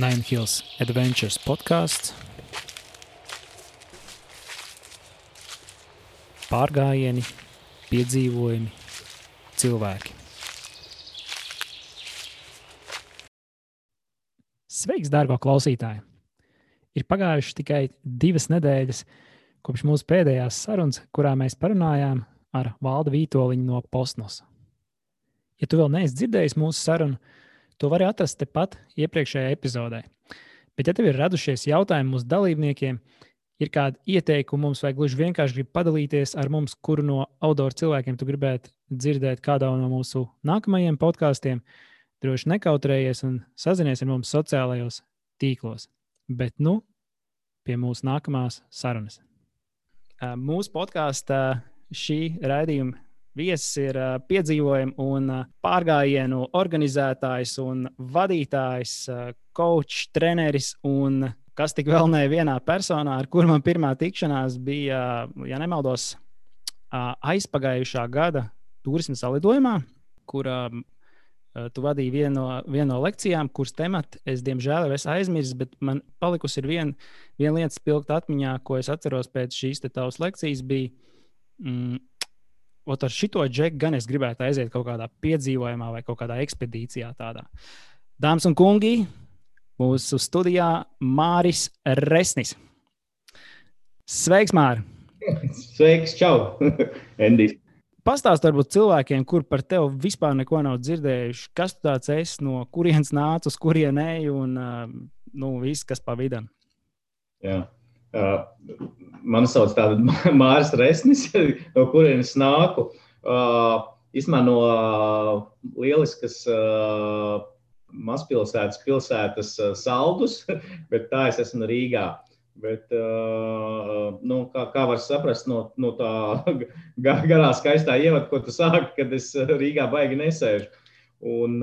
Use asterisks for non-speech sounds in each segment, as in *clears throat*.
Nine Hills Adventures podkāsts. Pārgājieni, piedzīvojumi, cilvēki. Sveiks, dārgā klausītāja! Ir pagājušas tikai divas nedēļas kopš mūsu pēdējās sarunas, kurā mēs parunājām ar Valdu Vītoliņu no Postnos. Ja tu vēl neesi dzirdējis mūsu sarunu, To var atrast tepat iepriekšējā epizodē. Bet, ja tev ir radušies jautājumi mūsu dalībniekiem, ir kādi ieteikumi mums, vai gluži vienkārši grib padalīties ar mums, kuru no autora cilvēkiem tu gribētu dzirdēt kādā no mūsu nākamajiem podkāstiem, droši nekautrējies un sazinies ar mums sociālajos tīklos. Bet nu, pie mūsu nākamās sarunas. Mūsu podkāstā šī raidījuma Viesis ir uh, piedzīvojumu un uh, pārgājienu organizētājs un vadītājs, uh, coach, treneris un kas tik vēl ne vienā personā, ar kuru man pirmā tikšanās bija, ja nemaldos, aizpagājušā gada turisma salidojumā, kur tu vadīji vienu no, vienu no lekcijām, kuras tematu es diemžēl jau esmu aizmirsis, bet man palikusi viena vien lieta spilgta atmiņā, ko es atceros pēc šīs tavas lekcijas. Bija, mm, Ot ar šito džeku gan es gribētu aiziet kaut kādā piedzīvojumā vai kaut kādā ekspedīcijā. Tādā. Dāmas un kungi, mūsu studijā Māris Resnis. Sveiks, Māri! *laughs* Sveiks, čau! *laughs* Endijs! Pastāst varbūt cilvēkiem, kur par tevi vispār neko nav dzirdējuši. Kas tu tāds esi, no kurienes nāc, uz kurien ej un nu, viss, kas pa vidu. Jā. Uh, mani sauc *laughs* Mārcis Resnis, *laughs* no kurienes nāku. Īsumā no lieliskas mazpilsētas, pilsētas saldus, *laughs* bet tā es esmu Rīgā. Bet, nu, kā, kā var saprast no, no tā garā, skaistā ievada, ko tu sāki, kad es Rīgā baigi nesēžu. Un,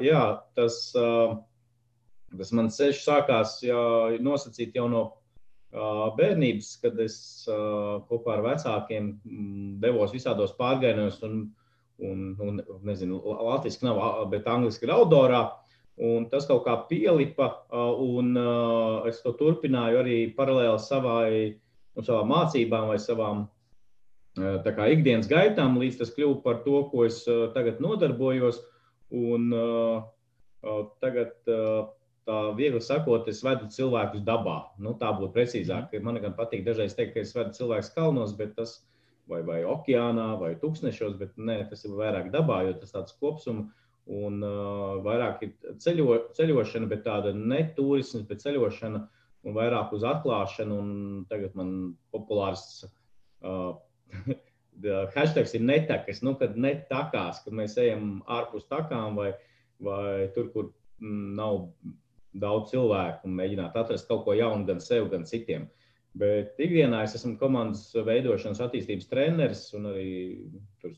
jā, tas, tas mans ceļš sākās jā, nosacīt jau no bērnības, kad es kopā ar vecākiem devos visādos pārgājienos, un, un, un nezinu, latviešu nav, bet angļuiski ir outdoorā. Un tas kaut kā pielipa, un es to turpināju arī paralēli savai, nu, savām mācībām vai savām kā, ikdienas gaitām, līdz tas kļuva par to, ko es tagad nodarbojos. Un, tagad tā viegli sakot, es vedu cilvēkus dabā. Nu, tā būtu precīzāk. Mhm. Man gan patīk dažreiz teikt, ka es vedu cilvēkus kalnos, bet tas vai, vai okeānā, vai tūkstnešos, bet nē, tas ir vairāk dabā, jo tas tāds kopsums. Un uh, vairāk ir ceļo, ceļošana, bet tāda ne turisms, bet ceļošana un vairāk uz atklāšanu. Un tagad man populārs uh, *laughs* hashtags ir netakas, nu, kad netakās, kad mēs ejam ārpus takām vai, vai tur, kur mm, nav daudz cilvēku un mēģināt atrast kaut ko jaunu gan sev, gan citiem. Bet ikdienā es esmu komandas veidošanas attīstības treneris un arī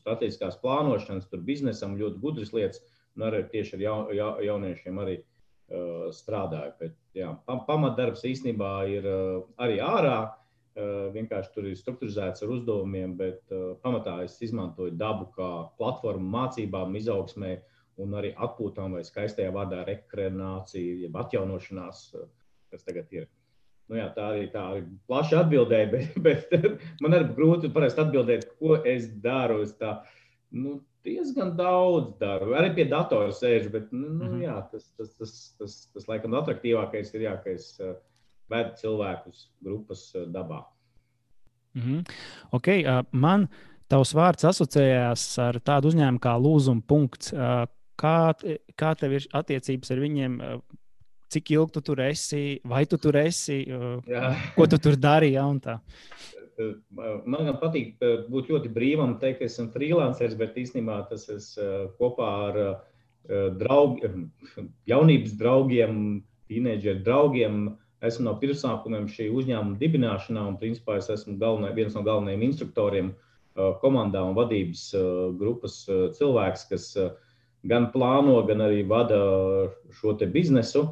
strateģiskās plānošanas, tur biznesam ļoti gudras lietas, un arī tieši ar ja, ja, jauniešiem arī uh, strādāju. Bet, jā, pamatdarbs īstenībā ir uh, arī ārā. Uh, vienkārši tur ir struktūrizēts ar uzdevumiem, bet uh, pamatā es izmantoju dabu kā platformu mācībām, izaugsmēji un arī atpūtām vai skaistajā vārdā rekreācija, jeb atjaunošanās, eh, kas tagad ir. Nu jā, tā arī tā ir plaša atbildēja, *laughs* bet, bet man arī grūti atbildēt, ko es daru. Es tā, nu, diezgan daudz daru. Arī pie datora sēžu, bet nu, mm -hmm. jā, tas, tas, tas, tas, tas, laikam attraktīvākais ir, jā, ka es uh, vedu cilvēkus grupas uh, dabā. Mm -hmm. okay, uh, man tavs vārds asociējās ar tādu uzņēmumu kā Lūzuma punkts. Uh, Kā, kā tev ir attiecības ar viņiem? Cik ilgi tu tur esi, vai tu tur esi, Jā. ko tu tur dari? Ja, Man gan patīk būt ļoti brīvam, teikt, ka esmu freelanceris, bet īstenībā tas ir kopā ar draugiem, *laughs* jaunības draugiem, tīneģeru draugiem. Esmu no pirmsākumiem šī uzņēmuma dibināšanā, un principā es esmu galvenai, viens no galvenajiem instruktoriem komandā un vadības grupas cilvēks, kas gan plāno, gan arī vada šo biznesu,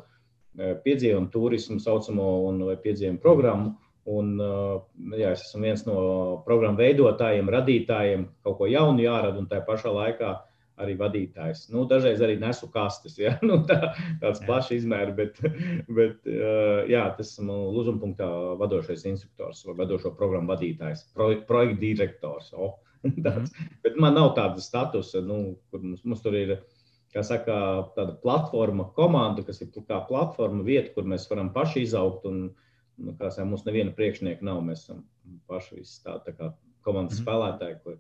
eh, piedzīvumu turismu, saucamo un piedzīvumu programmu. Un, eh, jā, es esmu viens no programmu veidotājiem, radītājiem, kaut ko jaunu jārada un tā pašā laikā arī vadītājs. Nu, dažreiz arī nesu kastes, *laughs* ja? nu, tā, tāds plašs izmērs, bet, *laughs* bet jā, tas esmu lūzuma punktā vadošais instruktors vai vadošo programmu vadītājs, projekta direktors. Oh, *laughs* tāds. Mm. Bet man nav tāda statusa, nu, kur mums, mums tur ir. Saka, tāda platforma, komanda, kas ir kā platforma, vieta, kur mēs varam paši izaugt. Un, nu, kā saka, mums neviena priekšnieka nav. Mēs esam paši tā, tā kā komandas mm. spēlētāji, kur,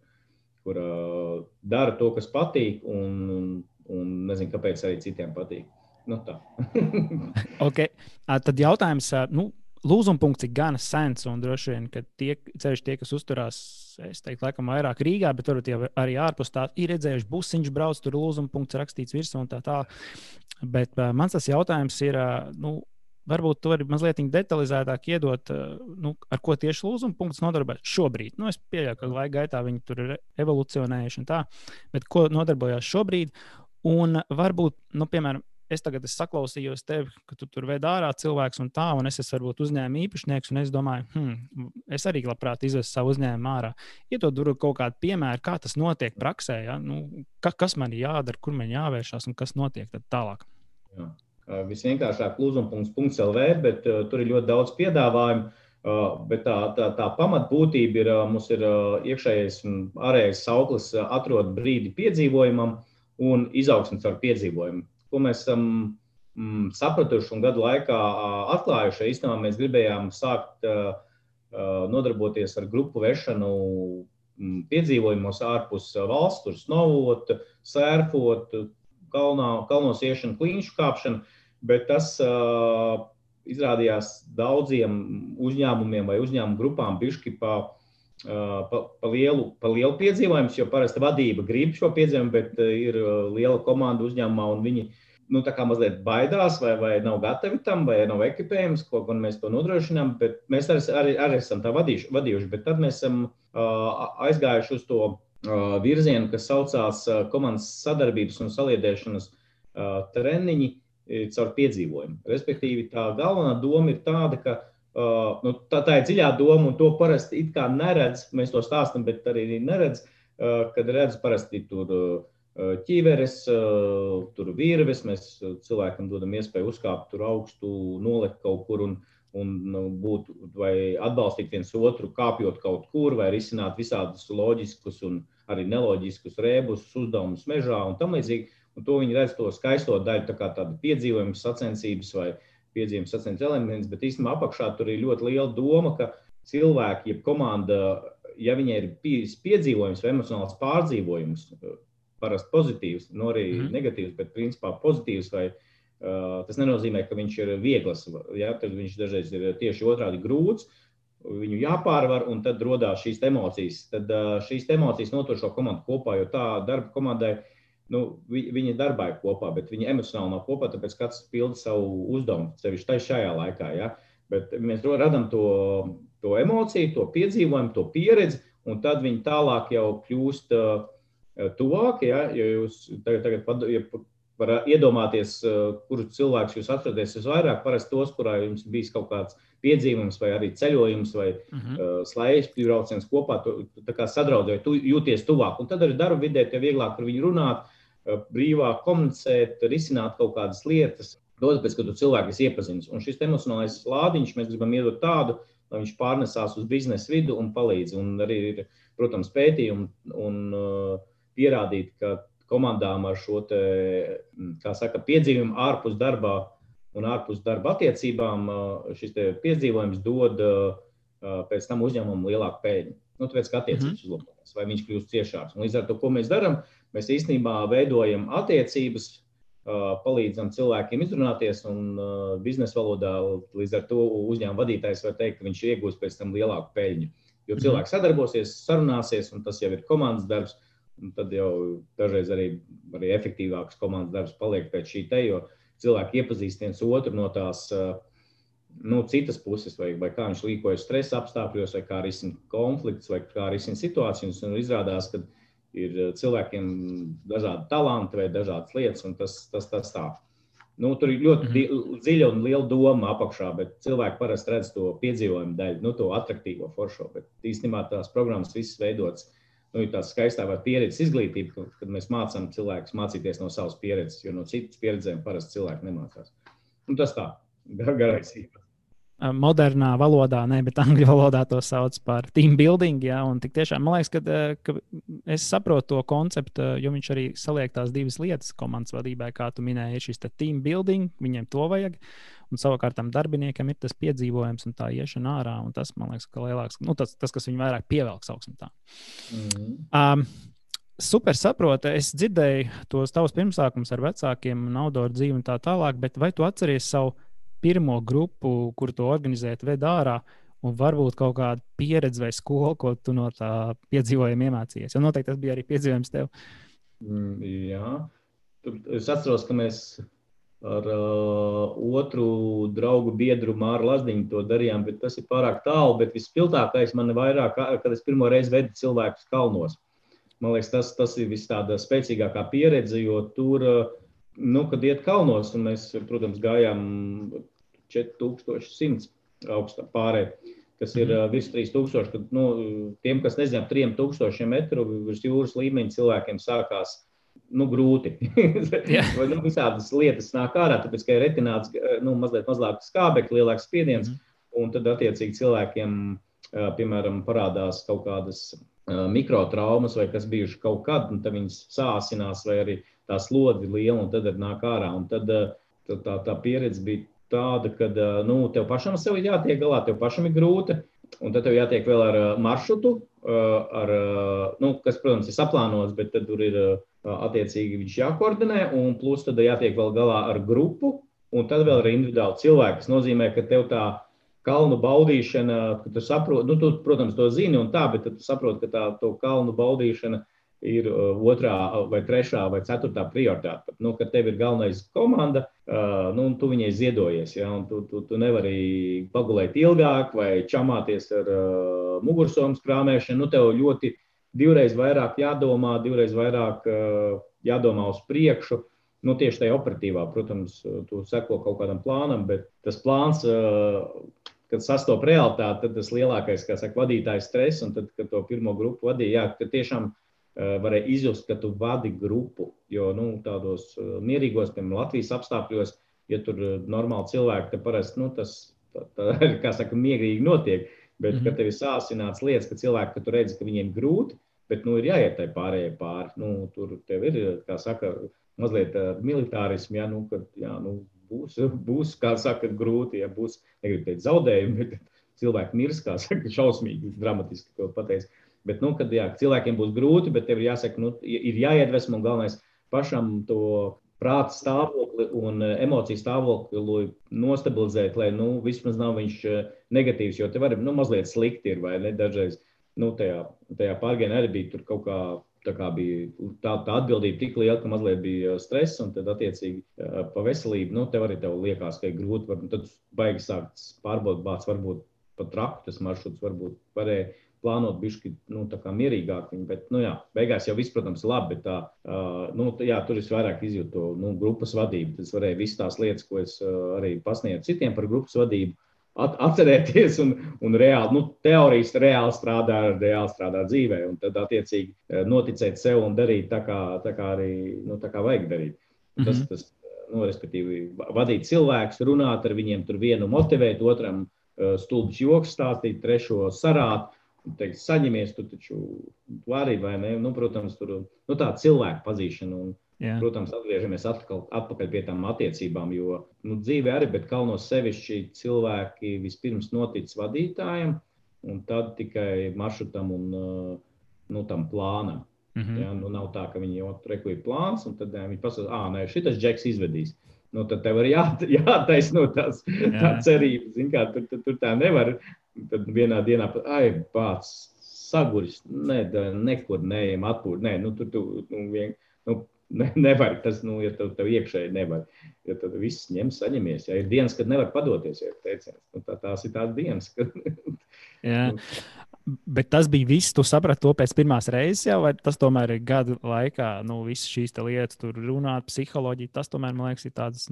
kur uh, dara to, kas patīk, un, un, un nezinu, kāpēc arī citiem patīk. Nu, *laughs* okay. Tad jautājums, nu, lūzuma punkts ir gan sens, un droši vien, ka tie, ceļš tie, kas uzturās, es teiktu, laikam vairāk Rīgā, bet varbūt arī ārpus tā, ir redzējuši busiņš brauc, tur lūzuma punkts rakstīts virsū un tā tā. Bet uh, mans tas jautājums ir, uh, nu, Varbūt tu vari mazliet detalizētāk iedot, eh, nu, ar ko tieši lūzuma punkts nodarbojas šobrīd. Nu, es pieļauju, ka laika gaitā viņi tur ir evolucionējuši un tā, bet ko nodarbojās šobrīd? Un varbūt, nu, piemēram, es tagad es saklausījos tevi, ka tu tur ved ārā cilvēks un tā, un es esmu varbūt uzņēmuma īpašnieks, un es domāju, hmm, es arī labprāt izvestu savu uzņēmumu ārā. Iedod ja kaut kādu piemēru, kā tas notiek praksē, ja? nu, ka, kas man ir jādara, kur man jāvēršās un kas notiek tālāk. Jā visvienkāršāk lūzuma.CLV, bet uh, tur ir ļoti daudz piedāvājumu. Uh, bet tā, tā, tā pamatbūtība ir, uh, mums ir iekšējais un ārējais sauklis, atrod brīdi piedzīvojumam un izaugsmes ar piedzīvojumu. Ko mēs esam mm, sapratuši un gadu laikā atklājuši, īstenībā mēs gribējām sākt nodarboties ar grupu vešanu mm, piedzīvojumos ārpus valsts, tur snovot, sērfot, kalnā, kalnos iešana, klīņšu kāpšana, bet tas uh, izrādījās daudziem uzņēmumiem vai uzņēmumu grupām bišķi pa, uh, pa, pa, lielu, pa lielu piedzīvojumu, jo parasti vadība grib šo piedzīvojumu, bet uh, ir liela komanda uzņēmumā un viņi nu, mazliet baidās, vai, vai nav gatavi tam, vai nav ekipējums, ko gan mēs to nodrošinām. Mēs arī, arī, arī esam tā vadījuši, vadījuši, bet tad mēs esam uh, aizgājuši uz to virzienu, kas saucās komandas sadarbības un saliedēšanas treniņi caur piedzīvojumu. Respektīvi, tā galvenā doma ir tāda, ka nu, tā, tā ir dziļā doma, un to parasti it kā neredz. Mēs to stāstām, bet arī neredz, kad redz parasti tur ķīveres, tur virves. Mēs cilvēkam dodam iespēju uzkāpt tur augstu, nolikt kaut kur. Un, un nu, būt vai atbalstīt viens otru, kāpjot kaut kur, vai risināt visādus loģiskus un arī neloģiskus rēbus, uzdevumus mežā un tam līdzīgi. Un to viņi redz to skaisto daļu, tā kā tāda piedzīvojuma sacensības vai piedzīvojuma sacensības elements, bet īstenībā apakšā tur ir ļoti liela doma, ka cilvēki, jeb komanda, ja viņai ir piedzīvojums vai emocionāls pārdzīvojums, parasti pozitīvs, no nu arī mm. negatīvs, bet principā pozitīvs, vai uh, tas nenozīmē, ka viņš ir viegls, ja, tad viņš dažreiz ir tieši otrādi grūts, uh, viņu jāpārvar, un tad radās šīs emocijas. Tad šīs emocijas notur šo komandu kopā, jo tā darba komandai, nu, viņi darbā ir kopā, bet viņi emocionāli nav kopā, tāpēc katrs pilda savu uzdevumu, sevišķi tā šajā laikā. Ja? Bet mēs radām to, to emociju, to piedzīvojumu, to pieredzi, un tad viņi tālāk jau kļūst uh, tuvāk. Ja? Jo jūs tagad, tagad ja var iedomāties, uh, kurus cilvēkus jūs atrodaties visvairāk, parasti tos, kurā jums bijis kaut kāds piedzīvums, vai arī ceļojums, vai uh -huh. uh, slēdz brauciens kopā, tu, tu sadraudzēji, tu jūties tuvāk. Un tad arī darba vidē tev vieglāk ar viņu runāt, brīvāk komunicēt, risināt kaut kādas lietas. Tāpēc, ka tu cilvēku esi iepazinis. Un šis emocionālais lādiņš mēs gribam iedot tādu, lai viņš pārnesās uz biznesa vidu un palīdz. Un arī ir, protams, pētījumi un uh, pierādīt, ka komandām ar šo te, saka, piedzīvumu ārpus darbā un ārpus darba attiecībām šis piedzīvojums dod pēc tam uzņēmumam lielāku peļņu. Nu, tāpēc, ka attiecības mm -hmm. uzlabojas, vai viņš kļūst ciešāks. Un līdz ar to, ko mēs darām, mēs īstenībā veidojam attiecības, palīdzam cilvēkiem izrunāties, un biznesa valodā līdz ar to uzņēmuma vadītājs var teikt, ka viņš iegūs pēc tam lielāku peļņu. Jo mhm. cilvēks sadarbosies, sarunāsies, un tas jau ir komandas darbs. Tad jau dažreiz arī, arī efektīvāks komandas darbs paliek pēc šī te, jo cilvēki iepazīst viens otru no tās nu, citas puses, vai, vai kā viņš rīkojas stresa apstākļos, vai kā risina konflikts, vai kā risina situācijas. Un izrādās, ka ir cilvēkiem dažādi talanti vai dažādas lietas, un tas, tas, tas tā. Nu, tur ir ļoti -hmm. dziļa un liela doma apakšā, bet cilvēki parasti redz to piedzīvojumu daļu, nu, to attraktīvo foršo. Bet īstenībā tās programmas visas veidotas nu, tā skaistā vai pieredzes izglītība, kad mēs mācām cilvēkus mācīties no savas pieredzes, jo no citas pieredzēm parasti cilvēki nemācās. Un tas tā, garais īpatsvars modernā valodā, ne, bet angļu valodā to sauc par team building. Ja, tiešām man liekas, ka, ka es saprotu to konceptu, jo viņš arī saliek tās divas lietas komandas vadībai, kā tu minēji, ir šis team building, viņiem to vajag. Un savukārt tam darbiniekam ir tas piedzīvojums un tā iešana ārā. Tas, man liekas, ka lielāks, nu, tas, tas kas viņu vairāk pievelk, sauksim tā. Mm -hmm. um, super saprotu. Es dzirdēju tos tavus pirmsākumus ar vecākiem, naudu dzīvi un tā tālāk, bet vai tu atceries savu pirmo grupu, kur to organizēt, ved ārā. Un varbūt kaut kāda pieredze vai skola, ko tu no tā piedzīvojuma iemācījies. Jo noteikti tas bija arī piedzīvojums tev. Mm, jā, Tur es atceros, ka mēs ar uh, otru draugu biedru Māru Lazdiņu to darījām, bet tas ir pārāk tālu. Bet vispilgtākais man ir vairāk, kad es pirmo reizi vedu cilvēkus kalnos. Man liekas, tas, tas ir vis tāda spēcīgākā pieredze, jo tur, nu, kad iet kalnos, un mēs, protams, gājām 4100 augsta pārējai, kas ir uh, virs 3000. Kad, nu, tiem, kas nezina, 3000 metru virs jūras līmeņa cilvēkiem sākās nu, grūti. *laughs* Vai, nu, visādas lietas nāk ārā, tāpēc, ka ir retināts nu, mazliet mazāk skābekļa, lielāks spiediens, mm. un tad attiecīgi cilvēkiem, piemēram, parādās kaut kādas mikrotraumas vai kas bijuši kaut kad, un tad viņas sāsinās vai arī tā slodzi liela, un tad nāk ārā. Un tad, tā, tā, tā pieredze bija tāda, ka nu, tev pašam sev jātiek galā, tev pašam ir grūti. Un tad tev jātiek vēl ar maršrutu, ar, nu, kas, protams, ir saplānots, bet tur ir attiecīgi viņš jākoordinē. Un plus tad jātiek vēl galā ar grupu, un tad vēl ar individuālu cilvēku. Tas nozīmē, ka tev tā kalnu baudīšana, ka tu saproti, nu, tu, protams, to zini un tā, bet tu saproti, ka tā kalnu baudīšana ir uh, otrā, vai trešā, vai ceturtā prioritāte. Nu, kad tev ir galvenais komanda, uh, nu, tu viņai ziedojies. Ja, tu, tu, tu nevari pagulēt ilgāk vai čamāties ar uh, mugursomas krāmēšanu. Nu, tev ļoti divreiz vairāk jādomā, divreiz vairāk uh, jādomā uz priekšu. Nu, tieši tajā operatīvā, protams, tu seko kaut kādam plānam, bet tas plāns, uh, kad sastopas realitāte, tad tas lielākais, kā saka, vadītājs stress, un tad, kad to pirmo grupu vadīja, jā, ka tiešām varēja izjust, ka tu vadi grupu. Jo nu, tādos eh, mierīgos, piemēram, Latvijas apstākļos, ja tur ir eh, normāli cilvēki, tad parasti nu, tas tā, *laughs* kā saka, mierīgi notiek. Bet, mm -hmm. kad tev ir sāsināts lietas, ka cilvēki, ka tu redzi, ka viņiem grūti, bet nu, ir jāiet tai pārējai pāri. Nu, tur tev ir, kā saka, mazliet militārismu, ja, nu, kad, jā, nu, būs, *laughs* būs, kā saka, grūti, ja būs, negribu teikt, zaudējumi, *laughs* bet cilvēki mirs, kā saka, šausmīgi, dramatiski to pateikt. Bet, nu, kad jā, cilvēkiem būs grūti, bet tev ir jāsaka, nu, ir jāiedvesmo un galvenais pašam to prāta stāvokli un eh, emociju stāvokli nostabilizēt, lai nu, vismaz nav viņš eh, negatīvs. Jo tev arī nu, mazliet slikti ir, vai ne? Dažreiz nu, tajā, tajā pārgājienā arī bija kaut kā. Tā kā bija tā, tā atbildība tik liela, ka mazliet bija stress, un tad, attiecīgi, pa veselību, nu, tev arī tev liekas, ka ir grūti. Var, tad baigi sākt pārbaudīt, varbūt pat traku tas maršruts, varbūt varēja plānot bišķi nu, mierīgāk. Viņu, bet, nu, jā, beigās jau viss, protams, ir labi, bet tā, uh, nu, jā, tur es vairāk izjūtu to nu, grupas vadību. Tas varēja visas tās lietas, ko es uh, arī pasniedzu citiem par grupas vadību. At, atcerēties un, un reāli, nu, teorijas reāli strādā, reāli strādā dzīvē, un tad, attiecīgi, noticēt sev un darīt tā, kā, tā kā arī nu, tā kā vajag darīt. Tas, mm -hmm. tas, nu, respektīvi, vadīt cilvēkus, runāt ar viņiem, tur vienu motivēt, otram stulbs joks stāstīt, trešo sarāt teikt, saņemies, tu taču vari vai ne. Nu, protams, tur nu, tā cilvēku pazīšana. Un, Jā. Protams, atgriežamies atkal, atpakaļ pie tām attiecībām, jo nu, dzīve arī, bet kalnos sevišķi cilvēki vispirms notic vadītājiem, un tad tikai maršrutam un nu, tam plānam. Mm -hmm. ja, nu, nav tā, ka viņi jau tur ir plāns, un tad jā, viņi pasakā, ah, nē, šis džeks izvedīs. Nu, tad tev ir jā, *laughs* jātaisno tās jā. tā cerības. Kā, tur, tur, tur tā nevar Tad vienā dienā, ai, pats saguris, ne, nekur neejam atpūst. Nē, nu, tur tu nu, vien, nu, ne, nevar. Tas, nu, ja tev, tev iekšēji nevar, ja tad viss ņem, saņemies. Ja ir dienas, kad nevar padoties, ja teiciens, nu, tā, tās ir tās dienas. Kad, *laughs* Jā. Bet tas bija viss, tu saprati to pēc pirmās reizes, jau, vai tas tomēr ir gadu laikā, nu, visas šīs lietas, tur runāt, psiholoģija, tas tomēr, man liekas, ir tāds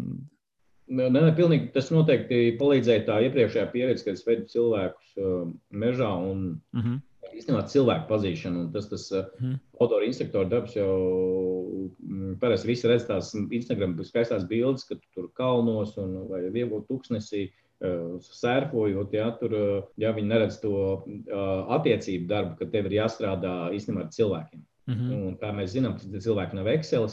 Nē, nē, pilnīgi, tas noteikti palīdzēja tā iepriekšējā pieredze, kad es vedu cilvēkus uh, mežā un uh mhm. -huh. īstenībā cilvēku pazīšana. Tas, tas mm. autora instruktora darbs jau mm, parasti visi redz tās Instagram skaistās bildes, kad tur kalnos un vai viegli tuksnesī. Sērfojot, ja tur ja viņi neredz to uh, attiecību darbu, ka tev ir jāstrādā īstenībā ar cilvēkiem. Mm -hmm. Un, kā mēs zinām, tas cilvēki nav Excel.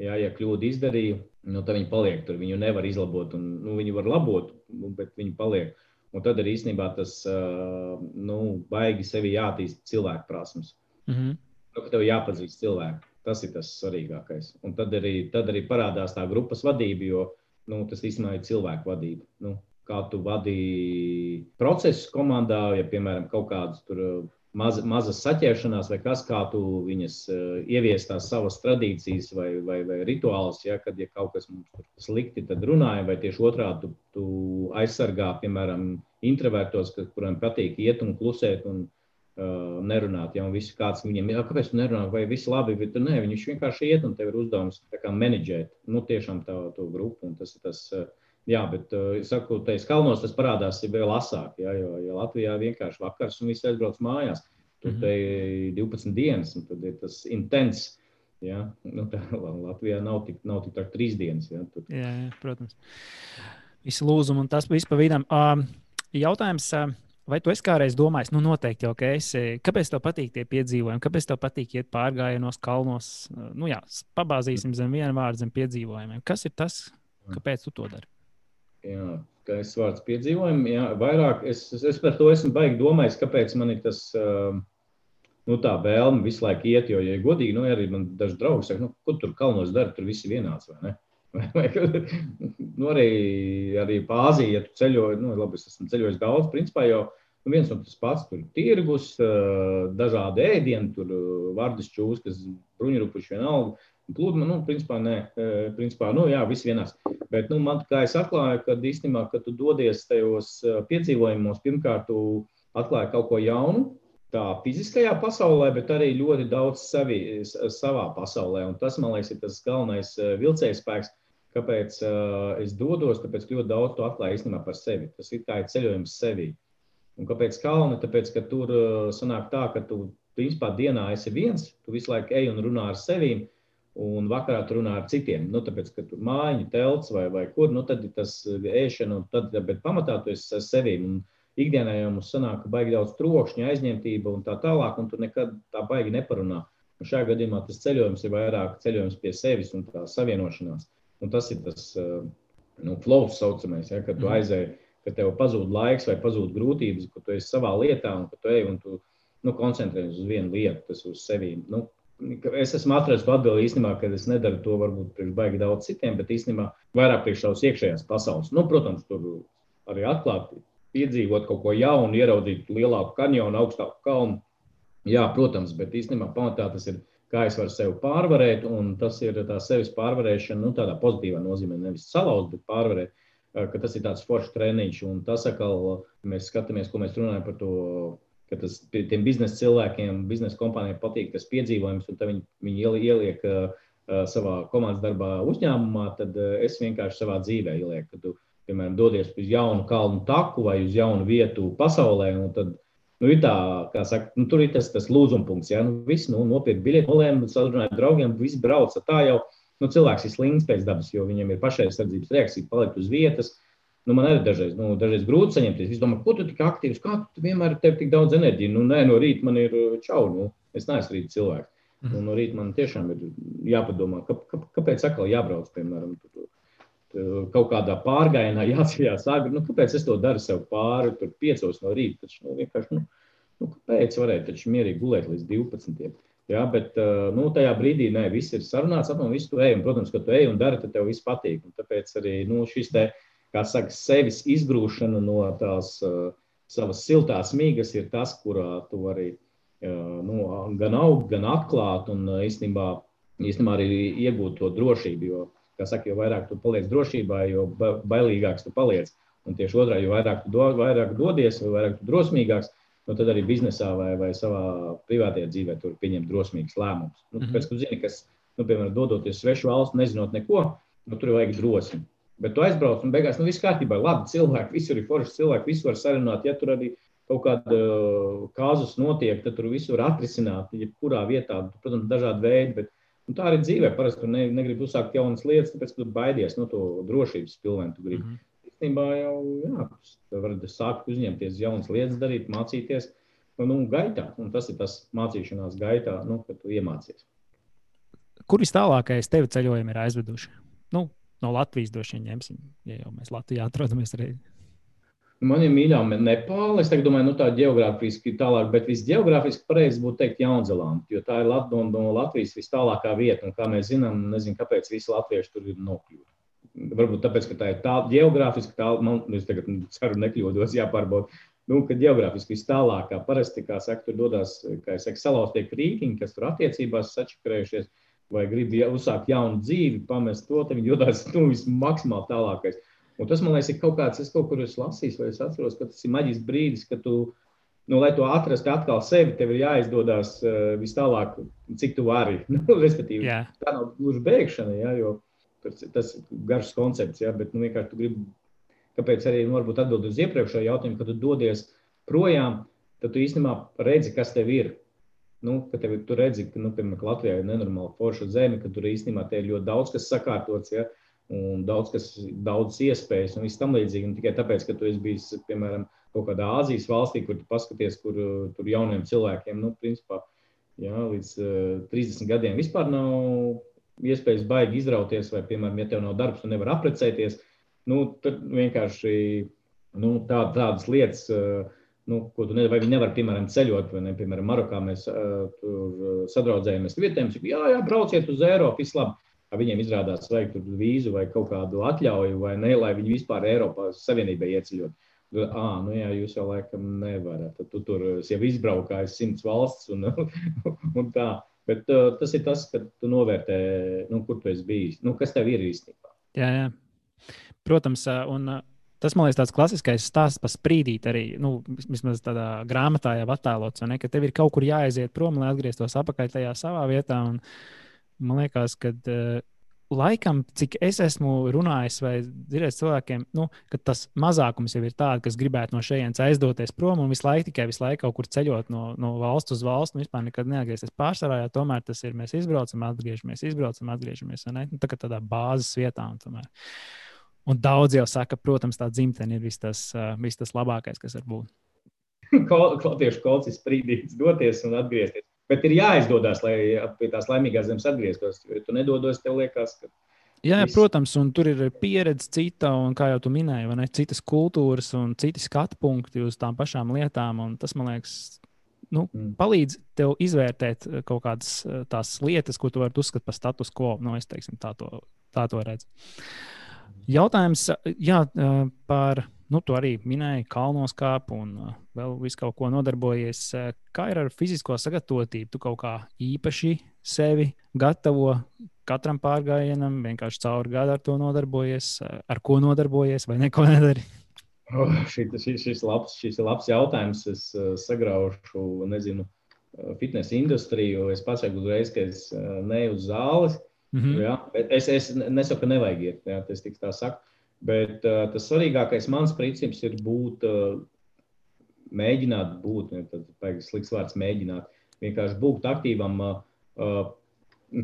Ja, ja kļūdu izdarīju, nu, tad viņi paliek tur. Viņu nevar izlabot, un nu, viņi var labot, bet viņi paliek. Un tad arī īstenībā tas nu, baigi sevi jāattīst cilvēku prasmes. Mm -hmm. nu, tev jāpazīst cilvēku. Tas ir tas svarīgākais. Un tad arī, tad arī parādās tā grupas vadība, jo nu, tas īstenībā ir cilvēku vadība. Nu, kā tu vadīji procesus komandā, ja, piemēram, kaut kādas tur maz, mazas saķeršanās, vai kas, kā tu viņas uh, ievies tās savas tradīcijas vai, vai, vai rituālus, ja, kad ja kaut kas mums slikti, tad runājam, vai tieši otrādi tu, tu aizsargā, piemēram, introvertos, kuriem patīk iet un klusēt un uh, nerunāt. Ja, visi kāds viņiem, ja, kāpēc tu nerunā, vai viss labi, bet nē, viņš vienkārši iet un tev ir uzdevums menedžēt, nu, tiešām tā, to grupu, un tas ir tas. Uh, Jā, bet uh, es saku, tajos kalnos tas parādās vēl asāk. Jā, jo ja Latvijā vienkārši vakars un viss aizbrauc mājās. Tur mm -hmm. 12 dienas, un tad ir tas intens. Jā, nu, tā, *laughs* Latvijā nav tik, nav tik tā trīs dienas. Jā, tur. jā, jā, protams. Visi lūzumi un tas viss pa vidam. Uh, jautājums. Uh, Vai tu esi kādreiz domājis, nu, noteikti jau, ka esi, kāpēc tev patīk tie piedzīvojumi, kāpēc tev patīk iet pārgājienos, kalnos? Nu, jā, pabāzīsim zem viena vārda, zem piedzīvojumiem. Kas ir tas, kāpēc tu to dari? Jā, skaists vārds piedzīvojumi. Jā, vairāk es, es par to esmu baigi domājis, kāpēc man ir tas. Nu, tā vēlme visu laiku iet, jo, ja godīgi, nu, arī man daži draugi saka, nu, ko tur kalnos dara, tur viss ir vienāds. *laughs* Vai vai, vai, nu, arī, arī Pāzija, ja tu ceļo, nu, labi, es esmu ceļojis daudz, principā jau nu, viens un tas pats, tur tirgus, dažādi ēdieni, tur vārdas čūskas, bruņurupuši vienalga. Plūdma, nu, principā, nē, principā, nu, jā, viss vienās. Bet, nu, man, kā es atklāju, kad īstenībā, kad tu dodies tajos piedzīvojumos, pirmkārt, tu atklāji kaut ko jaunu, tā fiziskajā pasaulē, bet arī ļoti daudz sevi, savā pasaulē. Un tas, man liekas, ir tas galvenais vilcējspēks, kāpēc uh, es dodos, tāpēc ļoti daudz to atklāju īstenībā par sevi. Tas ir kā ir ceļojums sevi. Un kāpēc kalni? Tāpēc, ka tur uh, sanāk tā, ka tu principā dienā esi viens, tu visu laiku ej un runā ar sevi un vakarā tur runā ar citiem. Nu, tāpēc, ka tur mājiņa, telts vai, vai kur, nu, tad ir tas ēšana, tad, bet pamatā tu esi sevī. Un ikdienā jau mums sanāk, ka baigi daudz trokšņa, aizņemtība un tā tālāk, un tu nekad tā baigi neparunā. Un šajā gadījumā tas ceļojums ir vairāk ceļojums pie sevis un tā savienošanās. Un tas ir tas nu, flows, saucamais, ja, kad tu mhm. aizēji, ka tev pazūd laiks vai pazūd grūtības, ka tu esi savā lietā un ka tu ej un tu nu, koncentrējies uz vienu lietu, tas uz sevi. Nu, Es esmu atrasts atbildību īstenībā, ka es nedaru to varbūt priekš baigi daudz citiem, bet īstenībā vairāk priekš savas iekšējās pasaules. Nu, protams, tur arī atklāti piedzīvot kaut ko jaunu, ieraudzīt lielāku kanjonu, augstāku kalnu. Jā, protams, bet īstenībā pamatā tas ir, kā es varu sevi pārvarēt, un tas ir tā sevis pārvarēšana, nu, tādā pozitīvā nozīmē, nevis salauzt, bet pārvarēt, ka tas ir tāds foršs treniņš, un tas atkal mēs skatāmies, ko mēs runājam par to ka tas tiem biznesa cilvēkiem, biznesa kompānijām patīk tas piedzīvojums, un viņi, viņi ieliek uh, savā komandas darbā uzņēmumā, tad uh, es vienkārši savā dzīvē ielieku. Kad tu, piemēram, dodies uz jaunu kalnu taku vai uz jaunu vietu pasaulē, un tad nu, ir tā, kā saka, nu, tur ir tas, tas lūzumpunkts. Ja? Nu, viss nu, nopirkt biļeti, nolēma, ar draugiem, viss brauca tā jau. Nu, cilvēks ir slings pēc dabas, jo viņam ir pašaizsardzības reakcija, palikt uz vietas. Uh, Nu, man arī dažreiz, nu, dažreiz grūti saņemties. Es domāju, ko tu tik aktīvs, kā tu vienmēr ir tik daudz enerģijas. Nu, nē, no rīta man ir uh, čau, nu, es neesmu rīta cilvēks. Mm -hmm. No rīta man tiešām ir jāpadomā, ka, ka, kāpēc atkal jābrauc, piemēram, tu, tu, kaut kādā pārgājienā, *laughs* jāceļās agri. Nu, kāpēc es to daru sev pāri, tur piecos no rīta? Taču, nu, vienkārši, nu, nu, kāpēc varētu taču mierīgi gulēt līdz 12. Ja, bet uh, nu, tajā brīdī nē, viss ir sarunāts, apmēram viss tu ej. Un, protams, ka tu ej un dari, tad tev viss patīk. Un tāpēc arī nu, šis te. Uh, kā saka, sevis izgrūšana no tās uh, savas siltās mīgas ir tas, kurā tu vari uh, nu, gan augt, gan atklāt un uh, īstenībā, īstenībā arī iegūt to drošību. Jo, kā saka, jo vairāk tu paliec drošībā, jo bailīgāks tu paliec. Un tieši otrādi, jo vairāk tu, do, vairāk dodies, vai vairāk tu drosmīgāks, nu, tad arī biznesā vai, vai savā privātajā dzīvē tur pieņemt drosmīgus lēmumus. Nu, mm -hmm. Pēc tam, kad zini, kas, nu, piemēram, dodoties svešu valstu, nezinot neko, nu, tur vajag drosmi. Bet tu aizbrauc un beigās nu, viss kārtībā. Labi, cilvēki, visur ir forši cilvēki, visu var sarunāt. Ja tur arī kaut kāda kāzus notiek, tad tur visu var atrisināt. Jebkurā vietā, protams, dažādi veidi. Bet, nu, tā arī dzīvē. Parasti tu ne, negribi uzsākt jaunas lietas, tāpēc, tu baidies no to drošības pilvēm. Tu gribi. Mm -hmm. Īstenībā jau, jā, tu vari sākt uzņemties jaunas lietas, darīt, mācīties. Nu, nu, gaitā, un tas ir tas mācīšanās gaitā, nu, kad tu iemācies. Kur vis tālākais tevi ceļojumi ir aizveduši? Nu, no Latvijas droši vien ņemsim, ja jau mēs Latvijā atrodamies arī. Man ir mīļā Nepāla. Es domāju, nu, tā geogrāfiski tālāk, bet visgeogrāfiski pareizi būtu teikt Jaunzēlanda, jo tā ir Lat no, no Latvijas vis tālākā vieta. Un, kā mēs zinām, nezinu, kāpēc visi latvieši tur ir nokļuvuši. Varbūt tāpēc, ka tā ir tā geogrāfiski tālu, man es tagad ceru, nekļūdos, jāpārbauda. Nu, kad geogrāfiski vis tālākā, parasti, kā saka, tur dodas, kā es saku, salauztie krītiņi, kas tur attiecībās sačakarējušies vai grib uzsākt jaunu dzīvi, pamest to, tad viņi dodas nu, vismaksimāli tālākais. Un tas, man liekas, ir kaut kāds, es kaut kur esmu lasījis, vai es atceros, ka tas ir maģisks brīdis, kad tu, nu, lai to atrastu atkal sevi, tev ir jāizdodas uh, vis tālāk, cik tu vari. *laughs* Nu, respektīvi, yeah. tā nav gluži bēgšana, ja, jo tas, tas ir garš koncepts, ja, bet nu, vienkārši tu gribi, kāpēc arī nu, varbūt atbildot uz iepriekšējo jautājumu, kad tu dodies projām, tad tu īstenībā redzi, kas tev ir nu, ka tev, tu redzi, ka, nu, piemēram, Latvijā ir nenormāli forša zeme, ka tur īstenībā ir ļoti daudz kas sakārtots, ja, un daudz, kas, daudz iespējas un viss tam līdzīgi. Un tikai tāpēc, ka tu esi bijis, piemēram, kaut kādā Āzijas valstī, kur tu paskaties, kur tur jauniem cilvēkiem, nu, principā, jā, līdz uh, 30 gadiem vispār nav iespējas baigi izrauties, vai, piemēram, ja tev nav darbs, tu nevari aprecēties, nu, tad vienkārši nu, tā, tādas lietas. Uh, nu, ko tu nevari, vai viņi nevar, piemēram, ceļot, vai ne, piemēram, Marokā mēs uh, tur sadraudzējamies vietējiem, saka, jā, jā, brauciet uz Eiropu, viss labi. Viņiem izrādās, vajag tur vīzu vai kaut kādu atļauju, vai ne, lai viņi vispār Eiropā Savienībai ieceļot. Ah, nu jā, jūs jau laikam nevarat. Tad tu tur jau izbraukājis simts valsts un, *laughs* un tā. Bet uh, tas ir tas, ka tu novērtē, nu, kur tu esi bijis. Nu, kas tev ir īstenībā? Jā, jā. Protams, un Tas man liekas, tāds klasiskais stāsts par sprīdīt arī, nu, vismaz tādā grāmatā jau attēlots, ne, ka tev ir kaut kur jāaiziet prom, lai atgrieztos atpakaļ tajā savā vietā. Un, man liekas, ka uh, laikam, cik es esmu runājis vai dzirdējis cilvēkiem, nu, ka tas mazākums jau ir tāds, kas gribētu no šejienes aizdoties prom un visu laiku tikai visu laiku kaut kur ceļot no, no valsts uz valsts, un vispār nekad neatgriezties pārsvarā. Jā, tomēr tas ir mēs izbraucam, atgriežamies, izbraucam, atgriežamies. Ne? Nu, tā kā tādā bāzes vietā. Un tomēr. Un daudz jau saka, protams, tā dzimtene ir viss tas, vis tas labākais, kas var būt. *laughs* Latviešu kolts ir sprīdīts doties un atgriezties. Bet ir jāizdodas, lai pie tās laimīgās zemes atgrieztos. Jo, ja tu nedodos, tev liekas, ka. Jā, jā, protams, un tur ir pieredze cita, un kā jau tu minēji, ne, citas kultūras un citi skatu punkti uz tām pašām lietām. Tas, man liekas, nu, mm. palīdz tev izvērtēt kaut kādas tās lietas, ko tu vari uzskatīt par status quo. Nu, es teiksim, tā to, tā to redzu. Jautājums jā, par, nu, tu arī minēji kalnos kāpu un vēl visu kaut ko nodarbojies. Kā ir ar fizisko sagatavotību? Tu kaut kā īpaši sevi gatavo katram pārgājienam, vienkārši cauri gadu ar to nodarbojies, ar ko nodarbojies vai neko nedari? *laughs* Oh, šis, šis, labs, šis ir labs jautājums. Es uh, sagraušu, nezinu, fitnesa industriju. Es pasaku uzreiz, ka es uh, neju uz zāles. Uh, Mm -hmm. ja? es, es nesaku, ka nevajag iet, ja? tas tik tā saka. Bet uh, tas svarīgākais mans princips ir būt, uh, mēģināt būt, ne, tad baigas slikts vārds mēģināt, vienkārši būt aktīvam uh, uh,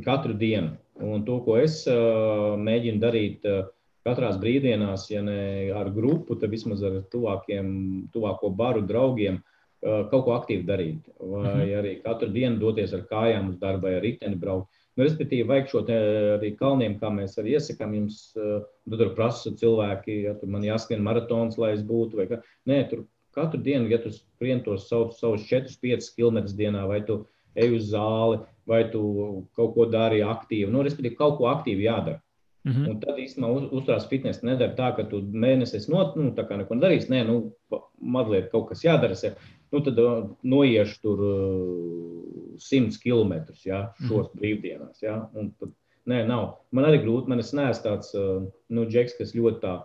katru dienu. Un to, ko es uh, mēģinu darīt uh, katrās brīvdienās, ja ne ar grupu, tad vismaz ar tuvākiem, tuvāko baru draugiem, uh, kaut ko aktīvi darīt. Vai -hmm. arī katru dienu doties ar kājām uz darbu, vai ar riteni braukt. Nu, respektīvi, vajag šo arī kalniem, kā mēs arī iesakām jums. Uh, tur prasa cilvēki, ja tur man jāskrien maratons, lai es būtu. Kā. Nē, tur katru dienu, ja tu skrien tos savus, savus 4-5 km dienā, vai tu ej uz zāli, vai tu kaut ko dari aktīvi. Nu, respektīvi, kaut ko aktīvi jādara. Mm -hmm. Un tad īstenībā uz, uzturās fitnes nedara tā, ka tu mēnesis not, nu, tā kā neko nedarīsi. Nē, nu, mazliet kaut kas jādara. Ja. Nu, tad uh, noiešu tur uh, 100 km ja, šos mm brīvdienās. Ja. Tad, nē, nav. Man arī grūti. Man es neesmu tāds uh, nu, džeks, kas ļoti tā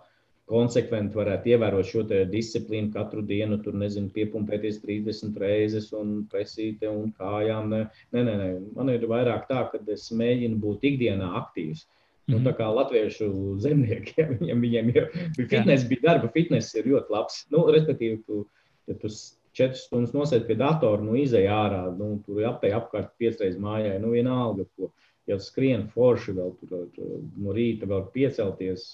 konsekventi varētu ievērot šo disciplīnu katru dienu, tur nezinu, piepumpēties 30 reizes un presīte un kājām. Nē, nē, nē, man ir vairāk tā, ka es mēģinu būt ikdienā aktīvs. Nu, tā kā latviešu zemniekiem, viņam, viņiem jau bija fitnes, bija darba fitnes, ir ļoti labs. Nu, respektīvi, tu, ja tu četras stundas nosēdi pie datora, nu, izēj ārā, nu, tur apēj apkārt piecreiz mājai, nu, vienalga, ko. Ja skrien forši vēl tur no rīta vēl piecelties,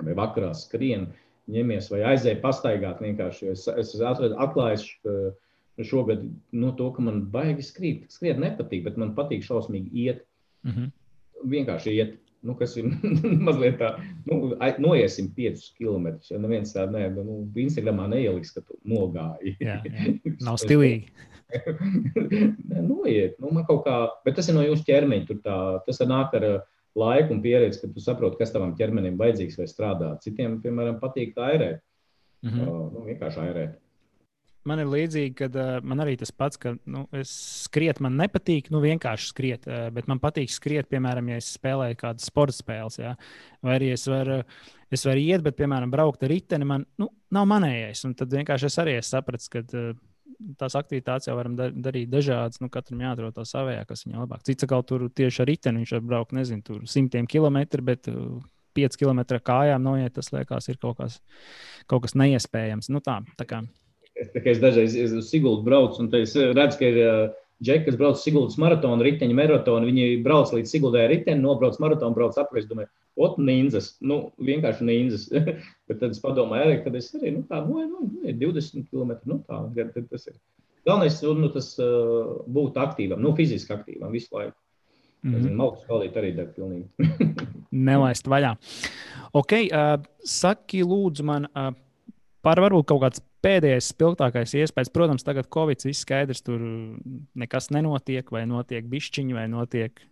vai vakarā skrien, ņemies vai aizēj pastaigāt vienkārši. Es, es atradu atklājuši šogad nu, to, ka man baigi skriet. Skriet nepatīk, bet man patīk šausmīgi iet. Mm -hmm. Vienkārši iet nu, kas ir *laughs* mazliet tā, nu, noiesim 5 km. Ja neviens tādu ne, nu, Instagramā neieliks, ka tu nogāji. Jā, jā. *laughs* Nav stilīgi. *laughs* noiet, nu, man kaut kā, bet tas ir no jūsu ķermeņa. Tur tā, tas nāk ar laiku un pieredzi, ka tu saproti, kas tavam ķermenim vajadzīgs vai strādā. Citiem, piemēram, patīk tā airēt. Mm -hmm. uh, nu, vienkārši airēt man ir līdzīgi, ka uh, man arī tas pats, ka nu, skriet man nepatīk, nu vienkārši skriet, uh, bet man patīk skriet, piemēram, ja es spēlēju kādas sporta spēles. Jā. Vai arī es varu, es varu iet, bet, piemēram, braukt ar riteni, man nu, nav manējais. Un tad vienkārši es arī sapratu, ka uh, tās aktivitātes jau varam da darīt dažādas. Nu, katram jāatrod tā savējā, kas viņam labāk. Cits atkal tur tieši ar riteni viņš var braukt, nezinu, tur simtiem kilometru, bet uh, 5 km kājām noiet, tas liekas, ir kaut kas, kaut kas neiespējams. Nu, tā, tā kā Es, es dažreiz uz Sigultu braucu, un es redzu, ka ir džeki, kas brauc Sigultas maratonu, riteņa maratonu. Viņi brauc līdz Sigultai riteni, nobrauc maratonu, brauc apkārt. Domāju, ot, ninzas. Nu, vienkārši ninzas. *laughs* Bet tad es padomāju, arī, kad es arī, nu, tā, nu, nu, nu 20 km. Nu, tā, tas ir. Galvenais ir nu, tas uh, būt aktīvam, nu, fiziski aktīvam visu laiku. Mm -hmm. Malku spēlīt arī dara pilnīgi. *laughs* Nelaist vaļā. Ok, uh, saki lūdzu man uh, par varbūt kaut kāds pēdējais spilgtākais iespējas, protams, tagad Covid viss skaidrs, tur nekas nenotiek, vai notiek bišķiņi, vai notiek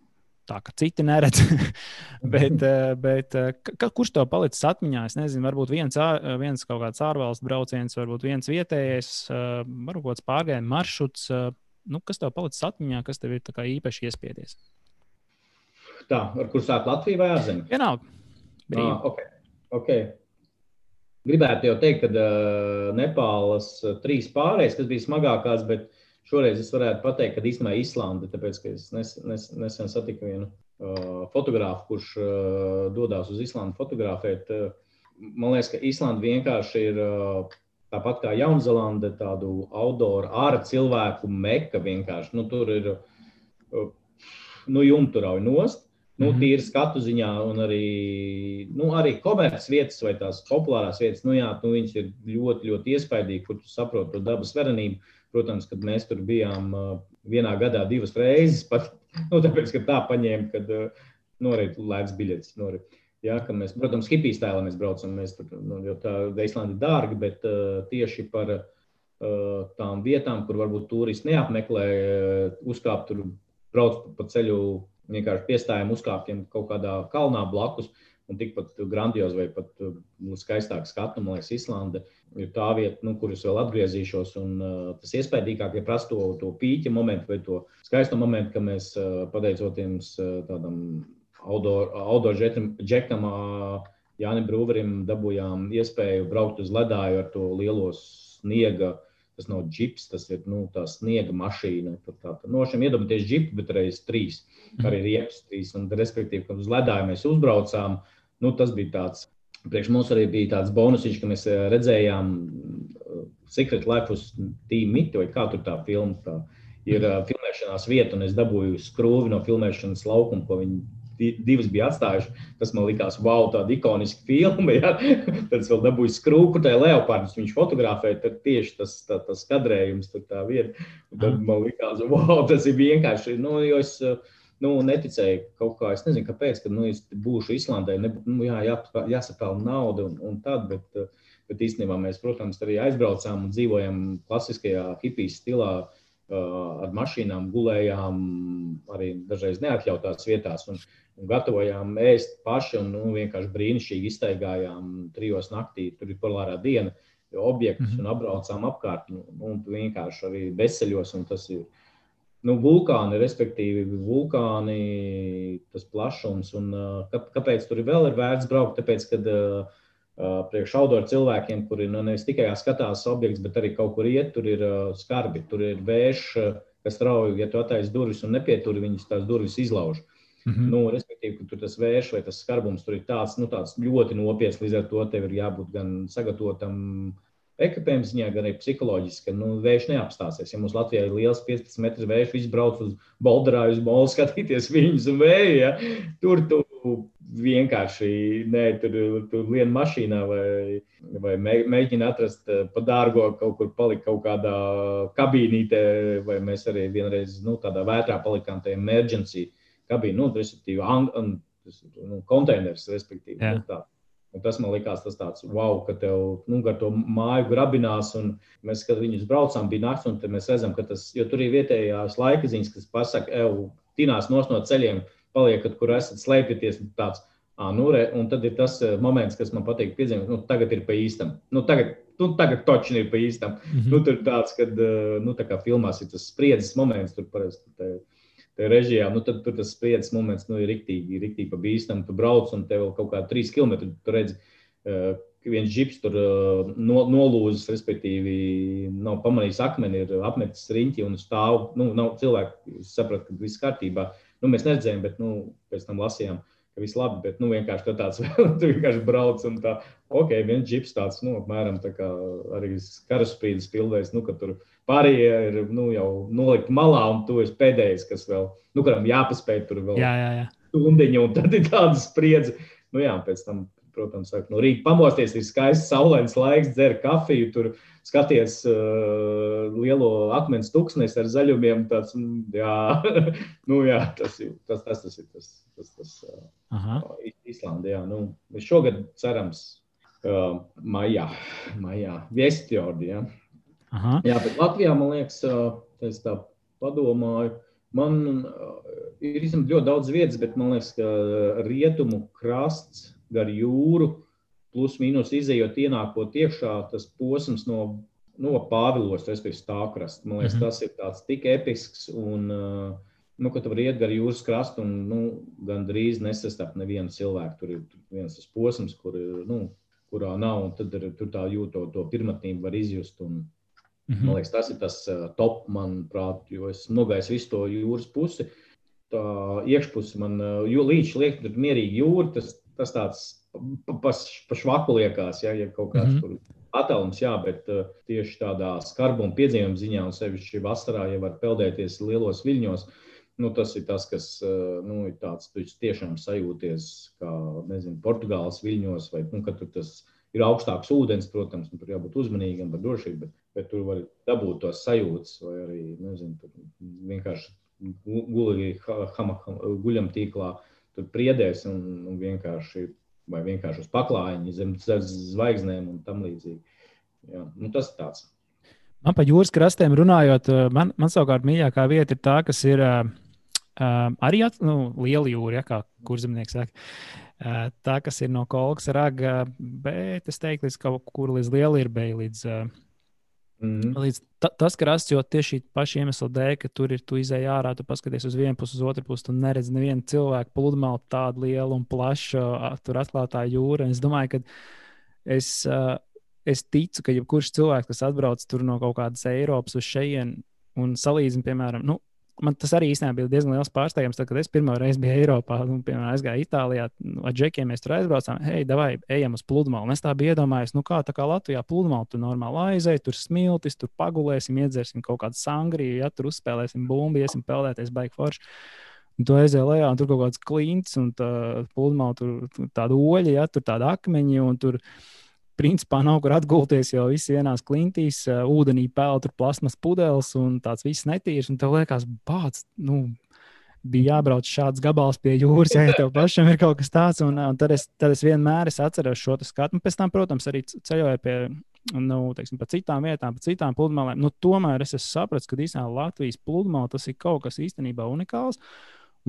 tā, ka citi neredz. *laughs* bet, eh, bet eh, ka, kurš tev palicis atmiņā? Es nezinu, varbūt viens, viens kaut kāds ārvalstu brauciens, varbūt viens vietējais, eh, varbūt kāds pārgājienu maršruts. Nu, kas tev palicis atmiņā, kas tev ir īpaši iespiedies? Tā, ar kur sāk Latviju vai ārzemē? Vienalga. Ah, okay. Okay. Gribētu jau teikt, ka uh, Nepālas trīs pārējais, kas bija smagākās, bet šoreiz es varētu pateikt, ka īstenībā Islanda, tāpēc, ka es nes, nes, nesen satiku vienu uh, fotografu, kurš uh, dodas uz Islandu fotografēt. Uh, man liekas, ka Islanda vienkārši ir uh, tāpat kā Jaunzēlande, tādu outdoor ārā cilvēku meka vienkārši. Nu, tur ir uh, nu, jumturauji nost. Nu, -hmm. Tīri skatu ziņā, un arī, nu, arī komerces vietas vai tās populārās vietas, nu, jā, nu, viņas ir ļoti, ļoti iespaidīgas, kur tu saproti to dabas verenību. Protams, kad mēs tur bijām vienā gadā divas reizes, pat *laughs* nu, tāpēc, ka tā paņēma, kad norit lēts biļetes. Norit. Jā, ka mēs, protams, hipijas tēlā mēs braucam, mēs tur, nu, jo tā Islanda ir dārga, bet uh, tieši par uh, tām vietām, kur varbūt turisti neapmeklē, uh, uzkāpt tur, brauc pa ceļu vienkārši piestājām, uzkāpjam kaut kādā kalnā blakus. Un tikpat grandiozi vai pat nu, skaistāk skatu, man liekas, Islanda ir tā vieta, nu, kur es vēl atgriezīšos. Un, uh, tas iespaidīgākie ja prasa to, to pīķa momentu vai to skaisto momentu, ka mēs uh, pateicoties uh, tādam džekam, uh, Jānis Brūverim, dabūjām iespēju braukt uz ledāju ar to lielo sniega uh, Tas nav džips, tas ir nu, tā sniega mašīna. Tā, tā, tā. No šiem iedomājieties džipu, bet reizes trīs. Arī riepas trīs. Un, respektīvi, kad uz ledāju mēs uzbraucām, nu, tas bija tāds. Priekš mums arī bija tāds bonusiņš, ka mēs eh, redzējām eh, Secret Life uz Mitu, vai kā tur tā filma. Tā ir uh, filmēšanās vieta, un es dabūju skrūvi no filmēšanas laukuma, ko viņi divas bija atstājuši. Tas man likās, wow, tāda ikoniska filma. *laughs* Ja? Tad es vēl dabūju skrūku, tā leopardus viņš fotografēja. Tad tieši tas, tā, tas kadrējums, tā vieta. Tad man likās, wow, tas ir vienkārši. Nu, es, nu, neticēju kaut kā, es nezinu, kāpēc, kad nu, es būšu Islandē, ne, nu, jā, jā, jāsapelna nauda un, un tad, bet, bet īstenībā mēs, protams, arī aizbraucām un dzīvojam klasiskajā hipijas stilā ar mašīnām, gulējām arī dažreiz neatļautās vietās. Un, un gatavojām ēst paši un nu, vienkārši brīnišķīgi iztaigājām trijos naktī. Tur ir polārā diena, objekts mm -hmm. un apbraucām apkārt. Nu, un vienkārši arī veseļos. Tas ir nu, vulkāni, respektīvi, vulkāni, tas plašums. Un, kāpēc tur vēl ir vērts braukt? Tāpēc, kad, uh, priekš outdoor cilvēkiem, kuri nu, nevis tikai skatās objekts, bet arī kaut kur iet, tur ir uh, skarbi, tur ir vējš, kas strauji, ja tu attaisi durvis un nepieturi viņas, tās durvis izlauž. Mm -hmm. nu, respektīvi, ka tas vērš vai tas skarbums tur ir tāds, nu, tāds ļoti nopietns. Līdz ar to tev ir jābūt gan sagatavotam ekipējuma ziņā, gan arī psiholoģiski, ka nu, vējš neapstāsies. Ja mums Latvijā ir liels 15 metru vējš, viss brauc uz Bolderā, uz Molu skatīties *laughs* viņus un vēju. Ja? Tur tu vienkārši nē, tur, tur lien mašīnā vai, vai mēģina atrast eh, pa dārgo kaut kur palikt kaut kādā kabīnītē, vai mēs arī vienreiz nu, tādā vētrā palikām tajā emergency kabīnē, nu, respektīvi, tas ir nu, konteiners, respektīvi. Nu, tā. Un tas man likās, tas tāds, wow, ka tev nu, ar to māju grabinās. Mēs, kad viņus braucām, bija naktis, un mēs redzam, ka tas, jo tur ir vietējās laika ziņas, kas pasaka, ej, tinās no ceļiem, paliekat, kur esat slēpjaties. Tāds, À, nu, re, un tad ir tas moments, kas man patīk piedzīvot. Nu, tagad ir pa īstam. Nu, tagad, nu, tagad točni ir pa īstam. Mm -hmm. nu, tur tāds, kad, nu, tā kā filmās ir tas spriedzes moments, tur parasti režijā, nu, tad tur tas spriedzes moments nu, ir rīktīgi, rīktīgi bīstami. Tu brauc un tev kaut kādā trīs km tur redz. Uh, viens žips tur uh, no, nolūzis, respektīvi, nav pamanījis akmeni, ir apmetis riņķi un stāv. Nu, nav cilvēki, saprot, ka viss kārtībā. Nu, mēs neredzējām, bet nu, pēc tam lasījām, ka viss labi. Bet nu, vienkārši tāds *laughs* - tu vienkārši brauc un tā, ok, viens žips tāds, nu, apmēram tā kā arī karaspīdas pildējis, nu, ka tur Pārējie ir nu, jau nolikti malā, un tu esi pēdējais, kas vēl, nu, kuram jāpaspēj tur vēl jā, jā, jā. stundiņu, un tad ir tāda spriedze. Nu, jā, pēc tam, protams, sāk, no rīta pamosties, ir skaists saulains laiks, dzer kafiju, tur skaties uh, lielo akmens tuksnes ar zaļumiem. Tāds, jā, *laughs* nu, jā, tas, ir, tas, tas, tas ir tas, tas, tas uh, Islandē. Nu, šogad cerams, uh, maijā, maijā Viestjordi. Ja. Aha. Jā, bet Latvijā man liekas, es tā padomāju. Man ir ļoti daudz vietas, bet man liekas, ka rietumu krasts gar jūru, plus mīnus izējot, ienākot iekšā, tas posms no, no Pāvilos, respektīvi stāvkrasta. Man liekas, mm -hmm. tas ir tāds tik episks un, nu, ka tu vari iet gar jūras krastu un nu, gandrīz nesastapt nevienu cilvēku. Tur ir viens tas posms, kur, nu, kurā nav, un tad ir, tur tā jūto to pirmatnību var izjust. Un, -hmm. Man liekas, tas ir tas uh, top, manuprāt, jo es nogaisu visu to jūras pusi. Tā iekšpuse man uh, līdz liek, tur mierīgi jūra, tas, tas tāds pašvaku liekas, ja, ja kaut kāds mm -hmm. tur attālums, jā, bet uh, tieši tādā skarbuma piedzīvuma ziņā, un sevišķi vasarā, ja var peldēties lielos viļņos, nu, tas ir tas, kas nu, ir tāds, tu tiešām sajūties kā, nezinu, Portugāles viļņos, vai, nu, ka tur tas ir augstāks ūdens, protams, tur jābūt uzmanīgam par drošību, bet bet tur var dabūt tos sajūtas, vai arī nezinu, vienkārši gulīgi guļam tīklā, tur priedēs un, un vienkārši, vai vienkārši uz paklājiņa zem zvaigznēm un tam līdzīgi. Jā, nu, tas ir tāds. Man par jūras krastiem runājot, man, man savukārt mīļākā vieta ir tā, kas ir uh, arī at, nu, liela jūra, ja, kā kurzemnieks saka. Uh, tā, kas ir no Kolkas raga, bet es teiktu, līdz kaut kur līdz Lielirbai, līdz uh, Mm. Līdz ta, tas krasts, jo tieši paša iemesla dēļ, ka tur ir tu izēj ārā, tu paskaties uz vienu pusi, uz otru pusi, tu neredz nevienu cilvēku pludmali tādu lielu un plašu, tur atklātā jūra. Es domāju, ka es, es ticu, ka jebkurš cilvēks, kas atbrauc no kaut kādas Eiropas uz šejienes un salīdzina, piemēram, nu, man tas arī īstenībā bija diezgan liels pārsteigums. Tad, kad es pirmo reizi biju Eiropā, nu, piemēram, aizgāju Itālijā, nu, ar džekiem mēs tur aizbraucām, hei, vai ejam uz pludmali. Un es tā biju iedomājies, nu, kā tā kā Latvijā pludmali tur normāli aizēj, tur smiltis, tur pagulēsim, iedzersim kaut kādu sangriju, ja tur uzspēlēsim bumbu, iesim peldēties baigi forši. Un tu aizēji lejā, un tur kaut kāds klints, un tā pludmale, tur tāda oļa, ja tur tāda akmeņa, un tur principā nav kur atgulties, jo viss vienās klintīs, ūdenī peld tur plasmas pudeles un tāds viss netīrs. Un tev liekas, bāc, nu, bija jābrauc šāds gabals pie jūras, ja tev pašam ir kaut kas tāds. Un, un tad, es, tad es vienmēr es atceros šo skatu. Un pēc tam, protams, arī ceļoju pie. Nu, teiksim, pa citām vietām, pa citām pludmalēm. Nu, tomēr es sapratu, ka īstenībā Latvijas pludmale tas ir kaut kas īstenībā unikāls.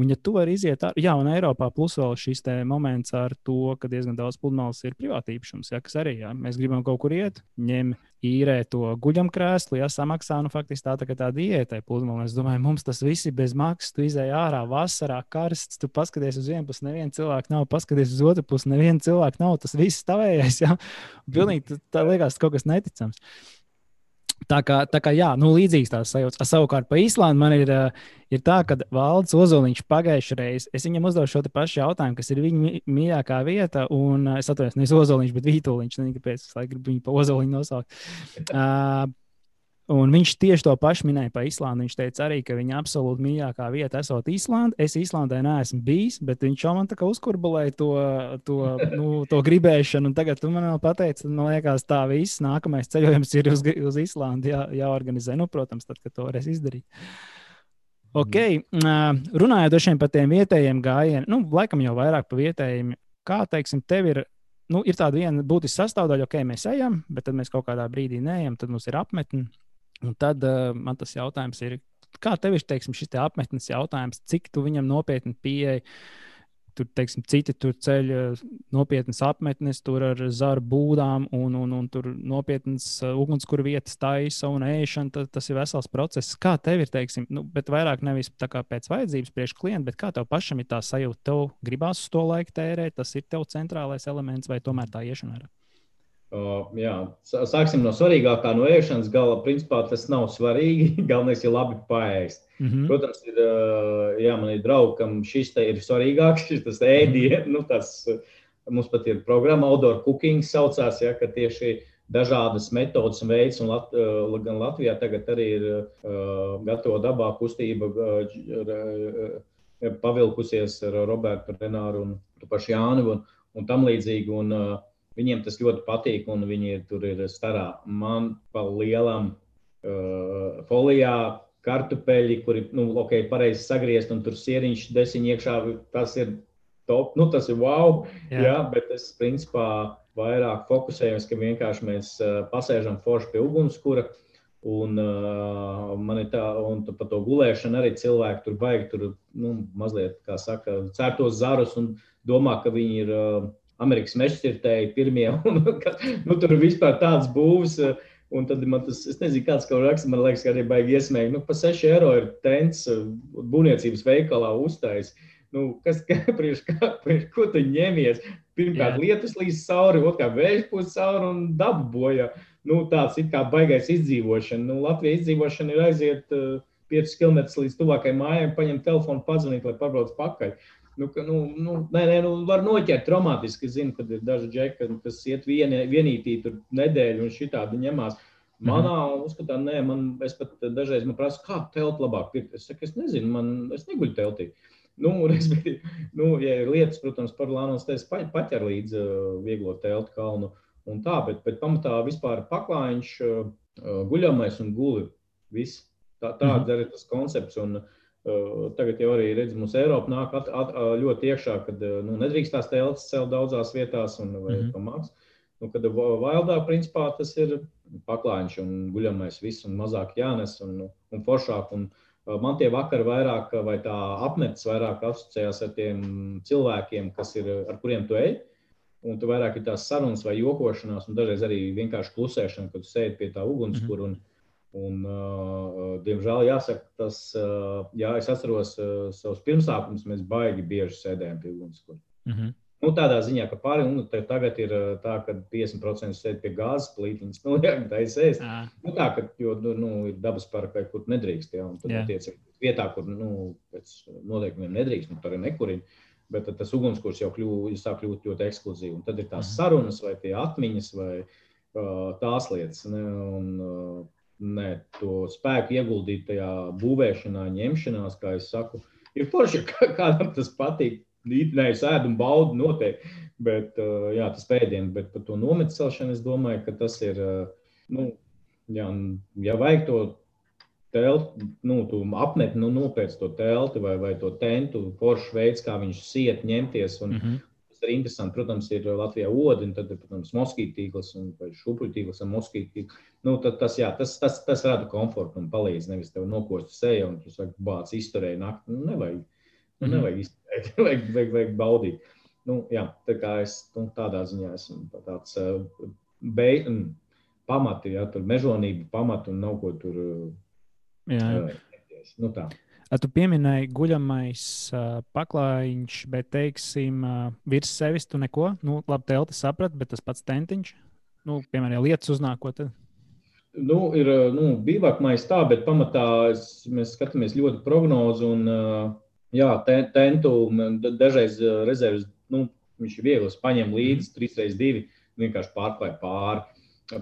Un, ja tu vari iziet ar, jā, un Eiropā plus vēl šis moments ar to, ka diezgan daudz pludmales ir privāti īpašums, ja, kas arī, ja mēs gribam kaut kur iet, ņem īrē to guļamkrēslu, ja samaksā, nu, faktiski tā, tā kā tā diētai pludmale. Es domāju, mums tas viss ir bez maksas, tu izēj ārā vasarā, karsts, tu paskaties uz vienu pusi, nevienu cilvēku nav, paskaties uz otru pusi, nevienu cilvēku nav, tas viss stāvējais, ja, pilnīgi tā liekas kaut kas neticams. Tā kā, tā kā jā, nu, līdzīgs tās sajūtas. Savukārt par Īslandu man ir, ir tā, ka Valdis Ozoliņš pagājušajā reizē, es viņam uzdevu šo pašu jautājumu, kas ir viņa mīļākā vieta, un es atvainojos, nevis Ozoliņš, bet Vītoliņš, nezinu, kāpēc es gribu viņu pa Ozoliņu nosaukt. Uh, Un viņš tieši to pašu minēja par Islandu. Viņš teica arī, ka viņa absolūti mīļākā vieta esot Islanda. Es Islandē neesmu bijis, bet viņš jau man tā kā uzkurbulēja to, to, nu, to gribēšanu. Un tagad tu man pateici, man liekas, tā viss nākamais ceļojums ir uz, uz Islandu jā, jāorganizē. Nu, protams, tad, kad to varēs izdarīt. Ok, runājot par tiem vietējiem gājieniem, nu, laikam jau vairāk par vietējiem. Kā teiksim, tev ir nu, ir tāda viena būtiska sastāvdaļa, ok, mēs ejam, bet tad mēs kaut kādā brīdī neejam, tad mums ir apmetne. Un tad uh, man tas jautājums ir, kā tev ir teiksim, šis te apmetnes jautājums, cik tu viņam nopietni pieeji? Tur, teiksim, citi tur ceļ eh, nopietnas apmetnes, tur ar zaru būdām, un, un, un tur nopietnas uh, ugunskura vietas taisa un ēšana. Tas, tas ir vesels process. Kā tev ir, teiksim, nu, bet vairāk nevis pēc vajadzības priekš klienta, bet kā tev pašam ir tā sajūta, tev gribās uz to laiku tērēt, tas ir tev centrālais elements vai tomēr tā iešana? Ir? Jā, sāksim no svarīgākā, no ēšanas gala. Principā tas nav svarīgi. *laughs* Galvenais ir labi paēst. Mm -hmm. Protams, ir, jā, man ir draugi, kam šis ir svarīgāks, *laughs* šis ēdiens. Nu, tas, mums pat ir programma Outdoor Cooking, saucās, ja, ka tieši dažādas metodas un veids, un Lat, gan Latvijā tagad arī ir uh, gatavo dabā kustība. Uh, pavilkusies ar Robertu Renāru un pašu Jānu un, un tam līdzīgi. Un, uh, Viņiem tas ļoti patīk, un viņi ir tur ir starā. Man pa lielam uh, folijā kartupeļi, kuri, nu, ok, pareizi sagriezt, un tur sieriņš desiņ iekšā, tas ir top, nu, tas ir wow, jā, jā bet es principā vairāk fokusējos, ka vienkārši mēs uh, pasēžam forši pie ugunskura, un uh, man ir tā, un par to gulēšanu arī cilvēki tur baigi, tur, nu, mazliet, kā saka, cērtos zarus un domā, ka viņi ir uh, Amerikas mežcirtēji pirmie. *laughs* Un, ka, nu, tur vispār tāds būvs. Un tad man tas, es nezinu, kāds kaut raksta, man liekas, ka arī baigi iesmēgt. Nu, pa 6 eiro ir tents būvniecības veikalā uztais. Nu, kas, *laughs* kā, prieš, kā, prieš, ko tu ņemies? Pirmkārt, Jā. lietus līdz cauri, otrkārt, vējš pūs cauri un dabu bojā. Nu, tāds ir kā baigais izdzīvošana. Nu, Latvijas izdzīvošana ir aiziet uh, 5 km līdz tuvākajai mājai, paņemt telefonu, pazvanīt, lai pabrauc pakaļ. Nu, ka, nu, nu, nē, nē, nu, var noķert traumātiski. Es zinu, ka ir daži džeki, kas iet vien, vienītī tur nedēļu un šitādi ņemās. Manā mhm. uzskatā, nē, man, es pat dažreiz man prasu, kā telti labāk pirkt. Es saku, es nezinu, man, es neguļu teltī. Nu, respektīvi, *laughs* nu, ja ir lietas, protams, par Lānos, tad es paķeru līdzi uh, vieglo telti kalnu un tā, bet, bet pamatā vispār paklājiņš, uh, guļamais un guli. Viss. Tā, tāds mm. arī tas koncepts. Un, uh, Tagad jau arī redz, mums Eiropa nāk at, at, ļoti iekšā, kad nu, nedrīkst tās telpas celt daudzās vietās un vai mm -hmm. pamāks. Nu, kad Vaildā principā tas ir paklājiņš un guļamais viss un mazāk jānes un, un foršāk. Un, man tie vakari vairāk vai tā apmetas vairāk asociējās ar tiem cilvēkiem, kas ir, ar kuriem tu ej. Un tu vairāk ir tās sarunas vai jokošanās, un dažreiz arī vienkārši klusēšana, kad tu sēdi pie tā ugunskura. Mm -hmm Un, uh, diemžēl, jāsaka, tas, uh, jā, es atceros uh, savus pirmsākumus, mēs baigi bieži sēdējām pie ugunskura. Mm -hmm. Nu, tādā ziņā, ka pāri nu, tagad ir tā, ka 50% sēž pie gāzes plītiņas. *laughs* Nu, jā, tā ir sēž. Nu, tā, ka, jo nu, nu ir dabas parka, kur nedrīkst. Jā, tad, yeah. tiec, vietā, kur nu, pēc noteikumiem nedrīkst, nu, tur ir nekurīgi. Bet tas ugunskurs jau kļūst, sāk kļūt ļoti ekskluzīvs. Tad ir tās -hmm. sarunas, vai tie atmiņas, vai uh, tās lietas. Ne, un, uh, Nē, to spēku ieguldīt tajā būvēšanā, ņemšanās, kā es saku. Ir forši, ka kādam tas patīk. Nē, es ēdu un baudu noteikti, bet jā, tas pēdiens, bet par to nometu celšanu es domāju, ka tas ir, nu, jā, ja vajag to telti, nu, tu apmet, nu, nopēc to telti vai, vai to tentu, foršs veids, kā viņš siet, ņemties un, mm -hmm arī interesanti. Protams, ir Latvijā odiņa, tad, protams, moskītu tīkls un šūpuļu tīkls un moskītu tīkls. Nu, tas, jā, tas, tas, tas rada komfortu un palīdz. Nevis tev nokost seju un tu saki, bāc, izturēji nakti. Nu, nevajag, nu, mhm. nevajag izturēt, *laughs* vajag, vajag, vajag baudīt. Nu, jā, tā kā es nu, tādā ziņā esmu tāds uh, beig, pamati, jā, tur mežonība pamatu un nav ko tur. Jā. Uh, nu, tā. Tu pieminēji guļamais uh, paklājiņš, bet, teiksim, uh, virs sevis tu neko, nu, labi, telti saprat, bet tas pats tentiņš, nu, piemēram, ja lietas uznāk, ko tad? Nu, ir nu, bivakmais tā, bet pamatā es, mēs skatāmies ļoti prognozu un jā, tentu dažreiz rezerves, nu, viņš ir viegls, paņem līdzi 3x2, vienkārši pārklāj pāri.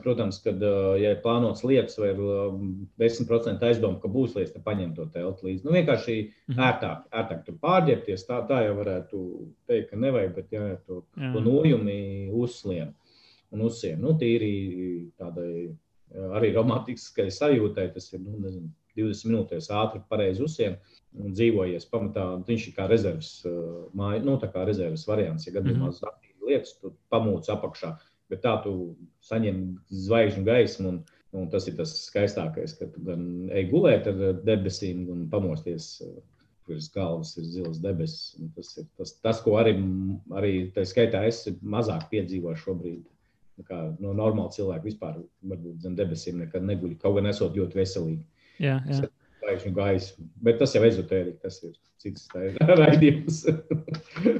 Protams, kad ja ir plānotas lietas, vai ir 10% aizdomu, ka būs lietas, tad paņem to telpu līdzi. Nu, vienkārši mhm. ērtāk, ērtāk tur pārģērbties. Tā, tā jau varētu teikt, ka nevajag, bet jā, to, jā. to nojumi uzslien un uzsien. Nu, tīri tādai arī romantiskai sajūtai, tas ir nu, nezinu, 20 minūtēs ātri, pareizi uzsien un dzīvojies. Pamatā viņš ir kā rezerves, māja, nu, kā rezerves variants. Ja gadījumā mm -hmm. lietas, tu pamūci apakšā, bet tā tu saņem zvaigžņu gaismu. Un, un tas ir tas skaistākais, ka tu gan ej gulēt ar debesīm un pamosties. Kuras galvas ir zilas debesis. Tas ir tas, tas, ko arī, arī tā skaitā es mazāk piedzīvoju šobrīd kā no normāla cilvēka vispār varbūt zem debesīm nekad neguļ. Kaut gan esot ļoti veselīgi. Jā, jā. Gaismu gaisu. Bet tas jau ezotērija, tas ir cits *laughs* raidījums.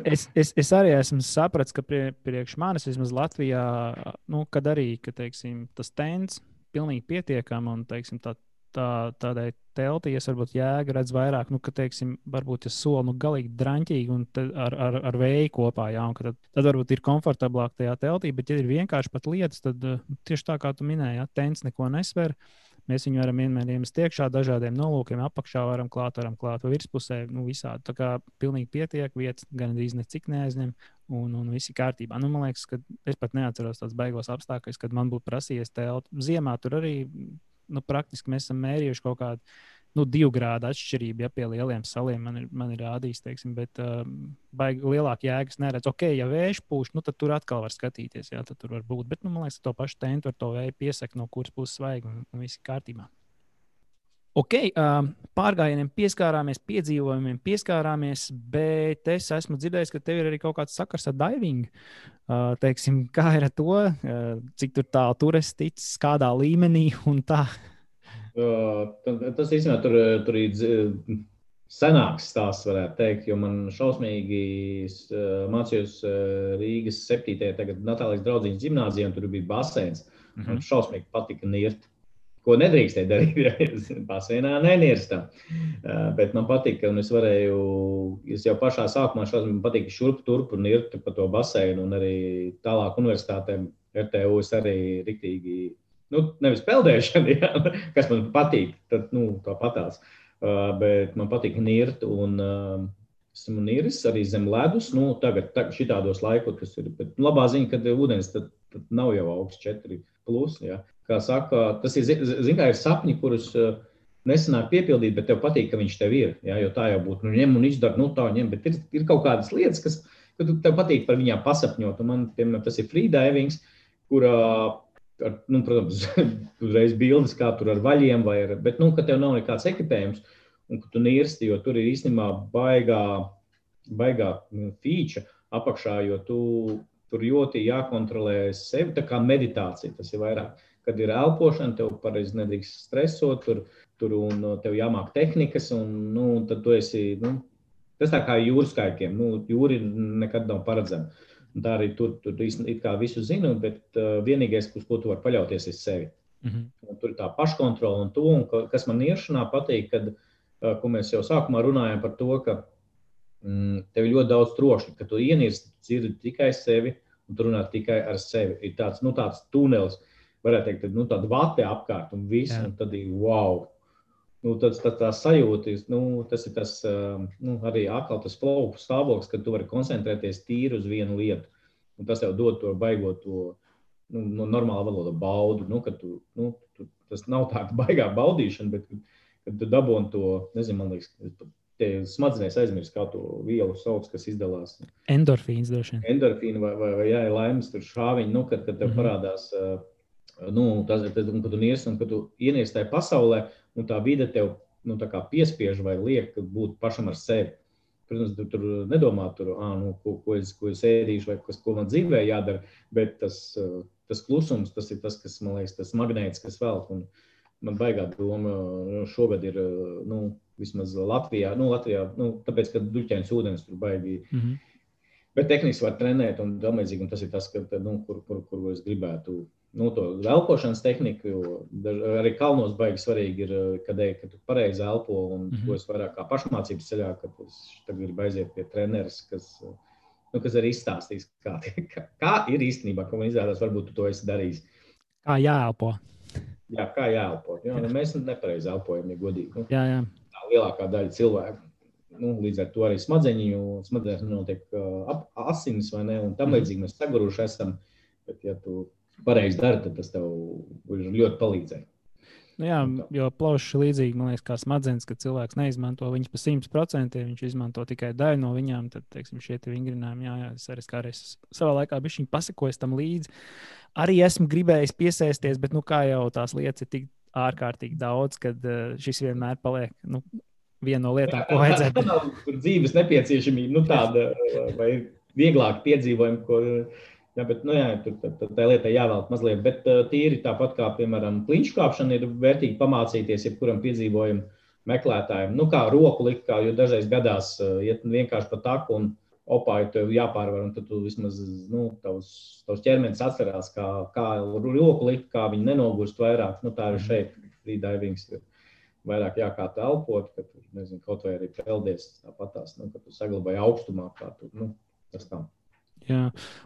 es, es, es arī esmu sapratis, ka prie, priekš manis vismaz Latvijā, nu, kad arī, ka, teiksim, tas tends pilnīgi pietiekami un, teiksim, tā tā, tādai teltī es varbūt jēgu redzu vairāk, nu, ka, teiksim, varbūt tas soli nu, galīgi draņķīgi un ar, ar, ar vēju kopā, jā, un tad, tad varbūt ir komfortablāk tajā teltī, bet, ja ir vienkārši pat lietas, tad uh, tieši tā kā tu minēji, ja tents neko nesver. Mēs viņu varam vienmēr iemest iekšā dažādiem nolūkiem, apakšā varam klāt, varam klāt virspusē, nu visādi. Tā kā pilnīgi pietiek, vietas gan arī necik neaizņem, un, un viss ir kārtībā. Nu, man liekas, ka es pat neatceros tādus beigos apstākļus, kad man būtu prasījies telti. Ziemā tur arī nu, praktiski mēs esam mērījuši kaut kādu nu, divu grādu atšķirību. Ja pie lieliem saliem man ir, man ir rādījis, teiksim, bet uh, baigi lielāka jēgas neredz. Ok, ja vējš pūš, nu, tad tur atkal var skatīties, jā, tad tur var būt. Bet, nu, man liekas, to pašu tentu ar to vēju piesakt, no kuras puses vajag, un, un viss ir kārtībā. Ok, uh, pārgājieniem pieskārāmies, piedzīvojumiem pieskārāmies, bet es esmu dzirdējis, ka tev ir arī kaut kāds sakars ar divingu. Uh, teiksim, kā ir ar to, uh, cik tālu tur esi ticis, kādā līmenī un tā. Tas īstenībā tur, tur ir senāks stāsts, varētu teikt, jo man šausmīgi mācījos Rīgas 7. tagad Natālijas draudziņas gimnāzijā, un tur bija baseins. Mm -hmm. Man šausmīgi patika nirt ko nedrīkstēja darīt. *laughs* Basēnā nenirstam. Uh, bet man patīk, un es varēju, es jau pašā sākumā man patīk šurp turp un irt pa to basēnu, un arī tālāk universitātēm RTU es arī riktīgi, nu, nevis peldēšana, *laughs* jā, kas man patīk, tad, nu, tā patās. Uh, bet man patīk nirt, un uh, esmu niris arī zem ledus. Nu, tagad, tagad šitādos laikos, kas ir, bet labā ziņa, ka ūdens tad, tad nav jau augsts 4 plus, jā kā saka, tas ir, zin, kā ir sapņi, kurus uh, nesenāk piepildīt, bet tev patīk, ka viņš tev ir. Jā, jo tā jau būtu, nu, ņem un izdara, nu, tā ņem, bet ir, ir kaut kādas lietas, kas, ka tev patīk par viņām pasapņot. Un man, piemēram, tas ir freedivings, kur, ar, nu, protams, *laughs* uzreiz bildes, kā tur ar vaļiem vai ar, bet, nu, ka tev nav nekāds ekipējums un ka tu nirsti, jo tur ir īstenībā baigā, baigā nu, feature apakšā, jo tu tur ļoti jākontrolē sevi, tā kā meditācija tas ir vairāk kad ir elpošana, tev pareizi nedrīkst stresot, tur, tur un uh, tev jāmāk tehnikas, un nu, tad tu esi, nu, tas tā kā jūras kaikiem, nu, jūri nekad nav paredzama. Arī tur, tur it kā visu zinu, bet uh, vienīgais, uz ko tu vari paļauties, ir sevi. Mm -hmm. Un tur ir tā paškontrola un to, un kas man iešanā patīk, kad, uh, ko mēs jau sākumā runājām par to, ka mm, tev ir ļoti daudz trošņu, ka tu ienīsti dzirdi tikai sevi un tu runā tikai ar sevi. Ir tāds, nu, tāds tunelis, varētu teikt, nu, tāda vate apkārt un viss, Jā. un tad ir wow. Nu, tas, tas, tā sajūta, nu, tas ir tas, nu, arī atkal tas flow stāvoklis, kad tu vari koncentrēties tīri uz vienu lietu. Un tas jau dod to baigot to nu, no normāla valoda baudu. Nu, tu, nu, tu, tas nav tāda baigā baudīšana, bet kad tu dabūji to, nezinu, man liekas, te smadzenēs aizmirst, kā to vielu sauc, kas izdalās. Endorfīns droši vien. Endorfīna vai, vai, vai jā, laimes tur šāviņi, nu, kad, kad tev mm -hmm. parādās. Nu, tas ir, kad tu ies, un kad tu ienies tajā pasaulē, un tā vide tev nu, piespiež vai liek būt pašam ar sevi. Protams, tu tur nedomā, tur, ah, nu, ko, ko, es, ko es ēdīšu, vai kas, ko man dzīvē jādara, bet tas, tas klusums, tas ir tas, kas man liekas, tas magnēts, kas velk. Un man baigā doma nu, šogad ir, nu, vismaz Latvijā, nu, Latvijā, nu, tāpēc, ka duļķēns ūdens tur baigi. Mm -hmm. Bet tehniski var trenēt un līdzīgi, un tas ir tas, ka, nu, kur, kur, kur es gribētu nu, to elpošanas tehniku. Arī kalnos baigi svarīgi ir, kad, ej, kad tu pareizi elpo, un mm -hmm. to es vairāk kā pašmācības ceļā, kad es gribu aiziet pie treneris, kas, nu, kas arī izstāstīs, kā, kā, kā ir īstenībā, ka man izrādās, varbūt tu to esi darījis. Kā jāelpo. Jā, kā jāelpo. Jo, nu, mēs nepareizi elpojam, ja godīgi. Nu, jā, jā. Tā lielākā daļa cilvēku. Nu, līdz ar to arī smadzeņu, smadzenēs notiek uh, asins vai ne, un tam mhm. līdzīgi mēs saguruši esam. Bet, ja tu pareizi dari, tad tas tev ļoti palīdzēja. Nu jā, jo plaušas līdzīgi, man liekas, kā smadzenes, ka cilvēks neizmanto viņas pa 100%, viņš izmanto tikai daļu no viņām. Tad, teiksim, šie vingrinājumi, jā, jā, es arī kādreiz savā laikā biju pasakojis tam līdzi. Arī esmu gribējis piesēsties, bet, nu, kā jau tās lietas ir tik ārkārtīgi daudz, kad uh, šis vienmēr paliek nu, viena no lietām, ko vajadzētu. *laughs* Tā nav dzīves nepieciešamība, nu, tāda vai vieglāk piedzīvojuma, ko Jā, bet nu, jā, tur tā, tā, tā lieta jāvēl mazliet. Bet tīri tāpat kā, piemēram, kliņšu kāpšana, ir vērtīgi pamācīties jebkuram piedzīvojumam, meklētājiem. Nu, kā roku likt, kā, jo dažreiz gadās, uh, ja vienkārši pa taku un opā ir tev jāpārvar, un tad tu vismaz nu, tavs, tavs ķermenis atcerās, kā, kā roku likt, kā viņi nenogurst vairāk. Nu, tā arī šeit freedivings ir vairāk jā, kā telpot, ka tu, nezinu, kaut vai arī peldies tāpatās, nu, ka tu saglabāji augstumā, kā tu, nu, tas tam. Jā,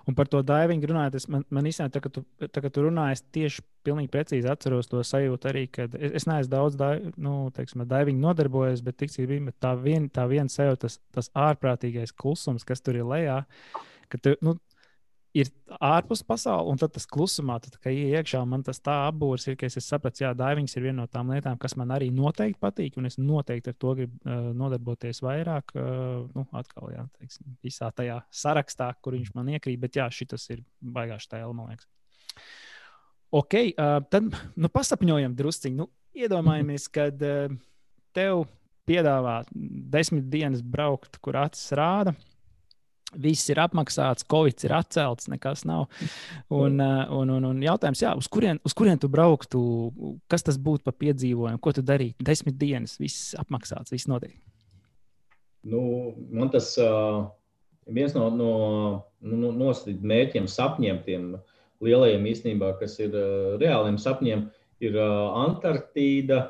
un par to divingu runājot, es, man, man īstenībā, tā, ka tu, tā, ka tu runāji, es tieši pilnīgi precīzi atceros to sajūtu arī, kad es, es neesmu daudz div, nu, teiksim, divingu nodarbojies, bet tik cik bija tā viena vien sajūta, tas, tas ārprātīgais klusums, kas tur ir lejā, ka tu, nu, ir ārpus pasaules, un tad tas klusumā, tad, kad iekšā man tas tā apbūrs ir, ka es sapratu, ka divings ir viena no tām lietām, kas man arī noteikti patīk, un es noteikti ar to gribu uh, nodarboties vairāk. Uh, nu, atkal, jā, teiksim, visā tajā sarakstā, kur viņš man iekrīt, bet jā, šis ir baigāšs tēls, man liekas. Ok, uh, tad nu, pasapņojam drusciņu. Nu, iedomājamies, *laughs* kad uh, tev piedāvā desmit dienas braukt, kur acis rāda Viss ir apmaksāts, Covid ir atcelts, nekas nav. Un, uh, un, un, un jautājums, jā, uz, kurien, uz kurien tu brauktu, kas tas būtu par piedzīvojumu, ko tu darītu? Desmit dienas, viss apmaksāts, viss notiek. Nu, man tas uh, viens no, no, no, no nosacīt mērķiem, sapņiem, tiem lielajiem īstenībā, kas ir uh, reāliem sapņiem, ir uh, Antarktīda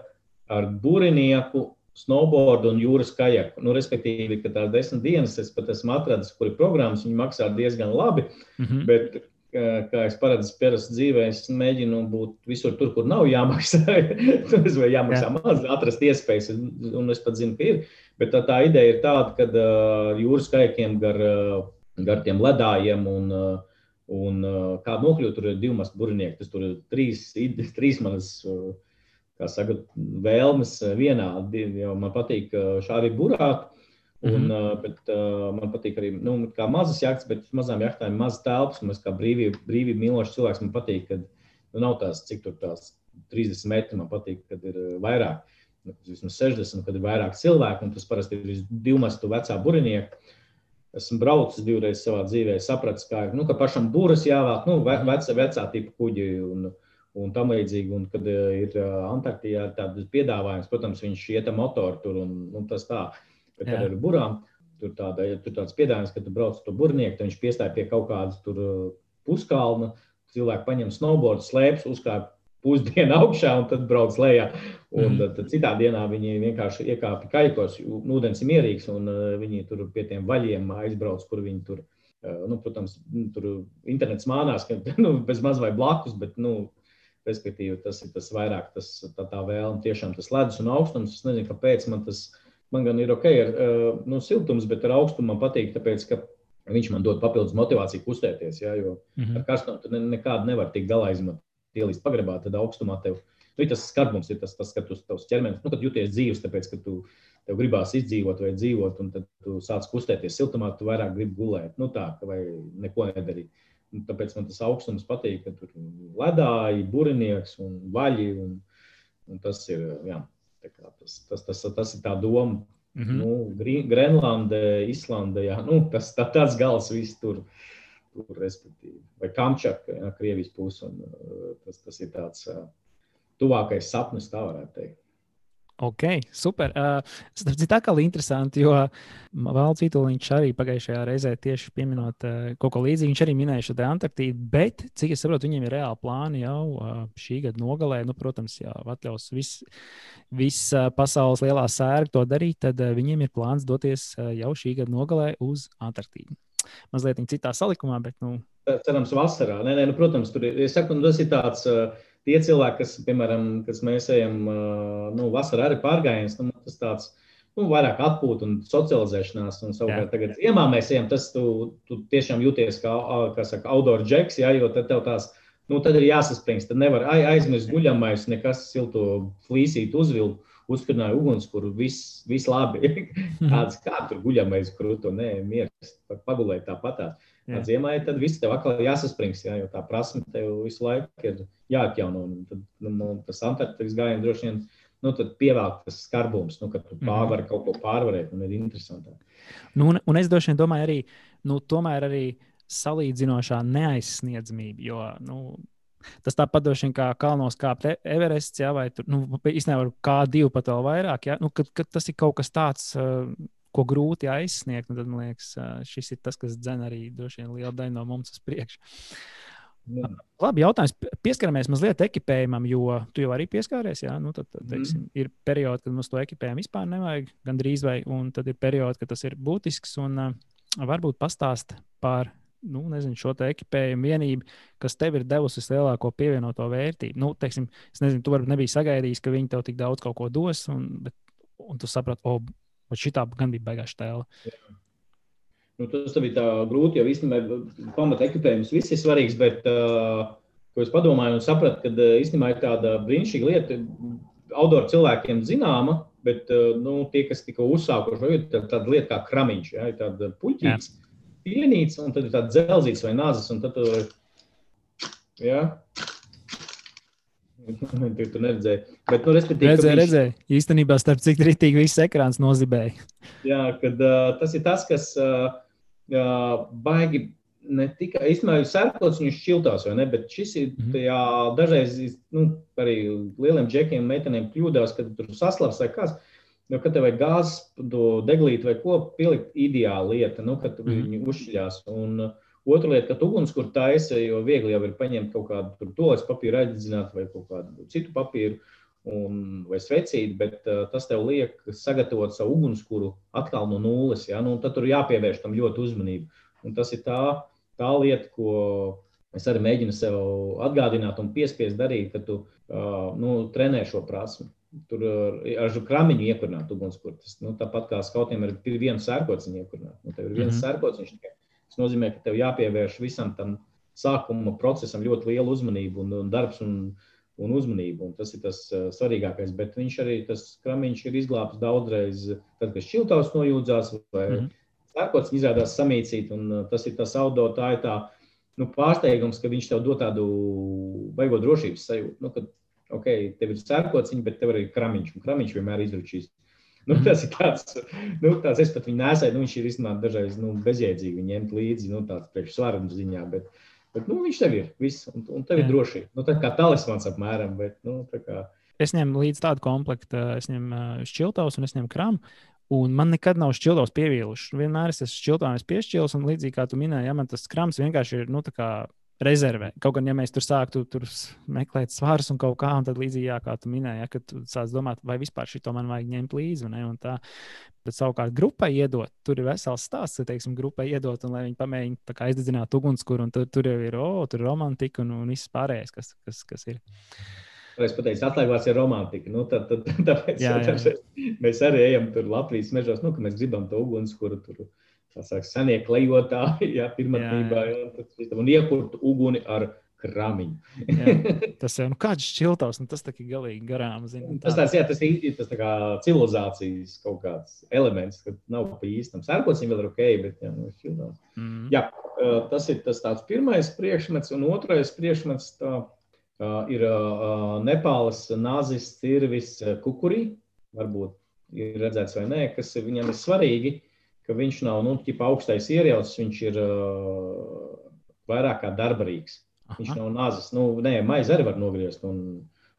ar būrinieku snowboardu un jūras kajaku. Nu, respektīvi, ka tās desmit dienas es pat esmu atradis, kur ir programmas, viņi maksā diezgan labi. Mm -hmm. Bet, kā es paredzu, parasti dzīvē, es mēģinu būt visur, tur, kur nav jāmaksā. *laughs* vai jāmaksā Jā. maz, atrast iespējas, un es pat zinu, ka ir. Bet tā, tā ideja ir tāda, ka uh, jūras kajakiem gar, uh, gar tiem ledājiem un uh, Un, uh, kā nokļūt, tur ir divi mazi burnieki. Tas tur ir trīs, trīs manas uh, kā saka, vēlmes eh, vienādi. Jo man patīk eh, šādi burāt. Un, mm -hmm. Bet uh, man patīk arī nu, kā mazas jahtas, bet mazām jahtām ir mazas telpas. Mēs kā brīvība, brīvība mīlošs cilvēks man patīk, ka nu, nav tās, cik tur tās 30 metri. Man patīk, kad ir vairāk, nu, vismaz 60, kad ir vairāk cilvēku. Tas parasti ir divmestu vecā burinieka. Esmu braucis divreiz savā dzīvē, sapratis, kā, nu, ka pašam būras jāvēl, nu, vecā, vecā tipa kuģi. Un, un tam līdzīgi. Un, kad eh, ir eh, Antarktijā tāds piedāvājums, protams, viņš iet ar motoru tur un, un tas tā. Bet ar burām tur, tāda, ja tur tāds piedāvājums, ka tu brauc to burnieku, tad viņš piestāja pie kaut kādas tur eh, puskalna. Cilvēki paņem snowboard, slēpjas, uzkāpj pusdienu *laughs* augšā un tad brauc lejā. Un tad, tad citā dienā viņi vienkārši iekāpa kājos, ūdens ir mierīgs, un viņi tur pie tiem vaļiem aizbrauc, kur viņi tur, nu, protams, tur internets mānās, ka *laughs* nu, bez maz vai blakus, bet, nu, Respektīvi, tas ir tas vairāk, tas, tā, tā vēlme, tiešām tas ledus un augstums. Es nezinu, kāpēc man tas man gan ir ok ar nu, siltums, bet ar augstumu man patīk, tāpēc, ka viņš man dod papildus motivāciju kustēties. Ja, jo mm -hmm. ar karstumu tu ne, nekādu nevar tikt galā izmantot. Ielīst pagrabā, tad augstumā tev nu, tas skarbums ir tas, tas ka tu tavs ķermenis, nu, kad jūties dzīves, tāpēc, ka tu tev gribās izdzīvot vai dzīvot, un tad tu sāc kustēties siltumā, tu vairāk gribi gulēt. Nu, tā, vai neko nedarīt. Tāpēc man tas augstums patīk, ka tur ir ledāji, burinieks un vaļi. Un, un tas ir jā, tas, tas, tas, tas ir tā doma. Mm -hmm. nu, Grenlandē, Islandē, jā, nu, tas tā, tāds gals viss tur. tur respektīvi. Vai Kamčaka, jā, Krievijas puse. Un, tas, tas ir tāds tuvākais sapnis, tā varētu teikt. Ok, super. Uh, Starp citu, atkal interesanti, jo Valds Vitoļņš arī pagājušajā reizē tieši pieminot uh, kaut ko līdzīgu. Viņš arī minēja šo Antarktīdu, bet, cik es saprotu, viņiem ir reāli plāni jau uh, šī gada nogalē. Nu, protams, ja atļaus viss vis, uh, pasaules lielā sērga to darīt, tad uh, viņiem ir plāns doties uh, jau šī gada nogalē uz Antarktīdu. Mazliet citā salikumā, bet. Nu... Cerams, vasarā. Nē, nē, nu, protams, tur ir. Es saku, nu, tas ir tāds. Uh, tie cilvēki, kas, piemēram, kas mēs ejam, nu, vasarā arī pārgājiens, nu, tas tāds. Nu, vairāk atpūta un socializēšanās, un savukārt tagad ziemā mēs ejam, tas tu, tu tiešām jūties kā, kā saka, outdoor džeks, ja, jo tad tev tās, nu, tad ir jāsaspringst, tad nevar aizmirst guļamais, nekas silto flīsīt uzvilkt, uzkurināja uguns, kur viss vis labi, *laughs* kāds, kā tur guļamais krūto, nē, mieras, pagulēt tāpatās. Jā. Ziemā ir tad viss tev atkal jāsasprings, jā, jo tā prasme tev visu laiku ir jāatjauno. Un tad nu, nu, tas Antarktikas gājiens droši vien nu, pievelk tas skarbums, nu, kad tu mhm. pārvari kaut ko pārvarēt, un ir interesanti. Nu, un, un es droši vien domāju arī, nu, tomēr arī salīdzinošā neaizsniedzamība, jo, nu, Tas tāpat droši vien kā kalnos kāpt e- Everests, jā, vai tur, nu, īstenībā kā divi pat vēl vairāk, jā, nu, kad, kad tas ir kaut kas tāds, ko grūti aizsniegt. Tad man liekas, šis ir tas, kas dzen arī droši vien liela daļa no mums uz priekšu. Jā. Labi, jautājums. Pieskaramies mazliet ekipējumam, jo tu jau arī pieskāries. Jā, nu, tad, teiksim, mm. Ir periodi, kad mums to ekipējumu vispār nevajag, gan drīz vai, un tad ir periodi, kad tas ir būtisks. Un, uh, varbūt pastāst par nu, nezinu, šo ekipējumu vienību, kas tev ir devusi vislielāko pievienoto vērtību. Nu, teiksim, es nezinu, tu varbūt nebija sagaidījis, ka viņi tev tik daudz kaut ko dos, un, bet, un tu saprati, o, oh, Un šī gan bija baigāša tēla. Nu, tas bija tā grūti, jo īstenībā pamata ekipējums viss ir svarīgs, bet uh, ko es padomāju un sapratu, ka īstenībā ir tāda brīnišķīga lieta, outdoor cilvēkiem zināma, bet nu, tie, kas tikko uzsākuši, ir tā, tāda lieta kā kramiņš, ja, ir tāda puķīts, pienīts, un tad ir tāda dzelzīts vai nāzes, un tad, ja, *laughs* Tur tu neredzēji. Bet, nu, redzēju, viņš... redzēju. Īstenībā, starp cik rītīgi viss ekrāns nozibēja. Jā, kad, uh, tas ir tas, kas uh, uh, baigi ne tikai īstenībā sērkots, viņš šķiltās, vai ne? Bet šis ir -hmm. tajā, dažreiz nu, arī lieliem džekiem, meitenēm kļūdās, kad tur saslaps vai kas. Jo, kad tev vajag gāzes, deglīt vai ko pielikt, ideāla lieta, nu, kad mm -hmm. viņi uzšķiļās. Un, uh, Otra lieta, ka ugunskura taisa, jo viegli jau ir paņemt kaut kādu tolas papīru, aizdzināt vai kaut kādu citu papīru un, vai svecīti, bet uh, tas tev liek sagatavot savu ugunskura atkal no nulles. Ja? Nu, tad tur jāpievērš tam ļoti uzmanību. Un tas ir tā, tā lieta, ko es arī mēģinu sev atgādināt un piespiest darīt, kad tu uh, nu, trenē šo prasmu. Tur ar krāmiņu iekurināt ugunskura. Tas nu, tāpat kā skautiem ir viens sērkots, viņa iekurināt. Nu, tev ir viens mm -hmm. sērkots, viņš tikai Tas nozīmē, ka tev jāpievērš visam tam sākuma procesam ļoti liela uzmanība un, un darbs un, un uzmanība. Un tas ir tas uh, svarīgākais. Bet viņš arī, tas kramiņš ir izglābts daudzreiz, tad, kad šķiltavs nojūdzās vai mm -hmm. sērkots izrādās samīcīt. Un, uh, tas ir tas auto, tā ir tā nu, pārsteigums, ka viņš tev dod tādu baigo drošības sajūtu. Nu, kad, ok, tev ir sērkots, bet tev arī kramiņš, un kramiņš vienmēr izručīs. *laughs* Nu, tas ir tāds, nu, tāds es pat viņu nesēju, nu, viņš ir izsmēts dažreiz nu, bezjēdzīgi, ņemt līdzi, nu, tāds priekš svaru ziņā, bet, bet nu, viņš tev ir, viss, un, un tev ir drošība. Nu, tā kā talismans apmēram, bet, nu, tā kā. Es ņemu līdzi tādu komplektu, es ņemu šķiltavus un es ņemu kramu. Un man nekad nav šķiltavs pievīluši. Vienmēr es esmu šķiltavs piešķīlis, un līdzīgi kā tu minēji, ja man tas krams vienkārši ir nu, rezervē. Kaut gan, ja mēs tur sāktu tur meklēt svārus un kaut kā, un tad līdzīgi, kā tu minēji, ja, kad sāc domāt, vai vispār šito man vajag ņemt līdzi. Tā, bet savukārt grupai iedot, tur ir vesels stāsts, ka, teiksim, grupai iedot, un lai viņi pamēģina aizdedzināt ugunskura, un tur, tur jau ir, oh, tur ir romantika un, un viss pārējais, kas, kas, kas ir. Es pateicu, atslēgvārds ir romantika. Nu, tad, tad, tāpēc jā, jā. *laughs* mēs arī ejam tur Latvijas mežos, nu, ka mēs gribam to ugunskura tur saka, senie klejotāji, ja, pirmotnībā, un, iekurt uguni ar krāmiņu. jā, *laughs* tas jau nu, kāds šķiltavs, nu, tas tā kā galīgi garām. Zin, tas, tāds, jā, tas ir tas tā kā civilizācijas kaut kāds elements, ka nav pa īstam. Sērkots viņam vēl ir ok, bet jā, nu, šķiltavs. Mm. Jā, tas ir tas tāds pirmais priekšmets, un otrais priekšmets tā, ir Nepāles nāzis cirvis kukurī. Varbūt ir redzēts vai nē, kas viņam ir svarīgi ka viņš nav nu, augstais ieraudzis, viņš ir uh, vairāk kā darbarīgs. Aha. Viņš nav nazis. Nu, nē, maizi arī var nogriezt un,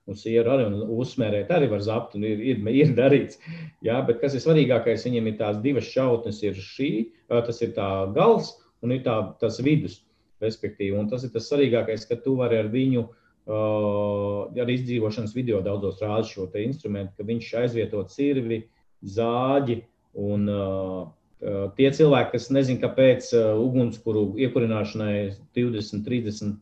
un sieru arī un uzsmērēt arī var zapt, un ir, ir, ir darīts. Jā, bet kas ir svarīgākais, viņiem ir tās divas šautnes, ir šī, tas ir tā gals un ir tā, tas vidus, respektīvi. Un tas ir tas svarīgākais, ka tu vari ar viņu, uh, arī izdzīvošanas video daudzos rāda šo instrumentu, ka viņš aizvieto cirvi, zāģi un uh, tie cilvēki, kas nezina, kāpēc ugunskura iekurināšanai 20, 30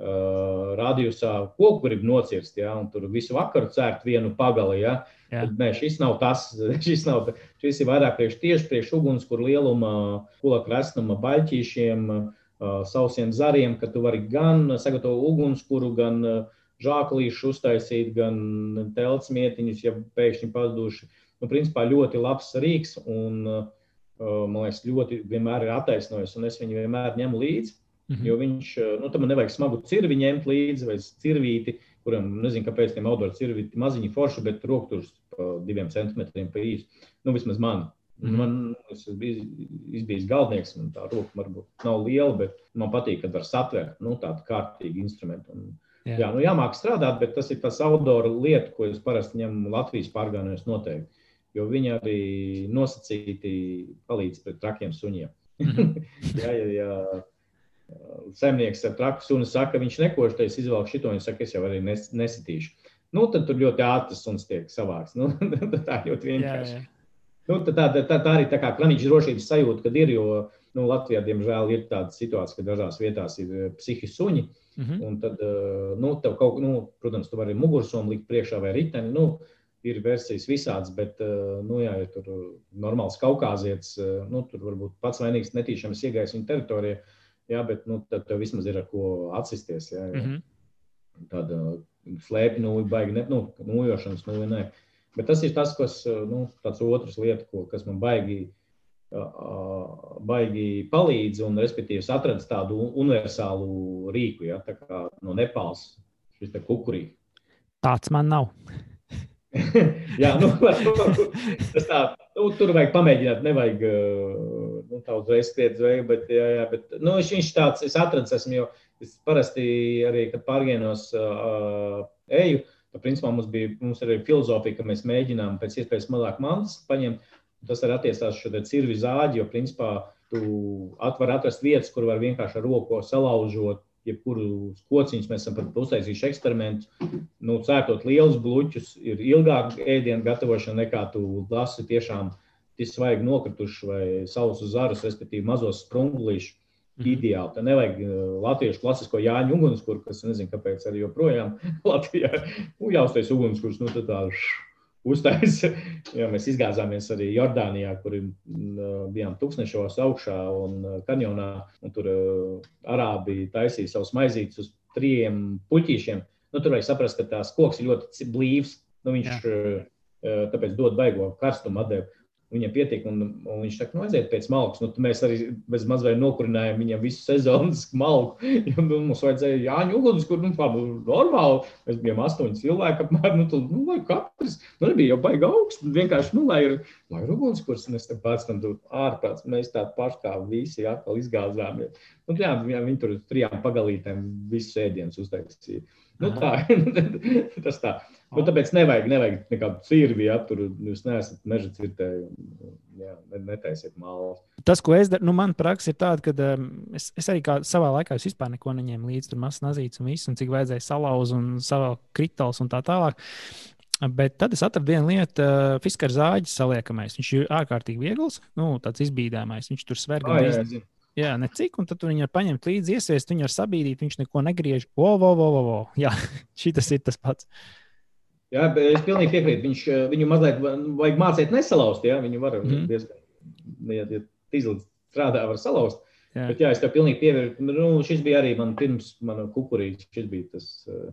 uh, radiusā koku grib nocirst, ja, un tur visu vakaru cērt vienu pagali. Ja. Tad, nē, šis nav tas. *laughs* Šis, nav, šis ir vairāk priekš tieši priekš ugunskura lieluma, kulaka resnuma, baļķīšiem, uh, sausiem zariem, ka tu vari gan sagatavot ugunskuru, gan žāklīšu uztaisīt, gan telts mietiņus, ja pēkšņi pazuduši. Nu, principā ļoti labs rīks un, uh, man liekas, ļoti vienmēr ir attaisnojis, un es viņu vienmēr ņemu līdzi. Mm -hmm. Jo viņš, eh, nu, tam nevajag smagu cirvi ņemt līdzi vai cirvīti, kuram, nezinu, kāpēc tiem outdoor cirvīti maziņi forši, bet rokturs pa diviem centimetriem pa īsu. Nu, vismaz man. Mm -hmm. Man es biju bijis galdnieks, un tā roka varbūt nav liela, bet man patīk, kad var satvert nu, tādu kārtīgu instrumentu. Un, jā. jā, nu, jāmāk strādāt, bet tas ir tas outdoor lieta, ko es parasti ņemu Latvijas pārgājienos noteikti. Jo viņi arī nosacīti palīdz pret trakiem suņiem. -hmm. *laughs* jā, jā, jā saimnieks ar traku sunu saka, viņš nekoštais izvēlēt šito, viņš saka, es jau arī nes, nesitīšu. Nu, tad tur ļoti ātri suns tiek savāks. Nu, *laughs* tā ļoti vienkārši. Jā, jā. Nu, tā, tā, tā, tā arī tā kā kraniņš drošības sajūta, kad ir, jo nu, Latvijā, diemžēl, ir tāda situācija, ka dažās vietās ir eh, psihiski suņi. Mm -hmm. Un tad, eh, nu, tev kaut, nu, protams, tu vari mugursomu likt priekšā vai riteni. Nu, ir versijas visādas, bet, eh, nu, jā, ja tur normāls kaukāzietis, nu, tur varbūt pats vainīgs netīšām iegājis viņa teritorijā jā, bet nu, tad tev vismaz ir ar ko atsisties. Jā, jā. Mm -hmm. Tāda slēpja nūja, baigi, ne, nu, nūjošanas nūja, nē. Bet tas ir tas, kas, nu, tāds otrs lieta, ko, kas man baigi, baigi palīdz, un, respektīvi, atradis tādu universālu rīku, ja, tā kā no Nepāls, šis te kukurī. Tāds man nav. *laughs* jā, nu, *laughs* tas tā, nu, tur vajag pamēģināt, nevajag nu, tā uzreiz skriet zveju, bet, jā, jā, bet nu, viņš, viņš tāds, es atradu esmu, jo es parasti arī, kad pārgienos uh, eju, tad, principā, mums bija, mums arī filozofija, ka mēs mēģinām pēc iespējas mazāk mantas paņemt, tas arī attiecās šo te cirvi zāģi, jo, principā, tu var atrast vietas, kur var vienkārši ar roku salaužot, jebkuru kociņu mēs esam uztaisījuši eksperimentus. Nu, cērtot lielus bluķus, ir ilgāka ēdienu gatavošana nekā tu lasi tiešām svaigi nokrituši vai savus zarus, respektīvi mazos sprunglīšus. -hmm. Ideāli. Tā nevajag uh, latviešu klasisko Jāņu ugunskura, kas nezinu, kāpēc arī joprojām *laughs* Latvijā nu, jāuztais ugunskurs. Nu, tā uztaisīja. *laughs* Mēs izgāzāmies arī Jordānijā, kur uh, bijām tūkstošos augšā un uh, kanjonā. Un tur uh, arābi taisīja savus maizītes uz trijiem puķīšiem. Nu, tur vajag saprast, ka tās koks ir ļoti blīvs. Nu, viņš Jā. tāpēc dod baigo karstumu atdevi. Viņam pietiek, un, un viņš saka, nu, aiziet pēc malkas. Nu, mēs arī bez mazliet nokurinājām viņam visu sezonas *laughs* malku. Nu, mums vajadzēja Jāņu uguns, kur nu, tā bija normāli. Mēs bijām astoņi cilvēki apmēram. Nu, tu, nu, lai katrs, nu, nebija jau baigi augsts. Vienkārši, nu, lai ir, lai ir uguns, kurš mēs te pats tam tur ārprāts. Mēs tādi paši kā visi atkal izgāzāmies. Nu, jā, viņi tur trijām pagalītēm visus ēdienus uztaisīja. Nu, tā, *laughs* tas tā. Nu, tāpēc nevajag, nevajag nekādu cirvi, ja tur jūs neesat meža cirtēji. Jā, netaisiet mālas. Tas, ko es daru, nu, man praksa ir tāda, ka um, es, es arī savā laikā vispār neko neņēmu līdzi. Tur mazs nazīts un viss, un cik vajadzēja salauzt un savā kritāls un tā tālāk. Bet tad es atradu vienu lietu, uh, fiskāra zāģis saliekamais. Viņš ir ārkārtīgi viegls, nu, tāds izbīdāmais. Viņš tur sver gan oh, jā, necik, un tad viņi var paņemt līdzi, iesviest, viņu var sabīdīt, viņš neko negriež. O, o, o, o, o. Jā, tas ir tas pats. Jā, es pilnīgi piekrītu. Viņš, eh, viņu mazliet vajag mācīt nesalauzt. Jā, viņu var mm. diezgan, ja, ja tīzlis strādā, var salauzt. Jā. Bet jā, es tev pilnīgi piekrītu. Nu, šis bija arī man pirms mana kukurīša. Šis bija tas. Eh,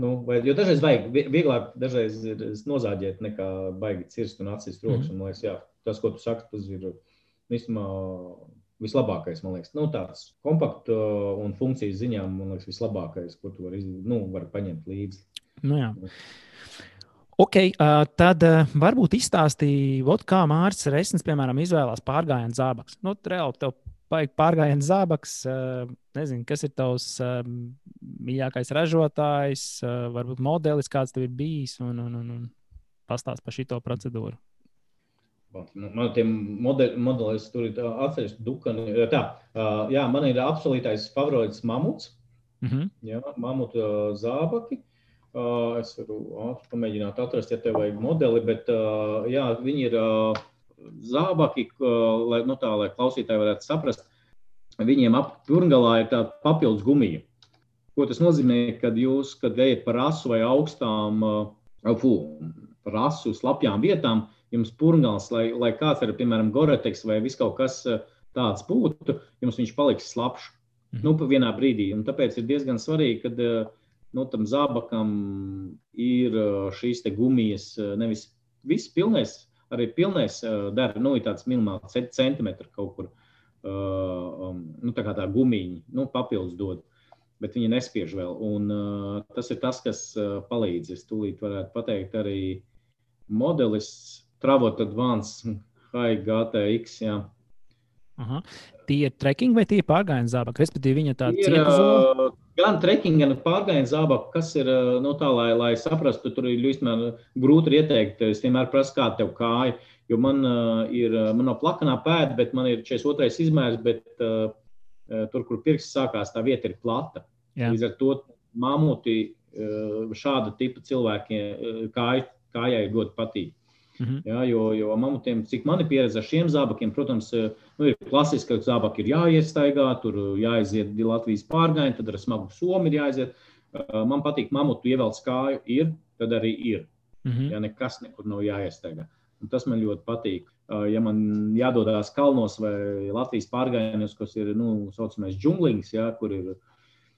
nu, vai, jo dažreiz vajag vieglāk, dažreiz ir nozāģēt, nekā baigi cirst un atsist rokas. Mm. Un, liekas, jā, tas, ko tu saki, tas ir vismā vislabākais, man liekas, nu, tāds kompakts un funkcijas ziņā, man liekas, vislabākais, ko tu vari, nu, vari paņemt līdzi. Nu, jā. Ok, uh, tad uh, varbūt izstāstīja, kā Mārcis Resnis, piemēram, izvēlās pārgājienu zābaks. Nu, reāli tev vajag pārgājienu zābaks. Uh, nezinu, kas ir tavs uh, mīļākais ražotājs, varbūt modelis, kāds tev ir bijis, un, un, un, un pastāst par šito procedūru. Man tie modeļi, tur ir atsevišķi dukani. Tā, jā, man ir absolūtais favorīts mamuts. Mm -hmm. Jā, mamuta zābaki. Es varu pamēģināt atrast, ja tev vajag modeli, bet jā, viņi ir zābaki, lai, nu tā, lai klausītāji varētu saprast. Viņiem ap pirmgalā ir tāda papildus gumija. Ko tas nozīmē, kad jūs, kad ejat par asu vai augstām, fū, par asu slapjām vietām, jums purngals, lai, lai kāds ir, piemēram, goreteks vai vis kaut kas eh, tāds būtu, jums viņš paliks slapjš. Mhm. Nu, vienā brīdī. Un tāpēc ir diezgan svarīgi, ka eh, nu, tam zābakam ir eh, šīs gumijas, nevis viss pilnais, arī pilnais dara, nu, ir tāds minimāls centimetrs kaut kur. Uh, nu, tā kā tā gumija, nu, papildus dod, bet viņi nespiež vēl. Un, tas ir tas, kas palīdz. Es tūlīt varētu pateikt arī modelis Travot Advance High GTX. Jā. Aha. Tie ir trekking vai tie ir pārgājienu zābaki? Respektīvi, viņa tāda ir. Uh, gan trekking, gan pārgājienu zābaki, kas ir no tā, lai, lai saprastu, tur ir ļoti grūti ieteikt. Es vienmēr prasu, kā tev kāja. Jo man uh, ir, man nav plakanā pēda, bet man ir 42. izmērs, bet uh, tur, kur pirksts sākās, tā vieta ir plata. Jā. Līdz ar to mamuti uh, šāda tipa cilvēkiem kāj, kājai ļoti patīk. -hmm. Jā, jo, jo mamutiem, cik man ir pieredze ar šiem zābakiem, protams, eh, nu, ir klasiski, ka zābaki ir jāiestaigā, tur jāaiziet Latvijas pārgājienu, tad ar smagu somu ir jāaiziet. Eh, man patīk, mamutu ievelc kāju, ir, tad arī ir. -hmm. Jā, nekas nekur nav jāiestaigā. Un tas man ļoti patīk. Eh, ja man jādodas kalnos vai Latvijas pārgājienos, kas ir nu, saucamais džunglings, jā, kur, ir,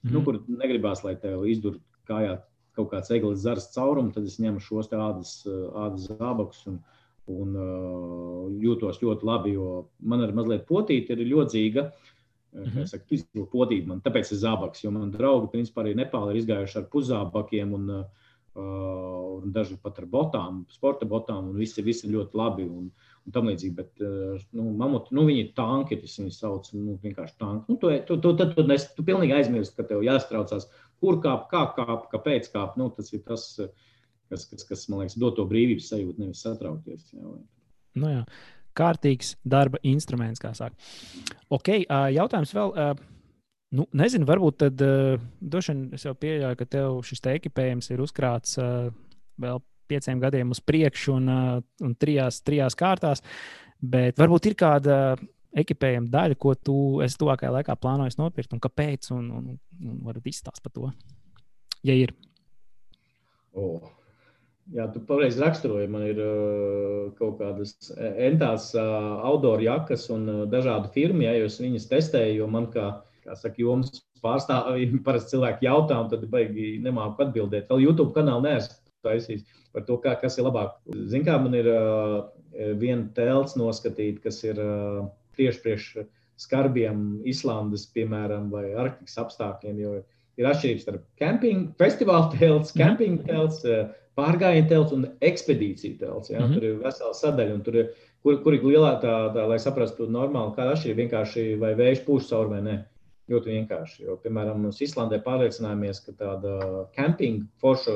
mm nu, mhm. kur negribās, lai tev izdur kājā kaut kāds eglis zars caurums, tad es ņemu šos ādas, ādas zābakus un, un uh, jūtos ļoti labi. Jo man ir mazliet potīta, ir ļodzīga. Mm -hmm. Es saku, izdevu potību, man tāpēc ir zābaks, jo man draugi, principā, arī Nepāli ir izgājuši ar puszābakiem un, uh, un daži pat ar botām, sporta botām, un visi, visi ļoti labi. Un, un tam līdzīgi. Bet, nu, mamut, nu, viņi ir tanki, tas viņi sauc, nu, vienkārši tanki. Nu, tu, tu, tu, tu, tu, tu, tu pilnīgi aizmirsti, ka tev jāstraucās kur kāp, kā kāp, kāpēc kāp. Nu, tas ir tas, kas, kas, kas man liekas, dod to brīvības sajūtu, nevis satraukties. Jā, nu, jā. Kārtīgs darba instruments, kā saka. Okay, jautājums vēl. Nu, nezinu, varbūt tad droši vien es jau pieļauju, ka tev šis te ekipējums ir uzkrāts vēl pieciem gadiem uz priekšu un, un trijās, trijās kārtās. Bet varbūt ir kāda ekipējuma daļa, ko tu esi tuvākajā laikā plānojis nopirkt un kāpēc? Un, un, un varat izstāstīt par to, ja ir. Oh. Jā, tu pareizi raksturoji. Man ir uh, kaut kādas entās uh, outdoor jakas un uh, dažādu firmu, ja es viņas testēju, jo man kā, kā saka, joms pārstāvji *laughs* parasti cilvēki jautā, un tad baigi nemāku atbildēt. Vēl YouTube kanālu neesmu taisījis par to, kā, kas ir labāk. Zin kā, man ir uh, viena telts noskatīta, kas ir uh, tieši priekš skarbiem Islandes, piemēram, vai Arktikas apstākļiem. Jo ir atšķirības starp camping, festivāla telts, camping mhm. telts, eh, pārgājienu telts un ekspedīciju telts. Ja? Mm -hmm. Tur ir vesela sadaļa, un tur ir, kur, kur ir lielā tā, tā, lai saprastu normāli, kāda atšķirība vienkārši vai vējš pūš cauri vai nē. Ļoti vienkārši. Jo, piemēram, mēs Islandē pārliecinājāmies, ka tāda camping forša,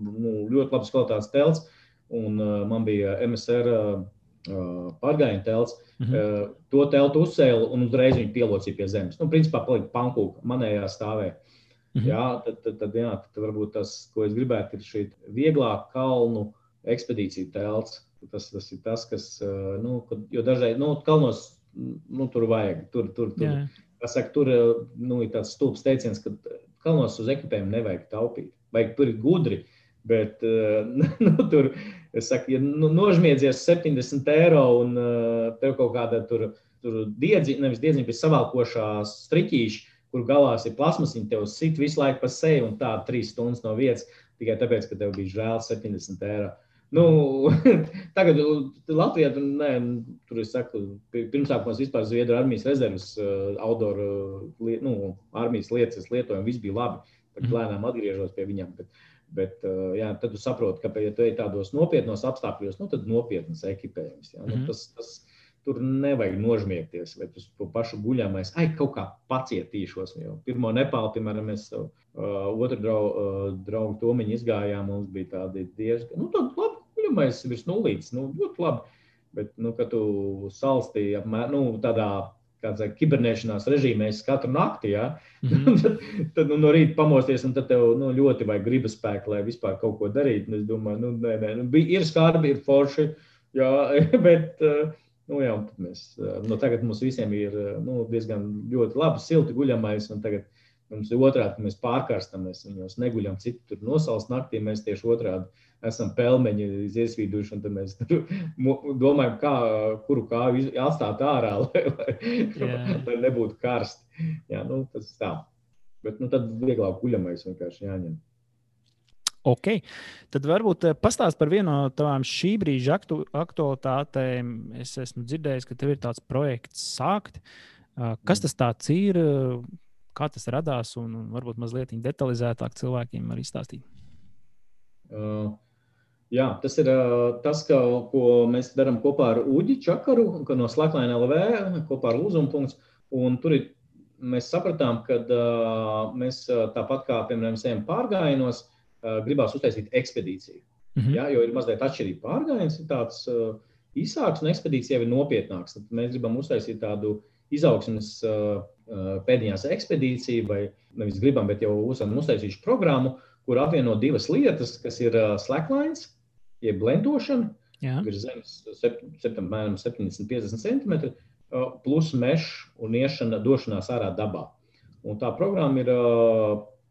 nu, ļoti labas kvalitātes telts, un uh, man bija MSR uh, pārgājienu telts. Mm -hmm. To teltu uzcēla un uzreiz viņu pielocīja pie zemes. Nu, principā palika pankūka manējā stāvē. Mm -hmm. Jā, tad, tad, tad, jā, tad varbūt tas, ko es gribētu, ir šī vieglā kalnu ekspedīcija telts. Tas, tas ir tas, kas, nu, jo dažreiz, nu, kalnos, nu, tur vajag, tur, tur, tur. Yeah. Saka, tur nu, ir tāds stulbs teiciens, ka kalnos uz ekipējumu nevajag taupīt. Vajag tur gudri, bet *laughs* nu, tur Es saku, ja nu, nožmiedzies 70 eiro un uh, tev kaut kāda tur, tur diedziņa, nevis diedziņa, bet savalkošās striķīši, kur galās ir plasmas, viņi tev sit visu laiku pa seju un tā trīs stundas no vietas, tikai tāpēc, ka tev bija žēl 70 eiro. Nu, *laughs* tagad Latvijā tur, ne, tur es saku, pirmsākumos vispār Zviedru armijas rezerves uh, outdoor uh, nu, armijas lietas lietojumu, viss bija labi. Tad mhm. lēnām atgriežos pie viņiem. Bet, uh, Bet, uh, jā, tad jūs saprotat, ka, ja tu ej tādos nopietnos apstākļos, nu, tad nopietnas ekipējums. Nu, mm -hmm. tas, tas, tur nevajag nožmiegties, vai uz to pašu guļamais. Ai, kaut kā pacietīšos. Jau pirmo Nepālu, piemēram, mēs uh, otru draugu, uh, draugu Tomiņu izgājām. Mums bija tādi diezgan, nu, tādi labi guļamais virs nulītes, nu, ļoti labi. Bet, nu, kad tu salstīji apmēram, nu, tādā kādā kibernēšanās režīmā katru nakti, ja? mm -hmm. tad, tad nu, no rīta pamosties, un tad tev nu, ļoti vajag gribas spēku, lai vispār kaut ko darītu. Es domāju, nu, nē, nē, nu, bija, ir skarbi, ir forši, jā, *laughs* bet nu, jā, mēs, nu, tagad mums visiem ir nu, diezgan ļoti labi, silti guļamais. Tagad mums ir otrādi, ka mēs pārkarstam, mēs viņos neguļam citur nosals naktī, mēs tieši otrādi esam pelmeņi iesvīduši, un tad mēs *laughs* domājam, kā, kuru kāju atstāt ārā, *laughs* lai, lai, lai nebūtu karsti. Jā, nu, tas tā. Bet nu, tad vieglāk guļamais vienkārši jāņem. Ok, tad varbūt eh, pastāst par vienu no tavām šī brīža aktu, aktualitātēm. Es esmu dzirdējis, ka tev ir tāds projekts sākt. Kas mm. tas ir, kā tas radās, un, un varbūt mazliet detalizētāk cilvēkiem var izstāstīt? Uh, Jā, tas ir tas, ka, ko mēs darām kopā ar Uģi Čakaru, no Slackline LV, kopā ar Lūzumu. Tur ir, mēs sapratām, ka mēs tāpat kā, piemēram, ejam pārgājienos, gribās uztaisīt ekspedīciju. Mm -hmm. Jā, jo ir mazliet atšķirība. Pārgājiens ir tāds īsāks, un ekspedīcija jau ir nopietnāks. Tad mēs gribam uztaisīt tādu izaugsmes pēdējās ekspedīciju, vai nevis gribam, bet jau esam uztaisījuši programmu, kur apvieno divas lietas, kas ir slacklines jeb blendošana, virs zemes apmēram 70-50 cm, plus mežs un iešana, došanās ārā dabā. Un tā programma ir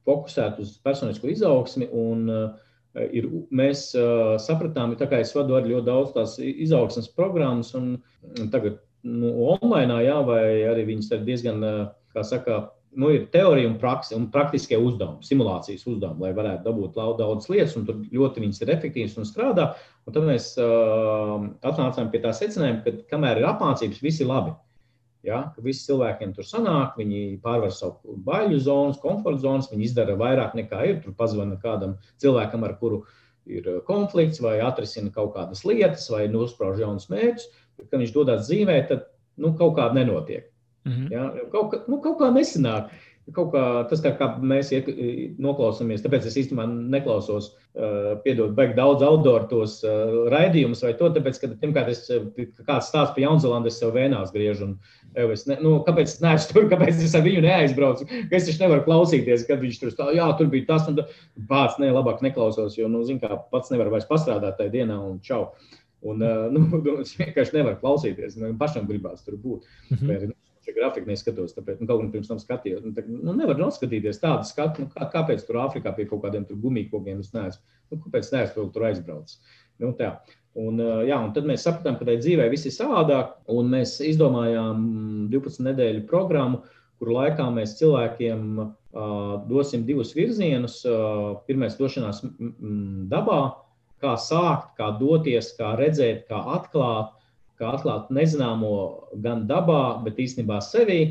fokusēta uz personisko izaugsmi. Un, ir, mēs sapratām, ka es vadu arī ļoti daudz tās izaugsmes programmas, un tagad nu, online, jā, vai arī viņas ir diezgan, kā saka, nu, ir teorija un, praksa, un praktiskie uzdevumi, simulācijas uzdevumi, lai varētu dabūt daudz lietas, un tur ļoti viņas ir efektīvas un strādā. Un tad mēs uh, atnācām pie tā secinājuma, ka kamēr ir apmācības, viss ir labi. Ja, visi cilvēkiem tur sanāk, viņi pārvar savu baiļu zonas, komforta zonas, viņi izdara vairāk nekā ir. Tur pazvana kādam cilvēkam, ar kuru ir konflikts, vai atrisina kaut kādas lietas, vai nosprauž jaunus mērķus. Kad viņš dodas dzīvē, tad nu, kaut kāda nenotiek. -hmm. ja? kaut, kā, nu, kaut kā nesanāk. Kaut kā tas, kā, kā mēs iek, noklausāmies, tāpēc es īstenībā neklausos, uh, piedod, beig daudz outdoor tos uh, raidījumus vai to, tāpēc, ka, pirmkārt, es, kāds stāsts par Jaunzēlandu, es sev vēnās griežu. Un, es ne, nu, kāpēc es neesmu tur, kāpēc es ar viņu neaizbraucu? Es taču nevaru klausīties, kad viņš tur stāv, jā, tur bija tas un. Pats ne, labāk neklausos, jo, nu, zin kā, pats nevar vairs pastrādāt tajā dienā un čau. Un, *laughs* nu, es vienkārši nevaru klausīties, man pašam gribās tur būt. Mm -hmm. Grafiku neskatos, tāpēc nu, kaut kā pirms tam skatījos. Nu, tā, nu, nevar noskatīties tādu skatu, nu, kā, kāpēc tur Āfrikā pie kaut kādiem gumijkokiem es neesmu. Nu, kāpēc neesmu tur aizbraucis? Nu, tā. Un, jā, un tad mēs sapratām, ka tai dzīvē viss ir savādāk, un mēs izdomājām 12 nedēļu programmu, kur laikā mēs cilvēkiem uh, dosim divus virzienus. Uh, pirmais - došanās dabā, kā sākt, kā doties, kā redzēt, kā atklāt kā atklāt nezināmo gan dabā, bet īstenībā sevī.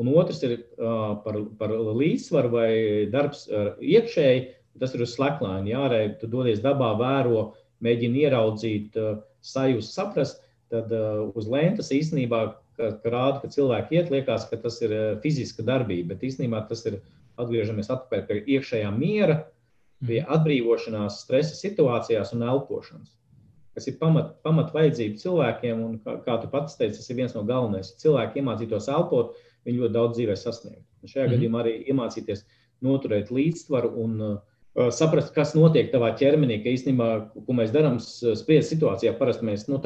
Un otrs ir uh, par, par līdzsvaru vai darbs iekšēji. Tas ir uz slaklāņa. Jā, arī tu dodies dabā, vēro, mēģini ieraudzīt, uh, sajust, saprast. Tad uh, uz lentes īstenībā rāda, ka cilvēki iet, liekas, ka tas ir fiziska darbība, bet īstenībā tas ir atgriežamies atpakaļ pie iekšējā miera, pie mhm. atbrīvošanās stresa situācijās un elpošanas kas ir pamat, pamat vajadzība cilvēkiem. Un, kā, kā tu pats teici, tas ir viens no galvenajiem. Ja cilvēki iemācītos elpot, viņi ļoti daudz dzīvē sasniegt. Un šajā mm -hmm. gadījumā arī iemācīties noturēt līdzsvaru un uh, saprast, kas notiek tavā ķermenī. Ka īstenībā, ko mēs darām spriedzes situācijā, parasti mēs nu,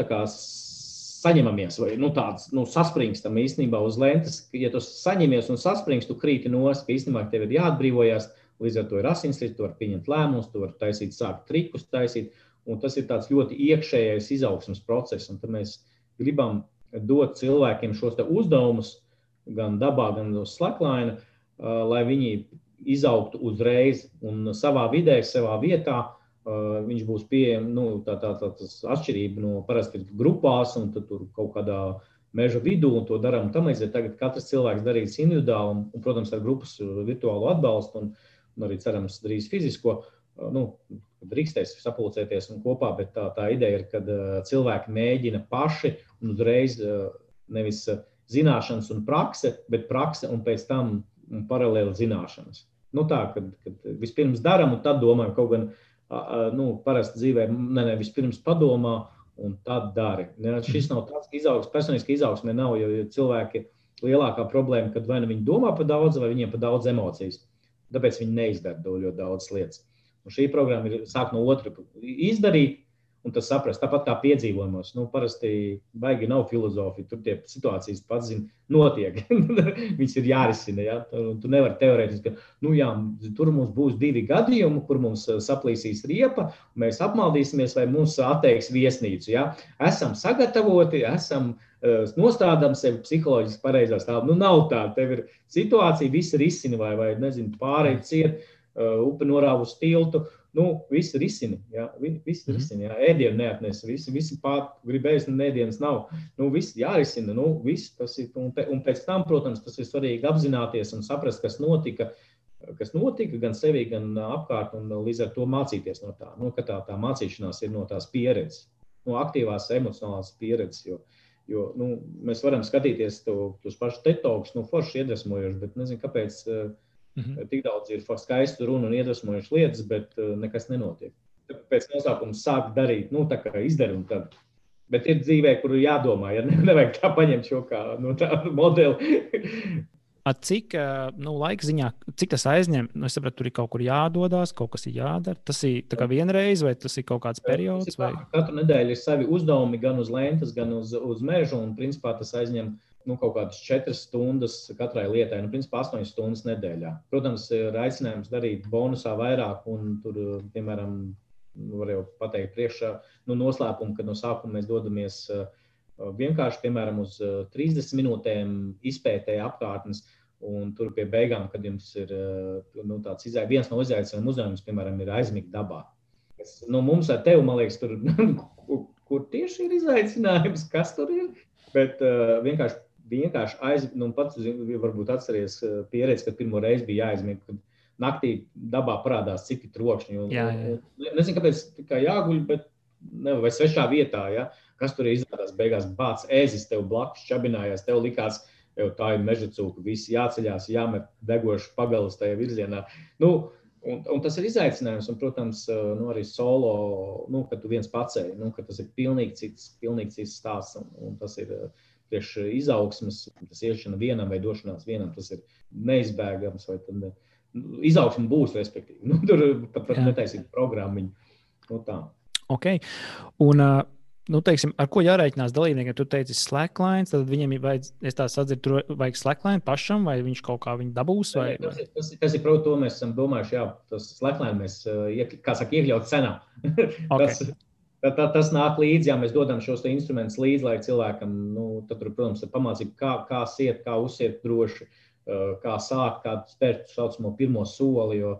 saņemamies vai nu, tāds nu, saspringstam īstenībā uz lentes. Ja tu saņemies un saspringst, tu krīti nost, ka īstenībā tev ir jāatbrīvojas. Līdz ar to ir asinsrites, tu vari pieņemt lēmumus, tu vari taisīt, sākt trikus taisīt. Un tas ir tāds ļoti iekšējais izaugsmas process. Un mēs gribam dot cilvēkiem šos uzdevumus, gan dabā, gan uz slaklaina, lai viņi izaugtu uzreiz un savā vidē, savā vietā. Viņš būs pieejams, nu, tā, tā, tā atšķirība no parasti grupās, un tur kaut kādā meža vidū, un to darām tam līdzīgi. Tagad katrs cilvēks darīs individuāli, un, un, protams, ar grupas virtuālo atbalstu, un, un arī cerams, drīz fizisko. nu, drīkstēs sapulcēties un kopā, bet tā, tā ideja ir, ka cilvēki mēģina paši un uzreiz nevis zināšanas un prakse, bet prakse un pēc tam paralēli zināšanas. Nu, tā, kad, kad vispirms darām un tad domājam, kaut gan nu, parasti dzīvē, ne, ne vispirms padomā un tad dari. Ne, šis nav tāds izaugsmes, personiski izaugsmē nav, jo, jo cilvēki lielākā problēma, kad vai nu viņi domā par daudz, vai viņiem par daudz emocijas. Tāpēc viņi neizdara ļoti daudz lietas. Un šī programma ir sāk no otra izdarīt, un tas saprast. Tāpat kā piedzīvojumos, nu, parasti baigi nav filozofija. Tur tie situācijas pats zina, notiek. *laughs* Viņas ir jārisina. Ja? Tu, tu nevari teorētiski, ka nu, jā, tur mums būs divi gadījumi, kur mums uh, saplīsīs riepa, mēs apmaldīsimies vai mums atteiks viesnīcu. Ja? Esam sagatavoti, esam uh, nostādām sevi psiholoģiski pareizā stāvā. Nu, nav tā, tev ir situācija, viss ir izsina vai, vai nezinu, pārējai ciet, uh, upe norāva uz tiltu nu, visi risina. Jā, visi mm. risina. Jā, ēdienu neatnes, visi, visi pār grib ēst, un ēdienas nav. Nu, viss jārisina. Nu, viss, tas ir, un, un pēc tam, protams, tas ir svarīgi apzināties un saprast, kas notika. Kas notika gan sevī, gan apkārt, un līdz ar to mācīties no tā. Nu, tā, tā mācīšanās ir no tās pieredzes, no aktīvās emocionālās pieredzes. Jo, jo nu, mēs varam skatīties to, tos pašus tetoks, nu, forši iedvesmojoši, bet nezinu, kāpēc. Uh, Mm -hmm. Tik daudz ir skaistu runu un iedvesmojušu lietas, bet uh, nekas nenotiek. Pēc nosaukuma sāk darīt, nu, tā kā izdara un tad. Bet ir dzīvē, kur jādomā, ja ne, *laughs* nevajag tā paņemt šo kā nu, modeli. *laughs* cik nu, laika ziņā, cik tas aizņem? Nu, es saprotu, tur ir kaut kur jādodas, kaut kas ir jādara. Tas ir vienreiz, vai tas ir kaut kāds periods? Vai... Katru nedēļu ir savi uzdevumi gan uz lentes, gan uz, uz mežu. Un, principā, tas aizņem nu, kaut kādas četras stundas katrai lietai, nu, principā astoņas stundas nedēļā. Protams, ir aicinājums darīt bonusā vairāk, un tur, piemēram, nu, var jau pateikt priekšā, nu, noslēpumu, ka no sākuma mēs dodamies uh, vienkārši, piemēram, uz 30 uh, minūtēm izpētēji apkārtnes. Un tur pie beigām, kad jums ir uh, nu, tāds izai, viens no izaicinājumiem, uzdevums, piemēram, ir aizmigt dabā. Es, nu, mums ar tevi, man liekas, tur, *laughs* kur tieši ir izaicinājums, kas tur ir. Bet uh, vienkārši vienkārši aizmigt, nu, pats varbūt atceries eh, pieredzi, kad pirmo reizi bija jāaizmigt. Kad naktī dabā parādās citi trokšņi. Un, jā, jā. Nezinu, kāpēc tā jāguļ, bet ne, vai svešā vietā, ja? kas tur izrādās beigās bācis ēzis tev blakus, čabinājās, tev likās, jau tā ir meža cūka, visi jāceļās, jāmet degoši pagalas tajā virzienā. Nu, Un, un tas ir izaicinājums, un, protams, eh, nu, arī solo, nu, kad tu viens pats ej, nu, tas ir pilnīgi cits, pilnīgi cits stāsts. Un, un tas ir uh, priekš izaugsmes, tas iešana vienam vai došanās vienam, tas ir neizbēgams. Tad, nu, izaugsme būs, respektīvi. *laughs* Nu, tur pat, pat netaisīt programmu. Nu, tā. okay. Un, uh, nu, teiksim, ar ko jārēķinās dalībniekiem? Tu teici, slackline, tad viņiem ir vajadz, atzir, tur vajag slackline pašam, vai viņš kaut kā viņu dabūs? Vai? Tas, ir, tas, ir, tas ir, protams, to mēs esam domājuši, jā, tas slackline mēs, iek, kā saka, iekļaut cenā. *laughs* Okay. tas, Tā, tā, tas nāk līdzi, ja mēs dodam šos instrumentus līdzi, lai cilvēkam, nu, tad, tur, protams, ir pamācība, kā, kā siet, kā uzsiet droši, kā sākt, kā spērt tā saucamo pirmo soli. Jo,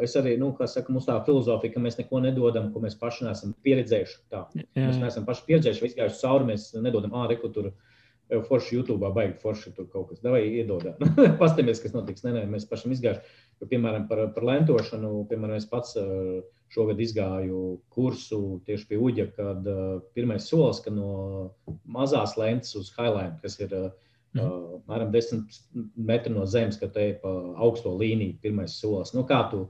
es arī, nu, kā saka, mums tā filozofija, ka mēs neko nedodam, ko mēs paši neesam pieredzējuši. Tā. Jā. Mēs neesam paši pieredzējuši, izgājuši cauri, mēs nedodam ārēku tur. Forši YouTube, baigi forši tur kaut kas. Vai iedodam. *laughs* Pastāmies, kas notiks. Nē, nē, mēs pašam izgājuši. Piemēram, par, par lentošanu, piemēram, es pats Šogad izgāju kursu tieši pie Uģa, kad pirmais solis no mazās lentes uz Highline, kas ir uh, uh, apmēram 10 metri no zemes, kad te pa augsto līniju, pirmais solis. Nu, kā tu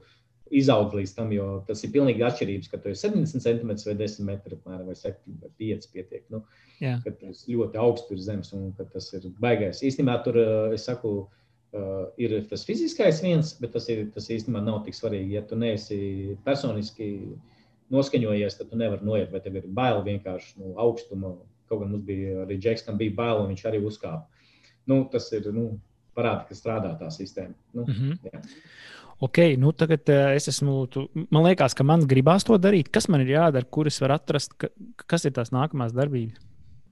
izaug līdz tam, jo tas ir pilnīgi atšķirības, ka tu esi 70 cm vai 10 metri, apmēram, vai 7 vai 5 pietiek. Nu, yeah. kad tas ļoti augsts ir zemes un tas ir baigais. Īstenībā tur, uh, es saku, Uh, ir tas fiziskais viens, bet tas, ir, tas īstenībā nav tik svarīgi. Ja tu neesi personiski noskaņojies, tad tu nevari noiet, vai tev ir bail vienkārši no nu, augstuma. Kaut gan mums bija arī Džeks, kam bija bail, un viņš arī uzkāpa. Nu, tas ir nu, parāda, ka strādā tā sistēma. Nu, mm -hmm. Jā. Ok, nu tagad uh, es esmu. Tu, man liekas, ka man gribās to darīt. Kas man ir jādara, kur es varu atrast, ka, kas ir tās nākamās darbības?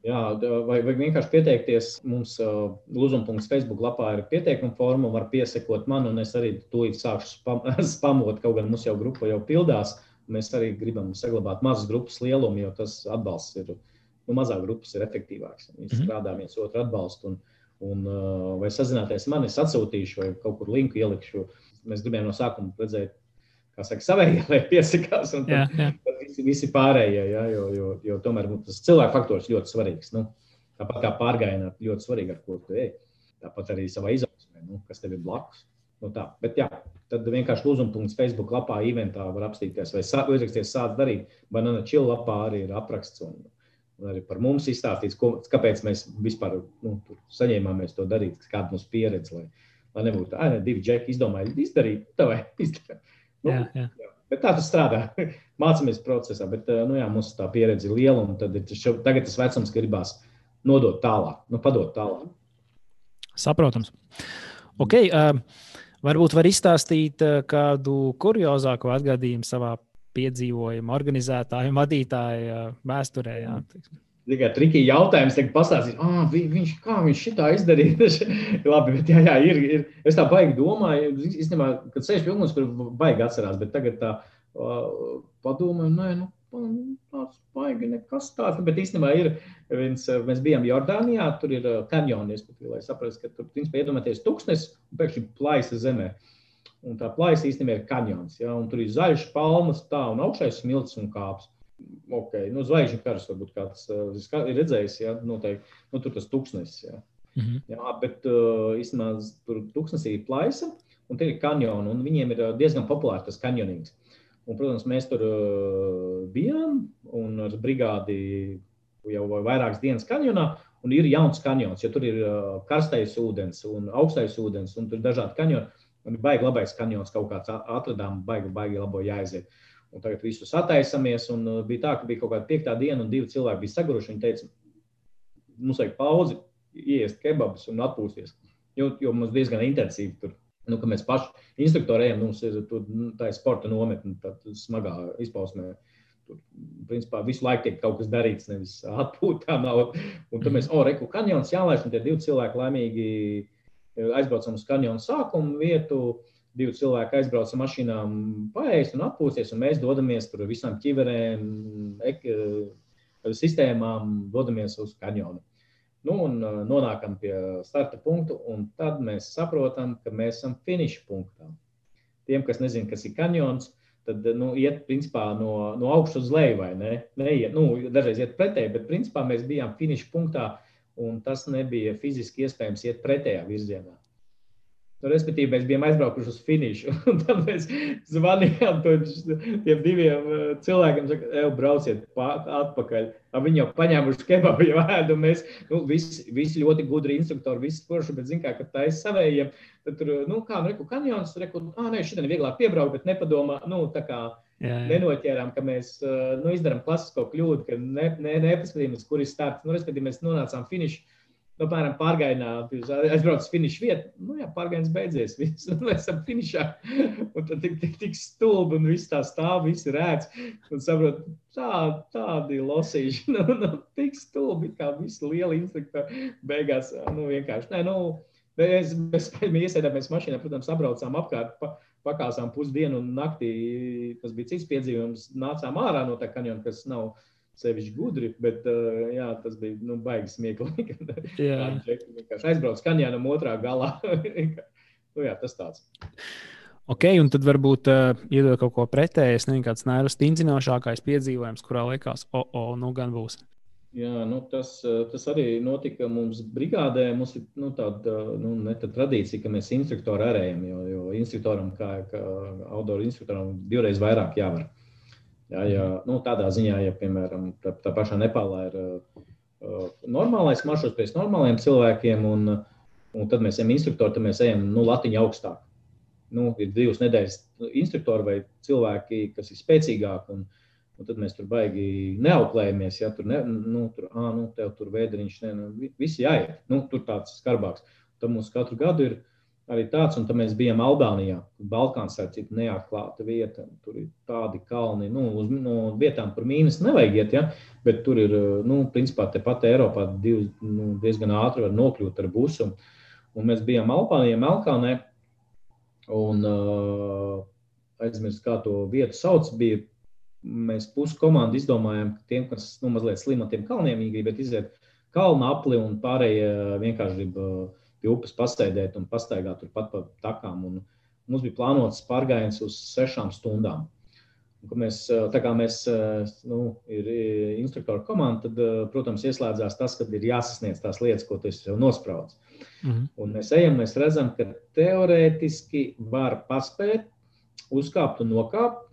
Jā, vai, vai vienkārši pieteikties. Mums uh, Lūzuma.CC Facebook lapā ir pieteikuma forma, var piesekot man, un es arī tūlīt sākšu spam, *laughs* spamot, kaut gan mums jau grupa jau pildās. Mēs arī gribam saglabāt mazas grupas lielumu, jo tas atbalsts ir, nu, mazāk grupas ir efektīvāks. Viņi mm -hmm. strādā viens otru atbalstu. Un, un, uh, vai sazināties man, es atsūtīšu, vai kaut kur linku ielikšu. Mēs gribējām no sākuma redzēt kā saka, savējie, lai piesakās. Un Jā, tad, jā. tad visi, visi pārējie, ja, jo, jo, jo tomēr tas cilvēku faktors ļoti svarīgs. Nu, tāpat kā pārgājienā, ļoti svarīgi, ar ko tu ej. Tāpat arī savā izaugsmē, nu, kas tev ir blakus. Nu, tā. Bet, jā, tad vienkārši lūzuma punkts Facebook lapā, eventā var apstīties, vai sā- uzraksties, sāc darīt. Banana chill lapā arī ir apraksts. Un, un arī par mums izstāstīts, ko, kāpēc mēs vispār nu, saņēmāmies to darīt, kāda mums pieredze. Lai, lai nebūtu tā, ne, divi džeki izdomāja izdarīt, tā vai izdarīt. Nu, Jā, jā. Bet tā tas strādā. *laughs* Mācāmies procesā, bet eh, nu, jā, mums tā pieredze ir liela. Tad ir šo- tagad tas vecums, ka gribās nodot tālāk, nu, padot tālāk. Saprotams. Ok, uh, varbūt var izstāstīt uh, kādu kuriozāku atgadījumu savā piedzīvojuma, vadītāja uh, vēsturē. Jā. Tikai trikīgi jautājums, tagad pastāstīt, ah, vi, viņš, kā viņš šitā izdarīja. *laughs* Labi, bet jā, jā, ir, ir. Es tā baigi domāju, īstenībā, kad sēž uguns, kur baigi atcerās, bet tagad tā uh, padomāju, nē, nu, nu, tāds baigi nekas tāds. Bet īstenībā ir, viens, mēs bijām Jordānijā, tur ir kanjonis, lai saprastu, ka tur, principā, iedomāties tūkstnes, un pēkšņi plaisa zemē. Un tā plaisa īstenībā ir kanjons, ja, un tur ir zaļš, palmas, tā, un augšais smilts un kāps. Okay. Nu, Zvaigžņu karš varbūt kāds uh, ska- ir redzējis, ja, noteikti. Nu, tur tas tūkstnesis. Ja. Mhm. Jā, bet uh, īstenībā tur tūkstnesī ir plaisa, un tie ir kanjoni, un viņiem ir uh, diezgan populārs tas kanjonings. Un, protams, mēs tur uh, bijām, un ar brigādi jau vairākas dienas kanjonā, un ir jauns kanjons, jo tur ir uh, karstais ūdens un augstais ūdens, un tur ir dažādi kanjoni. Un ir baigi labais kanjons, kaut kāds atradām, baigi, baigi labo jāaiziet. Un tagad visus attaisamies, un uh, bija tā, ka bija kaut kāda piektā diena, un divi cilvēki bija saguruši. Viņi teica, mums vajag pauzi, iest kebabus un atpūsties. Jo, jo mums diezgan intensīvi tur. Nu, mēs paši instruktori ejam, mums ir tur, nu, tā ir sporta nometne, tad smagā izpausmē. Tur, principā, visu laiku tiek kaut kas darīts, nevis atpūtā nav. Un tad mēs, oh, reku, kanjons jālaiž, un tie divi cilvēki laimīgi aizbraucam uz kanjonu sākumu vietu. Divi cilvēki aizbrauc ar mašīnām, paēst un atpūsties, un mēs dodamies tur ar visām ķiverēm, ek, eh, sistēmām, dodamies uz kanjonu. Nu, un uh, nonākam pie starta punkta, un tad mēs saprotam, ka mēs esam finiša punktā. Tiem, kas nezina, kas ir kanjons, tad nu, iet principā, no, no augšas uz leju, vai ne? Neiet, nu, dažreiz iet pretēji, bet principā mēs bijām finiša punktā, un tas nebija fiziski iespējams iet pretējā virzienā. Nu, respektīvi, mēs bijām aizbraukuši uz finišu. *laughs* un Tad mēs zvanījām tiem diviem eh, cilvēkiem, ka, ej, brauciet pa- atpakaļ. Viņi jau paņēmuši kebabu, jau ēdu. Mēs nu, visi, visi ļoti gudri instruktori, visi forši, bet zinām, ka tā ir savējiem. Tad tur, nu, kā, nu, reku kanjons, reku, ah, nē, šitien vieglāk piebraukt, bet nepadomā, nu, tā kā Jā, jā. nenoķērām, ka mēs uh, nu, izdarām klasisko kļūdu, ka ne, ne, nepaskatījāmies, kur ir starts. Nu, respektīvi, mēs nonācām finišu. Nu, piemēram, pārgājienā, jūs aizbraucat uz finišu vietu. Nu, jā, pārgājiens beidzies. Viss, *laughs* mēs esam finišā. Un tad tik, tik, tik stulbi, un viss tā stāv, viss ir rēts. Un saprot, tā, tādi losīši. *laughs* Nu, nu, tik stulbi, kā visi lieli instruktori. Beigās, nu, vienkārši. Nē, nu, mēs, mēs, mēs iesēdāmies mašīnā, protams, apbraucām apkārt. Pa, pakāsām pusdienu un naktī. Tas bija cits piedzīvojums. Nācām ārā no tā kanjona, kas nav sevišķi gudri, bet uh, jā, tas bija nu, baigi smieklīgi. *laughs* Džeki vienkārši aizbrauc kanjonam otrā galā. *laughs* nu, jā, tas tāds. Ok, un tad varbūt uh, iedod kaut ko pretēju. Es nezinu, kāds nevis stingzinošākais piedzīvojums, kurā likās, o, o, nu gan būs. Jā, nu, tas, eh, tas arī notika mums brigādē. Mums ir nu, tāda nu, tradīcija, ka mēs instruktori arējam, jo, jo instruktoram, kā, kā outdoor instruktoram, divreiz vairāk jāvar. Jā, jā, nu, tādā ziņā, ja, piemēram, tā, tā pašā Nepālā ir uh, normālais maršruts pēc normāliem cilvēkiem, un, un tad mēs ejam instruktori, tad mēs ejam nu, latiņu augstāk. Nu, ir divas nedēļas instruktori vai cilvēki, kas ir spēcīgāki. Un, Un tad mēs tur baigi neauklējamies. Ja tur, ne, nu, tur, ah, nu, tev tur vēderiņš, ne, nu, vi- visi jāiet. Nu, tur tāds skarbāks. Tad mums katru gadu ir arī tāds, un tad mēs bijām Albānijā. Balkāns ir cita neatklāta vieta. Tur ir tādi kalni, nu, uz no vietām, kur mīnus nevajag iet, ja? bet tur ir, nu, principā tepat Eiropā div, nu, diezgan ātri var nokļūt ar busu. Un mēs bijām Albānijā, Melkānē, un uh, aizmirst, kā to vietu sauc, bija mēs pusi komandu izdomājām, ka tiem, kas nu, mazliet slima tiem kalniem, viņi grib iziet kalnu apli un pārējie vienkārši grib uh, pie upes pasēdēt un pastaigāt turpat pa takām. Un, mums bija plānots pārgājiens uz sešām stundām. Mēs, tā kā mēs nu, ir instruktoru komanda, tad, protams, ieslēdzās tas, ka ir jāsasniedz tās lietas, ko tu jau nospraudzi. Mm -hmm. Un mēs ejam, mēs redzam, ka teorētiski var paspēt, uzkāpt un nokāpt,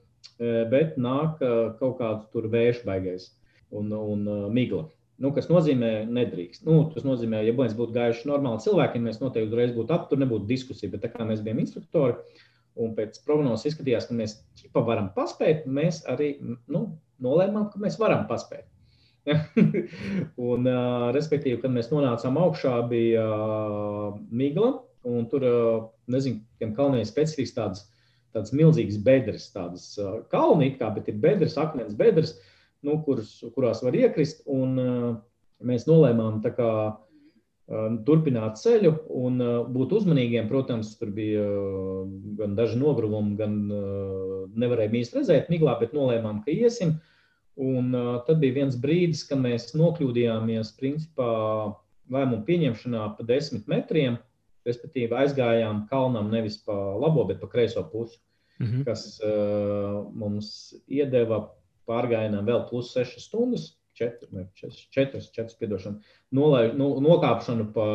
bet nāk kaut kāds tur vējš baigais un, un migla. Nu, kas nozīmē, nedrīkst. Nu, tas nozīmē, ja mēs būtu gājuši normāli cilvēkiem, mēs noteikti uzreiz būtu ap, tur nebūtu diskusija. Bet tā kā mēs bijām instruktori, un pēc prognozes izskatījās, ka mēs ķipa varam paspēt, mēs arī nu, nolēmām, ka mēs varam paspēt. *laughs* un, uh, respektīvi, kad mēs nonācām augšā, bija uh, migla, un tur, uh, nezinu, tiem kalniem specifiski tādas, tādas milzīgas bedres, tādas uh, kalni, kā, bet ir bedres, akmens bedres, nu, kuras, kurās var iekrist, un uh, mēs nolēmām kā Um, turpināt ceļu un uh, būt uzmanīgiem. Protams, tur bija gan daži nogruvumi, gan nevarēja īsti redzēt miglā, bet nolēmām, ka iesim. Un tad bija viens brīdis, kad mēs nokļūdījāmies principā lēmumu pieņemšanā pa desmit metriem. Respektīvi, aizgājām kalnam nevis pa labo, bet pa kreiso pusi, mm -hmm. kas uh, mums iedeva pārgājienam vēl plus 6 stundas četri, ne, četras, četras, četras piedošana, nolai, no, nokāpšanu pa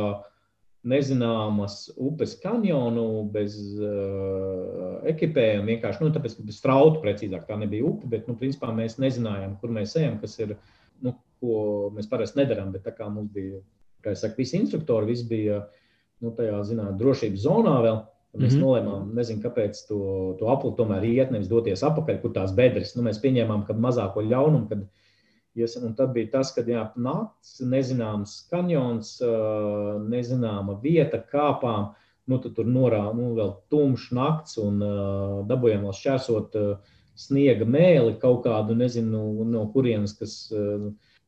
nezināmas upes kanjonu bez uh, ekipējuma. Vienkārši nu, tāpēc, ka strauta precīzāk tā nebija upe, bet nu, principā mēs nezinājām, kur mēs ejam, kas ir, nu, ko mēs parasti nedarām. Bet tā kā mums bija, kā jau saka, visi instruktori, viss bija nu, tajā, zināt, drošības zonā vēl. Mēs mm -hmm. nolēmām, nezinu, kāpēc to, to apli tomēr iet, nevis doties atpakaļ, kur tās bedres. Nu, mēs pieņēmām, ka mazāko ļaunumu, kad Un tad bija tas, kad naktis, nezināms kanjons, nezināma vieta, kāpām. Nu, tur norāda nu, vēl tumšs nakts un dabūjām vēl šķērsot sniega mēli kaut kādu, nezinu, no kurienes, kas,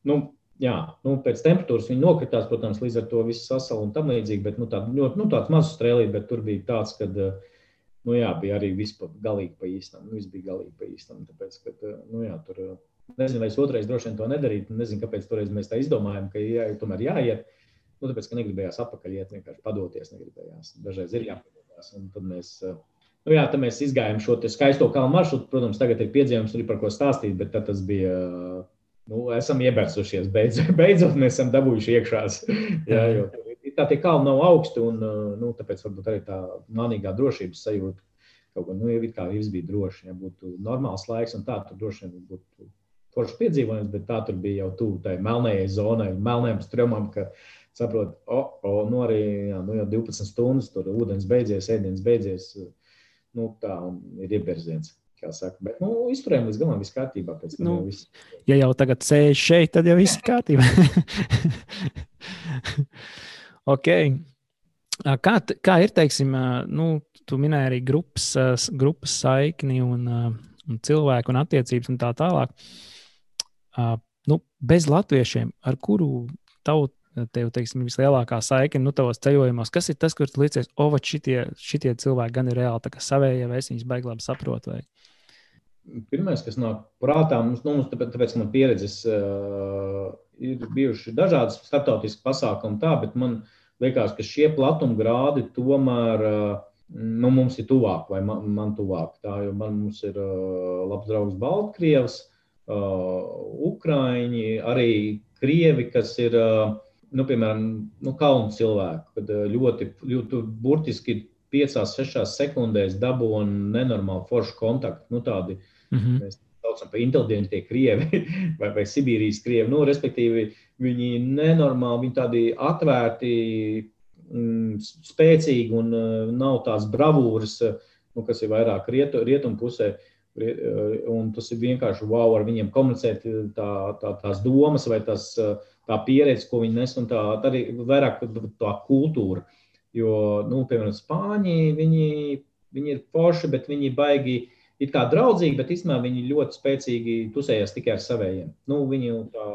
nu, jā, nu, pēc temperatūras viņi nokritās, protams, līdz ar to viss sasala un tam līdzīgi, bet, nu, tā, ļoti, nu, tāds mazs strēlīt, bet tur bija tāds, kad, uh, nu, jā, bija arī vispār galīgi pa īstam, nu, viss bija galīgi pa īstam, tāpēc, ka, nu, jā, tur. Uh, Nezinu, vai es otrais droši vien to nedarītu. Nezinu, kāpēc toreiz mēs tā izdomājām, ka jā, tomēr jāiet. Nu, tāpēc, ka negribējās atpakaļ iet, vienkārši padoties. Negribējās. Dažreiz ir jāpadodas. Un tad mēs, nu, jā, tad mēs izgājām šo skaisto kalnu maršrutu. Protams, tagad ir piedzīvojums, ir par ko stāstīt, bet tas bija. Nu, esam iebērsušies. Beidz, *laughs* beidzot, mēs esam dabūjuši iekšā. *laughs* jā, jo tā tie kalni nav augsti, un nu, tāpēc varbūt arī tā manīgā drošības sajūta. Kaut kā, nu, ja kā viss bija droši, ja būtu normāls laiks, un tā, tur droši vien būtu foršs piedzīvojums, bet tā tur bija jau tuvu tai melnējai zonai, melnējam strumam, ka saprot, o, o, nu arī jā, nu jau 12 stundas tur ūdens beidzies, ēdiens beidzies, nu tā ir ieberziens. Bet, nu, izturējām līdz galam, viss kārtībā. Nu, jau viss... Ja jau tagad sēž šeit, tad jau viss ir kārtībā. *laughs* ok. Kā, kā ir, teiksim, nu, tu minēji arī grupas, grupas saikni un, un cilvēku un attiecības un tā tālāk. Nu, bez latviešiem, ar kuru tautu tev teiksim, vislielākā saikne nu, tavos ceļojumos, kas ir tas, kur tu licies, o, vai šitie, šitie cilvēki gan ir reāli savējie, vai es viņus baigi labi saprotu? Vai? Pirmais, kas nāk prātā, mums, nu, mums tāpēc, tāpēc man pieredzes uh, ir bijuši dažādas starptautiskas pasākumi, tā, bet man liekas, ka šie platumgrādi tomēr uh, nu, mums ir tuvāk, vai man, man tuvāk. Tā, jo man ir uh, labs draugs Baltkrievs, uh, Ukrāņi, arī krievi, kas ir, uh, nu, piemēram, nu, kalnu cilvēki, kad uh, ļoti, ļoti burtiski 5-6 sekundēs dabūna nenormāli foršu kontaktu. Nu, tādi, mm -hmm. Mēs saucam par inteliģentie krievi *laughs* vai, vai Sibīrijas krievi. Nu, respektīvi, viņi nenormāli, viņi tādi atvērti, mm, spēcīgi un nav tās bravūras, nu, kas ir vairāk rietu, rietumu pusē. Eh, un tas ir vienkārši wow, ar viņiem komunicēt, eh, tā, tā, tās domas vai tas, eh, tā pieredze, ko viņi nes, un tā, tā arī vairāk tā kultūra. Jo, nu, piemēram, Spāņi, viņi, viņi ir forši, bet viņi baigi it kā draudzīgi, bet īstenībā viņi ļoti spēcīgi tusējas tikai ar savējiem. Nu, viņi tā,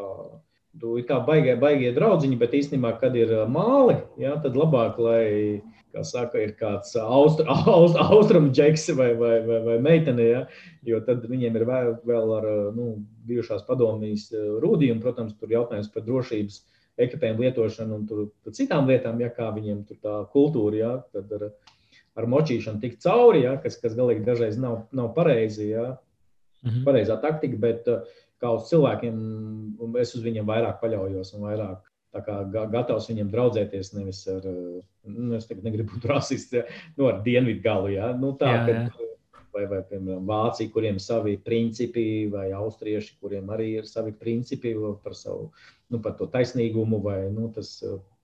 tu ir kā baigie, baigie draudziņi, bet īstenībā, kad ir māli, jā, tad labāk, lai kā saka, ir kāds austr, *laughs* aust, austrumu džeks vai, vai, vai, vai meitene, ja? jo tad viņiem ir vēl, vēl ar nu, bijušās padomjas eh, rūdījumu, protams, tur jautājums par drošības ekipējumu lietošanu un tur, tur citām lietām, ja kā viņiem tur tā kultūra, ja? tad ar, ar močīšanu tikt cauri, ja, kas, kas galīgi dažreiz nav, nav pareizi, ja, mhm. pareizā taktika, bet kā uz cilvēkiem, es uz viņiem vairāk paļaujos un vairāk gatavs viņiem draudzēties. Nevis ar, nu, es negribu *laughs* būt rasists, nu, ar dienvidu galu. Ja, nu, tā, jā, jā. Kad, vai, vai piemēram, Vācija, kuriem ir savi principi, vai Austrieši, kuriem arī ir savi principi par, savu, nu, par to taisnīgumu. Vai, nu, tas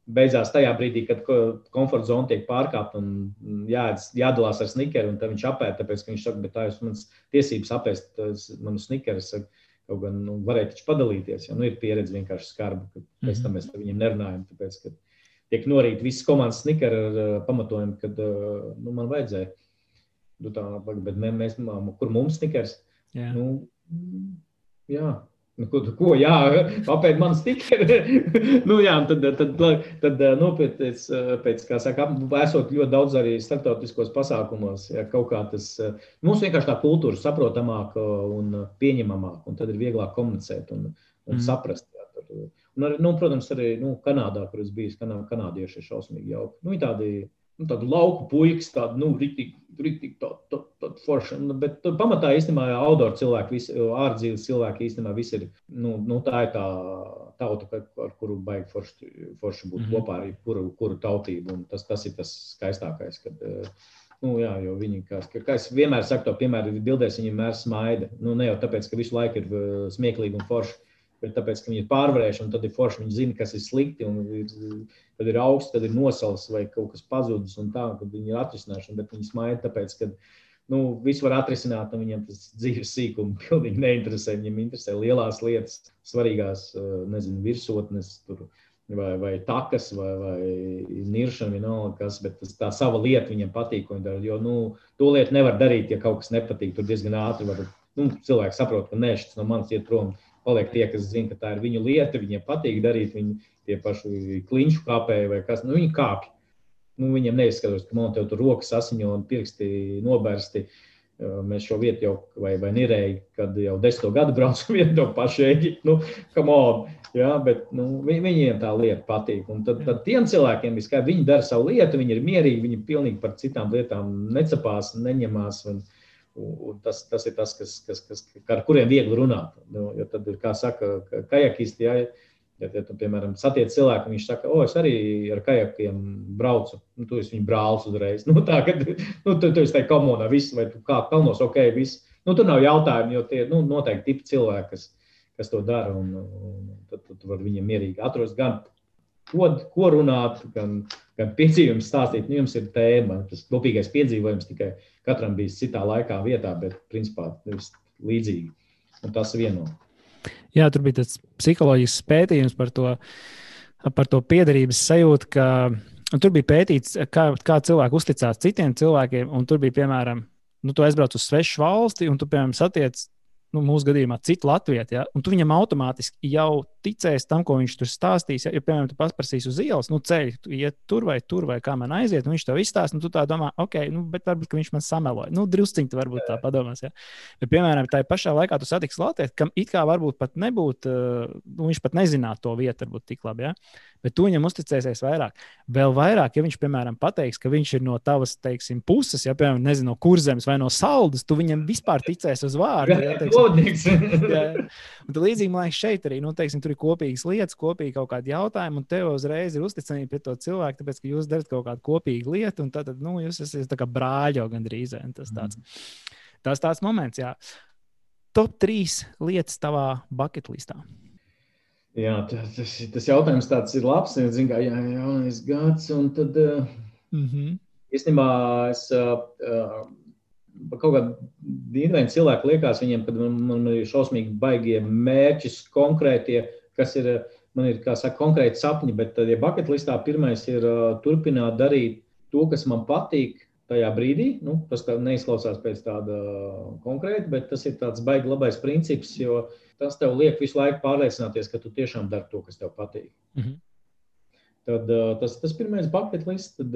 beidzās tajā brīdī, kad komforta zona tiek pārkāpta un jā, jādalās ar snickeru, un viņš apēta, tāpēc, ka viņš saka, bet tā ir manas tiesības apēst manu snickeru. Kaut gan nu, varēja taču padalīties, jo nu, ir pieredze vienkārši skarba, ka pēc tam mēs ar viņiem nerunājam. Tāpēc, kad tiek norīta visas komandas snikeri ar uh, pamatojumu, ka uh, nu, man vajadzēja. Nu, tā, bet mēs, kur mums snikers? Jā. Nu, jā, Nu, ko, ko jā, apēd man stikeri. *laughs* nu, jā, tad, tad, tad, tad nu, pēc, pēc, kā saka, esot ļoti daudz arī starptautiskos pasākumos, ja kaut kā tas, mums vienkārši tā kultūra saprotamāka un pieņemamāka, un tad ir vieglāk komunicēt un, un mm. saprast. Jā, tur. un, arī, nu, protams, arī nu, Kanādā, kur es biju, kanā, kanādieši ir šausmīgi jauki. Nu, tādi, nu, tādu lauku puikas, tādu nu, rītīgi, rītīgi tā, tā, tā forša. Bet pamatā īstenībā outdoor cilvēki, ārdzīves cilvēki īstenībā visi ir, nu, nu tā ir tā tauta, ar kuru baigi forši, forši būt mm -hmm. kopā ar kuru, kuru tautību. Un tas, tas ir tas skaistākais. Kad, Nu, jā, jo viņi, kā, kā es vienmēr saku, to piemēru, bildēs viņi vienmēr smaida. Nu, ne jau tāpēc, ka visu laiku ir smieklīgi un forši, bet tāpēc, ka viņi ir pārvarējuši, un tad ir forši, viņi zina, kas ir slikti, un ir, tad ir augsts, tad ir nosals vai kaut kas pazudis, un tā, kad viņi ir atrisināšana, bet viņi smaida tāpēc, ka nu, visu var atrisināt, un viņiem tas dzīves sīkumi *laughs* pilnīgi neinteresē. Viņiem interesē lielās lietas, svarīgās, nezinu, virsotnes. Tur, vai, vai takas, vai, vai niršana, vienalga kas, bet tas, tā sava lieta viņiem patīk. Dara, jo nu, to lietu nevar darīt, ja kaut kas nepatīk. Tur diezgan ātri var, nu, cilvēki saprot, ka nē, šis no manis iet prom paliek tie, kas zina, ka tā ir viņu lieta, viņiem patīk darīt, viņi tie paši kliņšu kāpēji vai kas, nu viņi kāpj. Nu, viņiem neizskatās, ka man te tur rokas asiņo un pirksti nobērsti. Mēs šo vietu jau, vai, vai nirēji, kad jau desmit gadu braucam *laughs* vienu to pašu ēģi, nu, come on, jā, bet nu, viņiem tā lieta patīk. Un tad, tad tiem cilvēkiem skaidrs, viņi dara savu lietu, viņi ir mierīgi, viņi pilnīgi par citām lietām necapās, neņemās. Un, uh, Un tas, tas ir tas, kas, kas, kas, ar kuriem viegli runāt. Nu, jo tad, kā saka, kajakisti, ja, ja, ja tu, piemēram, satiec cilvēku, viņš saka, o, es arī ar kajakiem braucu, nu, tu esi viņa brālis uzreiz. *laughs* Nu, tā, kad, nu, tu, tu esi tajā komunā, viss, vai tu kā kalnos, ok, viss. Nu, tur nav jautājumu, jo tie ir nu, noteikti tipi cilvēki, kas, kas to dara. Un, un tad tu, tu vari viņiem mierīgi atrast gan ko, ko runāt, gan, gan piedzīvojums stāstīt. Nu, jums ir tēma, tas kopīgais piedzīvojums tikai katram bija citā laikā, vietā, bet principā līdzīgi. Un tas vieno. Jā, tur bija tāds psiholoģisks pētījums par to, par to piederības sajūtu, ka tur bija pētīts, kā, kā cilvēki uzticās citiem cilvēkiem. Tur bija, piemēram, nu, tu aizbrauc uz svešu valsti, un tu, piemēram, satiec nu, mūsu gadījumā, citu latviešu, ja, un tu viņam automātiski jau ticēsi tam, ko viņš tur stāstīs. Ja, ja piemēram, tu prasīsi uz ielas, nu, ceļš, tu iet tur vai tur, vai kā man aiziet, un viņš tev izstāsta, nu, tu tā domā, ok, nu, bet varbūt viņš man sameloja. Nu, drusciņi tu varbūt tā padomās. Ja. Bet, piemēram, tā pašā laikā tu satiksi Latviju, kam it kā varbūt pat nebūtu, nu, viņš pat nezinātu to vietu, varbūt tik labi. Ja bet tu viņam uzticēsies vairāk. Vēl vairāk, ja viņš, piemēram, pateiks, ka viņš ir no tavas teiksim, puses, ja, piemēram, nezinu, no kurzemes vai no saldas, tu viņam vispār ticēsi uz vārdu. Ja, *laughs* teiksim, *laughs* jā, un tā līdzīgi, man liekas, šeit arī nu, teiksim, tur ir kopīgas lietas, kopīgi kaut kādi jautājumi, un tev uzreiz ir uzticamība pret to cilvēku, tāpēc, ka jūs darat kaut kādu kopīgu lietu, un tad nu, jūs esat kā brāļi jau gandrīz. Tas tāds, mm. tas tāds moments, jā. Top trīs lietas tavā bucket listā. Jā, tas, tas jautājums tāds ir labs. Es zinu, ka jā, jaunais gads, un tad mm -hmm. īstenībā es uh, kaut kādā dīvainā cilvēka liekas viņiem, ka man, man ir šausmīgi baigie mērķis konkrētie, kas ir, man ir, kā saka, konkrēti sapņi, bet tad, ja bucket listā pirmais ir uh, turpināt darīt to, kas man patīk, tajā brīdī. Nu, tas neizklausās pēc tāda konkrēta, bet tas ir tāds baigi labais princips, jo tas tev liek visu laiku pārliecināties, ka tu tiešām dari to, kas tev patīk. Mm -hmm. Tad, tas ir tas pirmais bucket list. Tad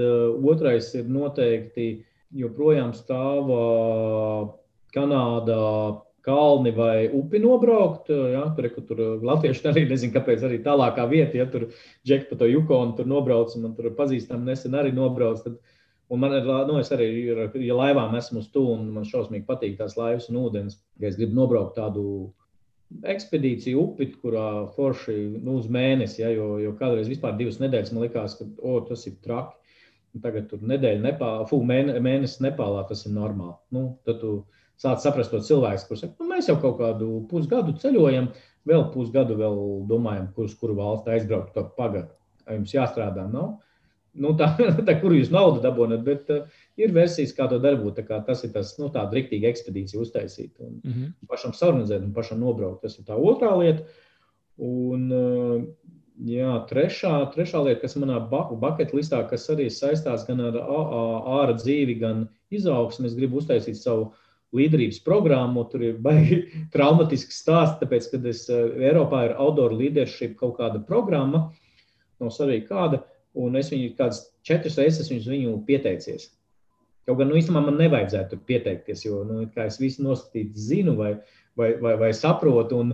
otrais ir noteikti joprojām stāv Kanādā kalni vai upi nobraukt. Ja, tur, tur latvieši *laughs* arī nezinu, kāpēc arī tālākā vieta, ja tur džekta pa to Jukonu tur nobrauc, man tur pazīstami nesen arī nobrauc. Tad Un man ir, nu, es arī, ja laivām esmu uz to, un man šausmīgi patīk tās laivas un ūdens, ja es gribu nobraukt tādu ekspedīciju upi, kurā forši nu, uz mēnesi, ja, jo, jo kādreiz vispār divas nedēļas man likās, ka oh, tas ir traki. Tagad tur nedēļa nepālā, fu, mēnesis nepālā, tas ir normāli. Nu, tad tu sāc saprast to cilvēku, kurš saka, nu, mēs jau kaut kādu pusgadu ceļojam, vēl pusgadu vēl domājam, kurš kuru valstu aizbraukt, to pagaidu. Jums jāstrādā, nav. No? nu, tā, *laughs* tā, kur jūs naudu dabūjat, bet uh, ir versijas, kā to darīt. Tas ir tas, nu, tāda rīktīva ekspedīcija uztaisīt un mm -hmm. pašam sarunāt un pašam nobraukt. Tas ir tā otrā lieta. Un, uh, jā, trešā, trešā lieta, kas manā listā, kas arī saistās gan ar ārā dzīvi, gan izaugsmu, es gribu uztaisīt savu līderības programmu. Tur ir baigi *laughs* traumatisks stāsts, tāpēc, ka es, uh, Eiropā ir outdoor leadership kaut kāda programma, nav svarīgi kāda un es viņu kādas četras reizes viņu pieteicies. Kaut gan nu, īstenībā man nevajadzētu pieteikties, jo nu, es visu noskatīti zinu vai, vai, vai, vai saprotu. Un,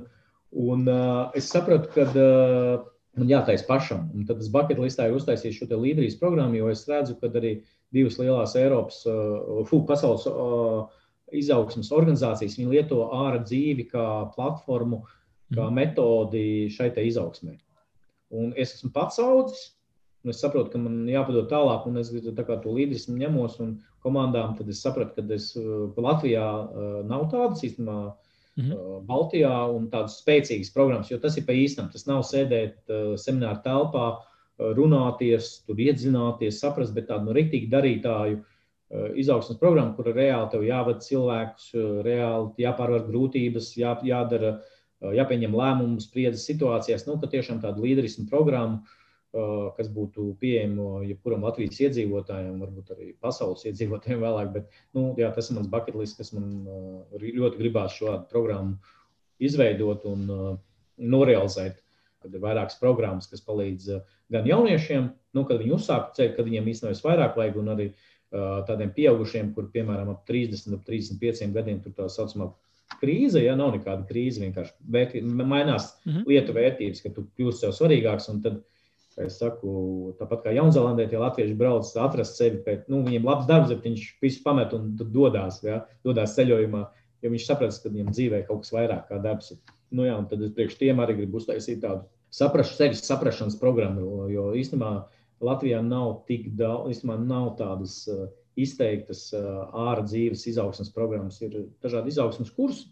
un uh, es saprotu, ka uh, man jātaisa pašam. Un tad es bucket listā ir uztaisījis šo līderības programmu, jo es redzu, ka arī divas lielās Eiropas, uh, fū, pasaules uh, izaugsmas organizācijas lieto ārā dzīvi kā platformu, kā mm. metodi šai izaugsmē. Un es esmu pats audzis, Un es saprotu, ka man jāpadod tālāk, un es to līderismu ņemos un komandām. Tad es sapratu, ka es, Latvijā nav tādas īstenībā. Mm -hmm. Baltijā un tādas spēcīgas programmas, jo tas ir pa īstam. Tas nav sēdēt uh, semināru telpā, runāties, tur iedzināties, saprast, bet tādu no rīktīgu darītāju uh, izaugsmas programmu, kur reāli tev jāvada cilvēkus, uh, reāli jāpārvar grūtības, jā, jādara, jāpieņem lēmumus, spriedzes situācijās. Nu, tiešām tāda līderismu programma kas būtu pieejama jebkuram Latvijas iedzīvotājam, varbūt arī pasaules iedzīvotājiem vēlāk. Bet, nu, jā, tas ir mans bucket list, kas man ļoti gribās šādu programmu izveidot un norealizēt. Kad ir vairākas programmas, kas palīdz gan jauniešiem, nu, kad viņi uzsāk ceļu, kad viņiem īstenībā vairāk vajag, un arī uh, tādiem pieaugušiem, kur piemēram ap 30, ap 35 gadiem tur tā saucamā krīze, ja nav nekāda krīze, vienkārši vērtī, mainās mm -hmm. lietu vērtības, ka tu kļūsi sev svarīgāks. Tad Es saku, tāpat kā Jaunzēlandē, tie latvieši brauc atrast sevi, pēc, nu, viņiem labs darbs, bet viņš visu pamet un dodas, ja, dodas ceļojumā, jo viņš saprot, ka viņam dzīvē kaut kas vairāk kā darbs. Nu, jā, tad es priekš tiem arī gribu uztaisīt tādu saprašu, sevis saprašanas programmu, jo īstenībā Latvijā nav tik daudz, īstenībā nav tādas uh, izteiktas uh, ārā dzīves izaugsmas programmas, ir dažādi izaugsmas kursi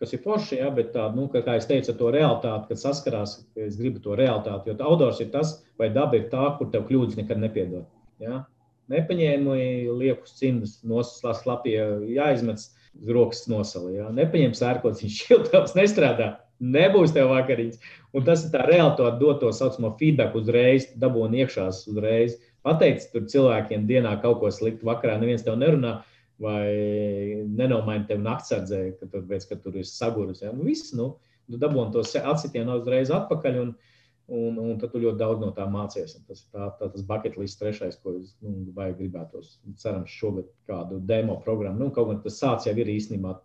kas ir forši, ja, bet tā, nu, kā, kā es teicu, to realitāti, kad saskarās, es gribu to realitāti, jo autors ir tas, vai daba ir tā, kur tev kļūdas nekad nepiedod. Ja. Nepaņēmu liekus cimdus, noslēdz lapie, jāizmet rokas nosali. Ja. Nepaņem sērkots, viņš šiltavs nestrādā. Nebūs tev vakariņas. Un tas ir tā realitāte, dot to saucamo feedback uzreiz, dabūni iekšās uzreiz. Pateic tur cilvēkiem dienā kaut ko sliktu, vakarā neviens tev nerunā vai nenomaini tevi naktsardzē, ka tur, vēc, ka tur ir saguris. Ja? Nu, viss, nu, tu dabūni to atsitienu uzreiz atpakaļ, un, un, un tad tu ļoti daudz no tā mācies. Un tas ir tā, tā, tas bucket list trešais, ko es nu, gribētos. Cerams, šogad kādu demo programmu. Nu, kaut gan tas sāc jau ir īstenībā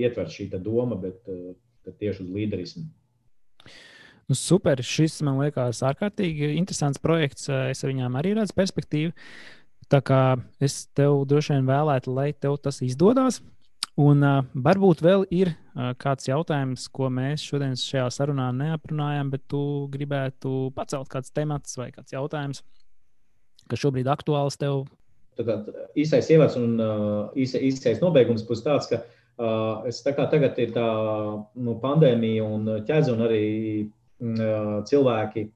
ietver šī doma, bet, bet tieši uz līderismu. Nu, super, šis man liekas ārkārtīgi interesants projekts. Es ar viņām arī redzu perspektīvu. Tā kā es tev droši vien vēlētu, lai tev tas izdodas. Un uh, varbūt vēl ir uh, kāds jautājums, ko mēs šodien šajā sarunā neaprunājām, bet tu gribētu pacelt kāds temats vai kāds jautājums, kas šobrīd aktuāls tev. Tad īsais ievads un uh, īsais nobeigums būs tāds, ka uh, es tā kā tagad ir tā nu, pandēmija un ķēze un arī uh, cilvēki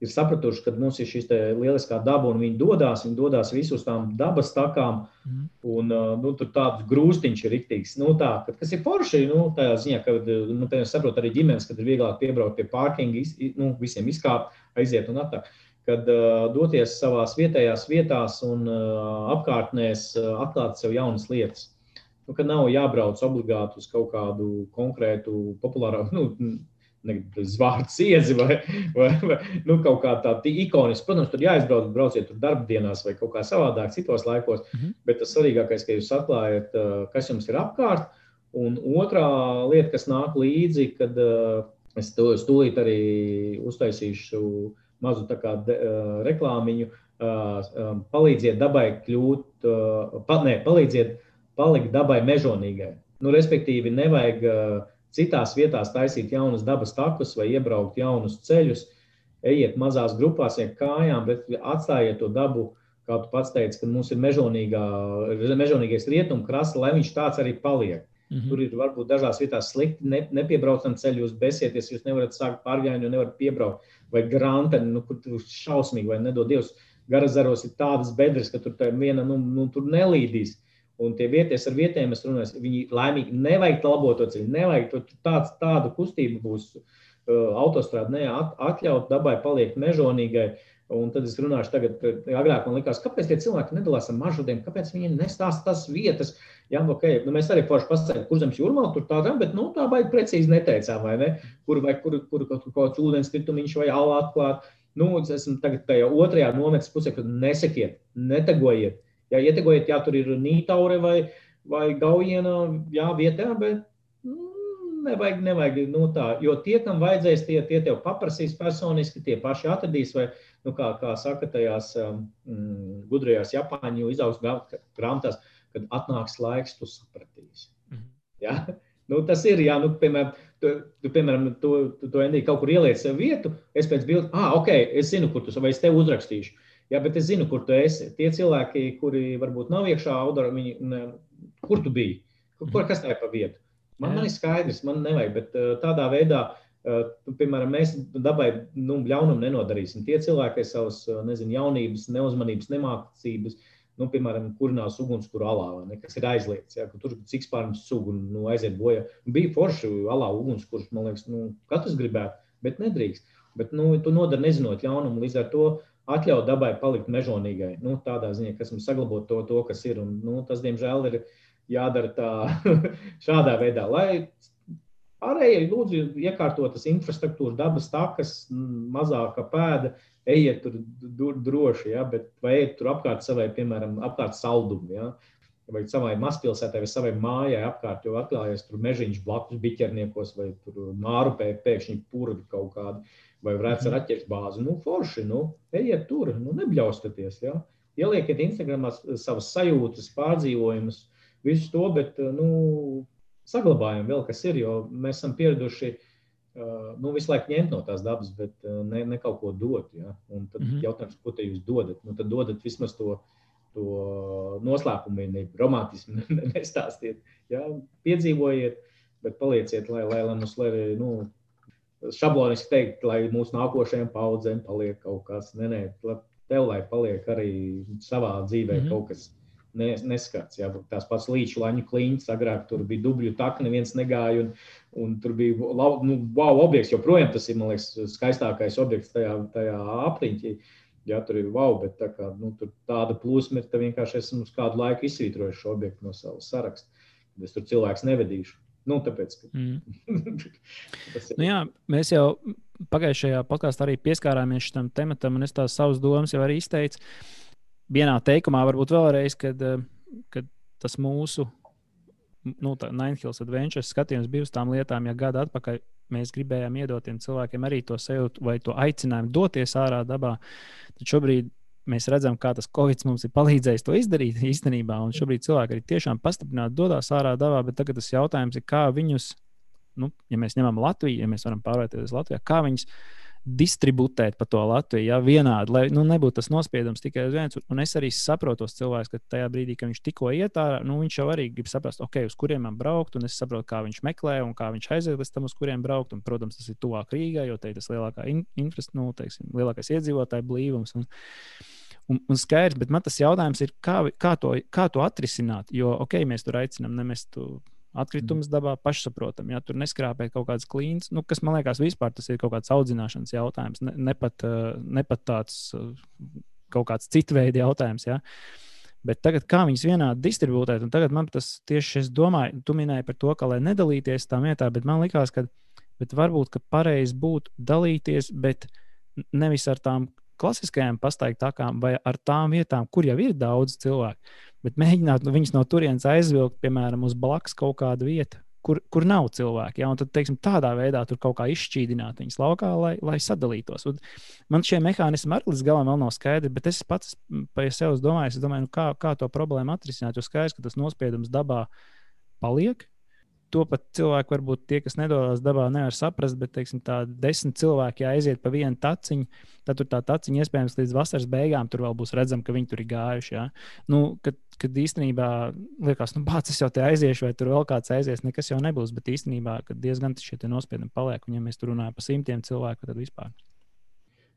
ir sapratuši, ka mums ir šī lieliskā daba, un viņi dodas, viņi dodas visus tām dabas takām, mm. un nu, tur tāds grūstiņš ir rīktīgs. Nu, tā, kad, kas ir forši, nu, tādā ziņā, ka, nu, saprot arī ģimenes, kad ir vieglāk piebraukt pie pārkinga, nu, visiem izkāpt, aiziet un attākt. Kad uh, doties savās vietējās vietās un uh, apkārtnēs, uh, atklāt sev jaunas lietas. Nu, ka nav jābrauc obligāti uz kaut kādu konkrētu populāru, nu, zvārds iezi vai, vai, vai nu, kaut kā tāda ikoniska. Protams, tur jāizbrauc, brauciet tur darbdienās vai kaut kā savādāk, citos laikos. Mm -hmm. Bet tas svarīgākais, ka jūs atklājat, kas jums ir apkārt. Un otrā lieta, kas nāk līdzi, kad es to tūlīt arī uztaisīšu mazu kā, de, reklāmiņu. palīdziet dabai kļūt, pa, ne, palīdziet palikt dabai mežonīgai. Nu, respektīvi, nevajag citās vietās taisīt jaunus dabas takus vai iebraukt jaunus ceļus. Ejiet mazās grupās, iet kājām, bet atstājiet to dabu, kā tu pats teici, ka mums ir mežonīgais rietumkrasts, lai viņš tāds arī paliek. Mm -hmm. Tur ir varbūt dažās vietās slikti, ne, nepiebraucam ceļu, jūs besieties, jūs nevarat sākt pārgājienu, jo nevarat piebraukt. Vai grāmatā, nu, kur tur šausmīgi, vai nedod Dievs, garazaros ir tādas bedres, ka tur viena nu, nu, tur nelīdīs. Un tie vieties ar vietējiem, es runāju, viņi laimīgi nevajag labot to ceļu, nevajag to tāds, tādu kustību būs uh, autostrāde, ne, at, atļaut dabai paliek mežonīgai. Un tad es runāšu tagad, ka agrāk man likās, kāpēc tie cilvēki nedalās ar maršrutiem, kāpēc viņi nestāsta tās vietas. Jā, nu, okay, nu mēs arī forši pasakām, kur zemes jūrmā tur tādā, bet nu, tā baigi precīzi neteicām, vai ne? Kur, vai kur, kur, kur kaut kāds ūdens kritumiņš vai alā atklāt. Nu, esmu tagad tajā otrajā nometnes pusē, kad nesakiet, netagojiet. Jā, ietegojiet, jā, tur ir nītaure vai, vai gaujiena, jā, vietā, bet mm, nevajag, nevajag, nu tā, jo tie, kam vajadzēs, tie, tie tev paprasīs personiski, tie paši atradīs vai, nu, kā, kā saka, tajās um, gudrajās Japāņu izaugsmes grāmatās, kad atnāks laiks, tu sapratīsi. Mm -hmm. ja? nu, tas ir, jā, nu, piemēram, tu, tu, piemēram, tu, tu, tu Endī, kaut kur ieliec sev vietu, es pēc bildes, ah, ok, es zinu, kur tu vai es tev uzrakstīšu. Jā, bet es zinu, kur tu esi. Tie cilvēki, kuri varbūt nav iekšā audara, viņi, ne, kur tu biji? Kur, kas tā ir pa vietu? Man, man ir skaidrs, man nevajag, bet tādā veidā piemēram, mēs dabai nu, ļaunumu nenodarīsim. Tie cilvēki, kas savas nezinu, jaunības, neuzmanības, nemācības, nu, piemēram, kurinās ugunskura alā, ne, kas ir aizliegts. Ja, tur cik spārns sugu nu, aiziet bojā. Bija forši alā ugunskurs, man liekas, nu, katrs gribētu, bet nedrīkst. Bet nu, tu nodari nezinot ļaunumu, līdz ar to atļaut dabai palikt mežonīgai. Nu, tādā ziņā, kas mums saglabāt to, to, kas ir. Un, nu, tas, diemžēl, ir jādara tā, *laughs* šādā veidā, lai Pārējie lūdzu iekārtotas infrastruktūras, dabas takas, mazāka pēda, ejiet tur droši, ja, bet vai ejiet tur apkārt savai, piemēram, apkārt saldumu, ja, vai savai mazpilsētai vai savai mājai apkārt, jo atklājies tur mežiņš blakus biķerniekos vai tur māru pēkšņi purvi kaut kādi, vai vrēc ar mhm. atķers bāzi. Nu, forši, nu, ejiet tur, nu, nebļaustaties, ja. Ielieciet Instagramā savas sajūtas, pārdzīvojumus, visu to, bet, nu, saglabājam vēl, kas ir, jo mēs esam pieraduši nu, visu laiku ņemt no tās dabas, bet ne, ne kaut ko dot. Ja? Un tad mm -hmm. jautājums, ko te jūs dodat? Nu, tad dodat vismaz to, to noslēpumu, ne romantismu, *laughs* nestāstiet. Ja? Piedzīvojiet, bet palieciet, lai, lai, lai mums, lai, nu, šabloniski teikt, lai mūsu nākošajām paudzēm paliek kaut kas, nē, nē, tev, lai paliek arī savā dzīvē mm -hmm. kaut kas neskats. Jā, tās pats līča laņu kliņķis, agrāk tur bija dubļu taka, neviens negāja. Un, un tur bija nu, wow objekts, joprojām tas ir liekas, skaistākais objekts tajā, tajā apriņķī. Jā, tur ir wow, bet tā kā, nu, tāda plūsma ir, ka vienkārši esmu uz kādu laiku izsvītrojuši šo objektu no savas saraksta. Es tur cilvēks nevedīšu. Nu, tāpēc, ka... mm. *laughs* nu, jā, mēs jau pagājušajā podkāstā arī pieskārāmies šim tematam, un es tās savas domas jau arī izteicu vienā teikumā, varbūt vēlreiz, kad, eh, kad tas mūsu nu, Ninehills Adventures skatījums bija uz tām lietām, ja gadu atpakaļ mēs gribējām iedot tiem cilvēkiem arī to sajūtu vai to aicinājumu doties ārā dabā. Tad šobrīd mēs redzam, kā tas Covid mums ir palīdzējis to izdarīt īstenībā. Un šobrīd cilvēki arī tiešām pastiprināti dodas ārā dabā, bet tagad tas jautājums ir, kā viņus, nu, ja mēs ņemam Latviju, ja mēs varam pārvērtēties Latvijā, kā viņus distributēt pa to Latviju, ja vienādi, lai nu, nebūtu tas nospiedums tikai uz viens. Un es arī saprotu tos cilvēkus, ka tajā brīdī, kad viņš tikko iet ārā, nu, viņš jau arī grib saprast, ok, uz kuriem man braukt, un es saprotu, kā viņš meklē un kā viņš aiziet līdz tam, uz kuriem braukt. Un, protams, tas ir tuvāk Rīgai, jo te ir tas lielākā infrastruktūra, nu, teiksim, lielākais iedzīvotāju blīvums. Un, Un, un skaidrs, bet man tas jautājums ir, kā, kā, to, kā to atrisināt. Jo, ok, mēs tur aicinām nemest Atkritumus dabā pašsaprotami, ja tur neskrāpēt kaut kādas klīnas, nu, kas man liekas, vispār tas ir kaut kāds audzināšanas jautājums, ne, ne, pat, eh, ne pat tāds eh, kaut kāds citu veidu jautājums. Ja. Bet tagad, kā viņas vienādi distribūtēt, un tagad man tas tieši es domāju, tu minēji par to, ka lai nedalīties tā vietā, bet man likās, ka varbūt ka pareizi būtu dalīties, bet nevis ar tām klasiskajām pastaigtākām vai ar tām vietām, kur jau ir daudz cilvēku bet mēģināt viņus no turienes aizvilkt, piemēram, uz blakus kaut kādu vietu, kur, kur nav cilvēki. Ja? Un tad, teiksim, tādā veidā tur kaut kā izšķīdināt viņus laukā, lai, lai sadalītos. Un man šie mehānismi arī līdz galam vēl nav skaidri, bet es pats pie sevis domāju, domāju nu, kā, kā to problēmu atrisināt. Jo skaidrs, ka tas nospiedums dabā paliek to pat cilvēki, varbūt tie, kas nedodas dabā, nevar saprast, bet, teiksim, tā desmit cilvēki, ja aiziet pa vienu taciņu, tad tur tā taciņa iespējams līdz vasaras beigām tur vēl būs redzama, ka viņi tur ir gājuši. Ja? Nu, kad, kad īstenībā liekas, nu, bācis es jau te aiziešu, vai tur vēl kāds aizies, nekas jau nebūs, bet īstenībā diezgan šie nospiedumi paliek, un ja mēs tur runājam par simtiem cilvēku, tad vispār.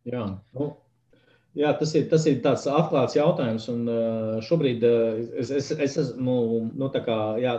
Jā, nu, Jā, tas ir, tas ir tāds atklāts jautājums. Un, uh, šobrīd uh, es, es, es esmu nu, kā, jā,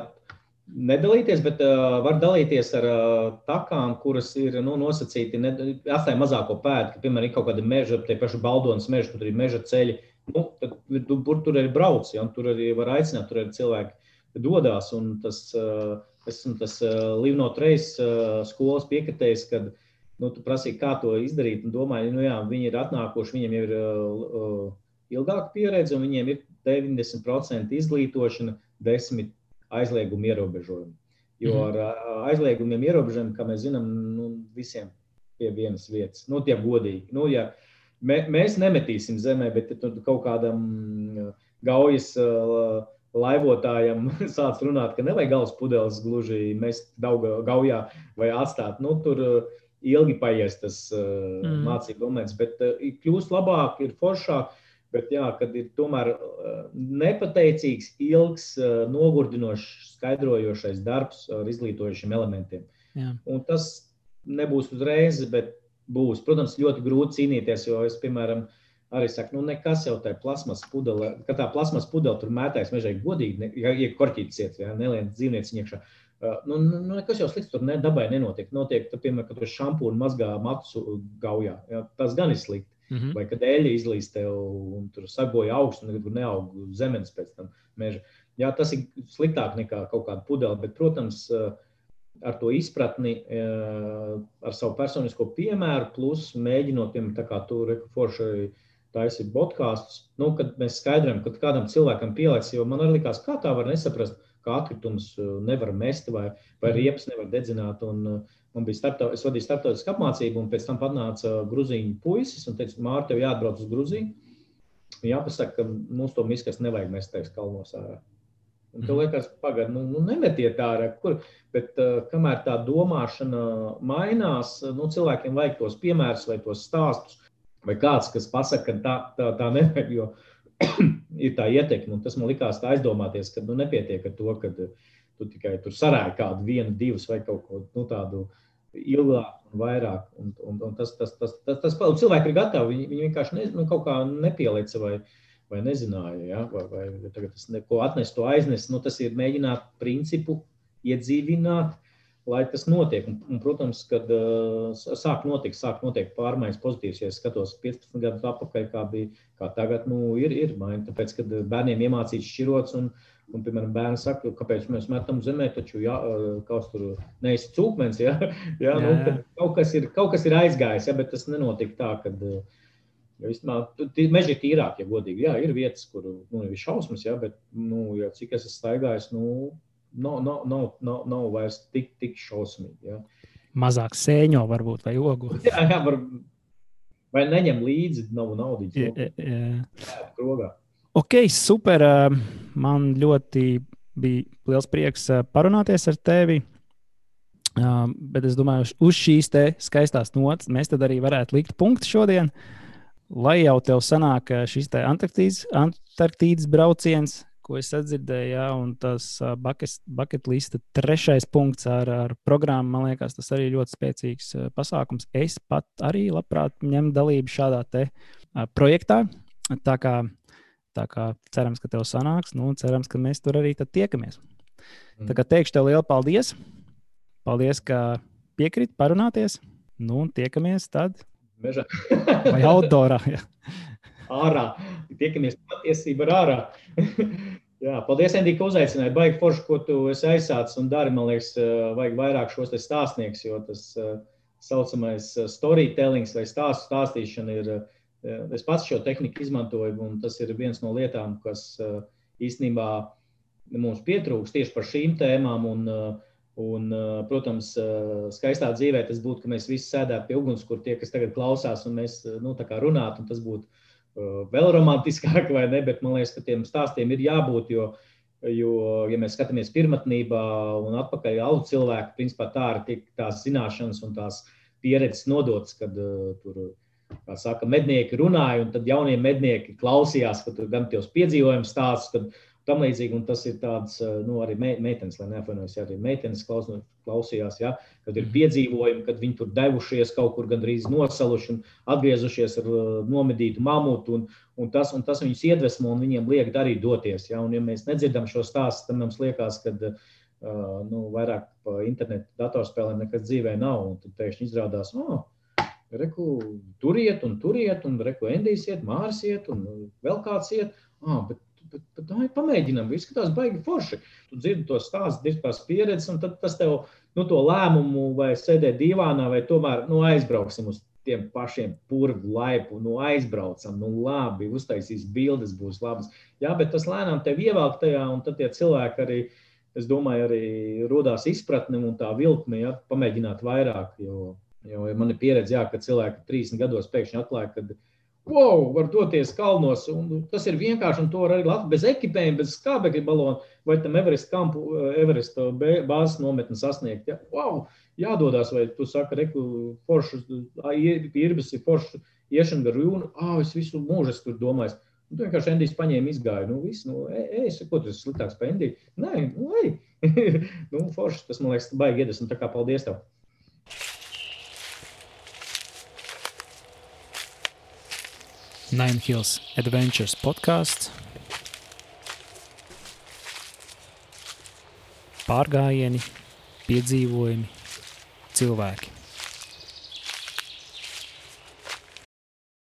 nedalīties, bet uh, var dalīties ar uh, takām, kuras ir nu, nosacīti, atstāja mazāko pēdu, ka, piemēram, ir kaut kāda meža, tie paši baldonas meža, tur ir meža ceļi. Nu, tad, tur, tur arī brauc, ja, tur arī var aicināt, tur arī cilvēki dodas. Tas, uh, esmu tas uh, Livno Treis uh, skolas piekritējis, kad nu, tu prasīji, kā to izdarīt. Un domāju, nu, jā, viņi ir atnākuši, viņiem ir uh, uh, ilgāka pieredze, un viņiem ir 90% izglītošana, 10% aizliegumu ierobežojumu. Jo mhm. ar aizliegumiem ierobežojumiem, kā mēs zinām, nu, visiem pie vienas vietas, nu, tie godīgi. Nu, ja mē, mēs nemetīsim zemē, bet kaut kādam gaujas laivotājam *laughs* sāc runāt, ka nevajag galvas pudeles gluži mest gaujā vai atstāt. Nu, tur ilgi paies tas mm. mācību moments, bet kļūst labāk, ir foršāk. Bet, jā, kad ir tomēr eh, nepateicīgs, ilgs, eh, nogurdinošs, skaidrojošais darbs ar izglītojošiem elementiem. Tas nebūs uzreiz, bet būs. Protams, ļoti grūti cīnīties, jo es, piemēram, arī saku, nu, nekas jau tā plasmas pudele, kad tā plasmas pudele tur mētājas mežai godīgi, ne, ja, ja korķītis iet, ja, nelien dzīvnieci iekšā. Uh, nu, nu, nu, nekas jau slikts tur ne, dabai nenotiek. Notiek, tad, piemēram, kad tur šampūnu mazgā matus gaujā. Ja, tas gan ir slikti. Mm -hmm. Vai kad eļļa izlīst tev un tur sagoja augstu, un tur neaug zemes pēc tam meža. Jā, tas ir sliktāk nekā kaut kāda pudele, bet, protams, eh, ar to izpratni, eh, ar savu personisko piemēru, plus mēģinot, piemēram, tā kā tu forši taisīt podkāstus, nu, kad mēs skaidrojam, ka kādam cilvēkam pielāgs, jo man arī likās, kā tā var nesaprast, ka atkritumus eh, nevar mest vai, vai riepas nevar dedzināt. Un, uh, Man bija starptaut, es vadīju starptautisku apmācību, un pēc tam atnāca grūzīņu puisis un teica, Mārta, tev jāatbrauc uz Grūziju. Jāpasaka, ka mums to miskas nevajag mest teiks kalnos ārā. Un tev mhm. liekas, pagaidi, nu, nu nemetiet ārā, kur. Bet uh, kamēr tā domāšana mainās, nu, cilvēkiem vajag tos piemērus vai tos stāstus, vai kāds, kas pasaka, ka tā, tā, tā nevajag, jo *clears throat* ir tā ietekme. Un tas man likās tā aizdomāties, ka nu, nepietiek ar to, ka uh, tu tikai tur sarāji kādu, vienu, divus vai kaut ko nu, tādu ilgāk un vairāk. Un, un, un tas, tas, tas, tas, tas, tas cilvēki ir gatavi. Viņi, viņi vienkārši ne, nu, kaut kā nepielica vai, vai nezināja, ja? vai, vai tagad tas neko atnes, to aiznes. Nu, tas ir mēģināt principu iedzīvināt. Lai tas notiek, un, un protams, kad uh, sāk notikt, sāk notikt pārmaiņas pozitīvas. Ja es skatos 15 gadus atpakaļ, kā bija, kā tagad, nu, ir, ir maiņa. Tāpēc, kad bērniem iemācīts šķirots un, Un, piemēram, bērns saka, kāpēc mēs metam zemē, taču jā, kaut tur neizsaka cūkmens. Jā, *laughs* jā, nu, jā. Kaut, kas ir, kaut kas ir aizgājis, jā, bet tas nenotika tā, ka meži ir tīrāki, ja godīgi. Jā, ir vietas, kur nu, ir šausmas, jā, bet nu, jā, cik es esmu staigājis, nu, nav, nav, nav, nav, nav vairs tik, tik šausmīgi. Jā. Mazāk sēņo varbūt vai ogu. *laughs* Jā, jā var, vai neņem līdzi nav naudas. Jā, jā. jā, krogā. Ok, super. Man ļoti bija liels prieks parunāties ar tevi. Bet es domāju, uz šīs skaistās nots mēs tad arī varētu likt punktu šodien. Lai jau tev sanāk šis Antarktīdas, Antarktīdas brauciens, ko es atdzirdēju, ja, un tas lista trešais punkts ar, ar programmu, man liekas, tas arī ļoti spēcīgs pasākums. Es pat arī labprāt ņemtu dalību šādā te projektā. Tā kā Tā kā cerams, ka tev sanāks, nu, cerams, ka mēs tur arī tiekamies. Mm. Tā kā teikšu tev lielu paldies. Paldies, ka piekrīt parunāties. Nu, un tiekamies tad. Mežā. *laughs* Vai outdoorā? Ja. ārā. Tiekamies patiesībā ārā. *laughs* Jā, paldies, Endī, ka uzaicināji. Baigi forši, ko tu esi aizsācis un dari. Man liekas, vajag vairāk šos stāstniekus, jo tas saucamais storytelling vai stāstu stāstīšana ir Es pats šo tehniku izmantoju, un tas ir viens no lietām, kas īstenībā mums pietrūks tieši par šīm tēmām. Un, Un, protams, skaistā dzīvē tas būtu, ka mēs visi sēdētu pie ugunskura, tie, kas tagad klausās, un mēs nu, runātu, un tas būtu vēl romantiskāk, vai ne? Bet man liekas, ka tiem stāstiem ir jābūt, jo, jo ja mēs skatāmies pirmotnībā un atpakaļ augu cilvēku, principā tā ir tās zināšanas un tās pieredzes nodotas, kad uh, tur, kā saka, mednieki runāja, un tad jaunie mednieki klausījās, ka tur gan tos piedzīvojumus stāstus, tad tam līdzīgi. Un tas ir tāds, eh, nu, arī meitenes, lai neapvainojas, ja arī meitenes klaus, klausījās, ja, kad ir mhm. piedzīvojumi, kad viņi tur devušies kaut kur gandrīz nosaluši un atgriezušies ar uh, nomedītu mamutu. Un, un, tas, un tas viņus iedvesmo un viņiem liek darīt doties. Ja, un, ja mēs nedzirdam šo stāstu, tad mums liekas, ka uh, nu, vairāk pa internetu datorspēlēm nekas dzīvē nav. Un tad pēkšņi izrādās, oh, Reku, turiet, un turiet, un reku, Endijs iet, Mārs iet, un vēl kāds iet. Ah, bet bet, bet tā ir pamēģinām. Izskatās, baigi forši. Tu dzirdi to stāstu, diezgan pieredzi, un tad tas tev nu, to lēmumu, vai sēdēt divānā, vai tomēr nu, aizbrauksim uz tiem pašiem purvu laipu, nu aizbraucam, nu labi, uztaisīs bildes, būs labas. Jā, bet tas lēnām tev ievelk tajā, un tad tie cilvēki arī, es domāju, arī rodās izpratne un tā vilkme, ja, pamēģināt vairāk, jo, jo man ir pieredze, jā, ka cilvēki 30 gados pēkšņi atklāja, ka wow, var doties kalnos. Tas ir vienkārši, un to var arī bez ekipējuma, bez skābekļa balona vai tam Everest kampu, Everest bāzes nometni sasniegt. Ja? Wow, jādodas, vai tu saki, reku, foršus, irbis ir foršs iešana gar jūnu, ah, es visu mūžu esmu tur domājis. Un tu vienkārši Endijs paņēma, izgāja. Nu, viss, nu, ej, ej, ko tas ir sliktāks par Endiju? Nē, nu, ej. *laughs* nu, forši, tas man liekas, baigi iedvesmu. Tā kā paldies tev! Nine Hills Adventures podkāsts. Pārgājieni, piedzīvojumi, cilvēki.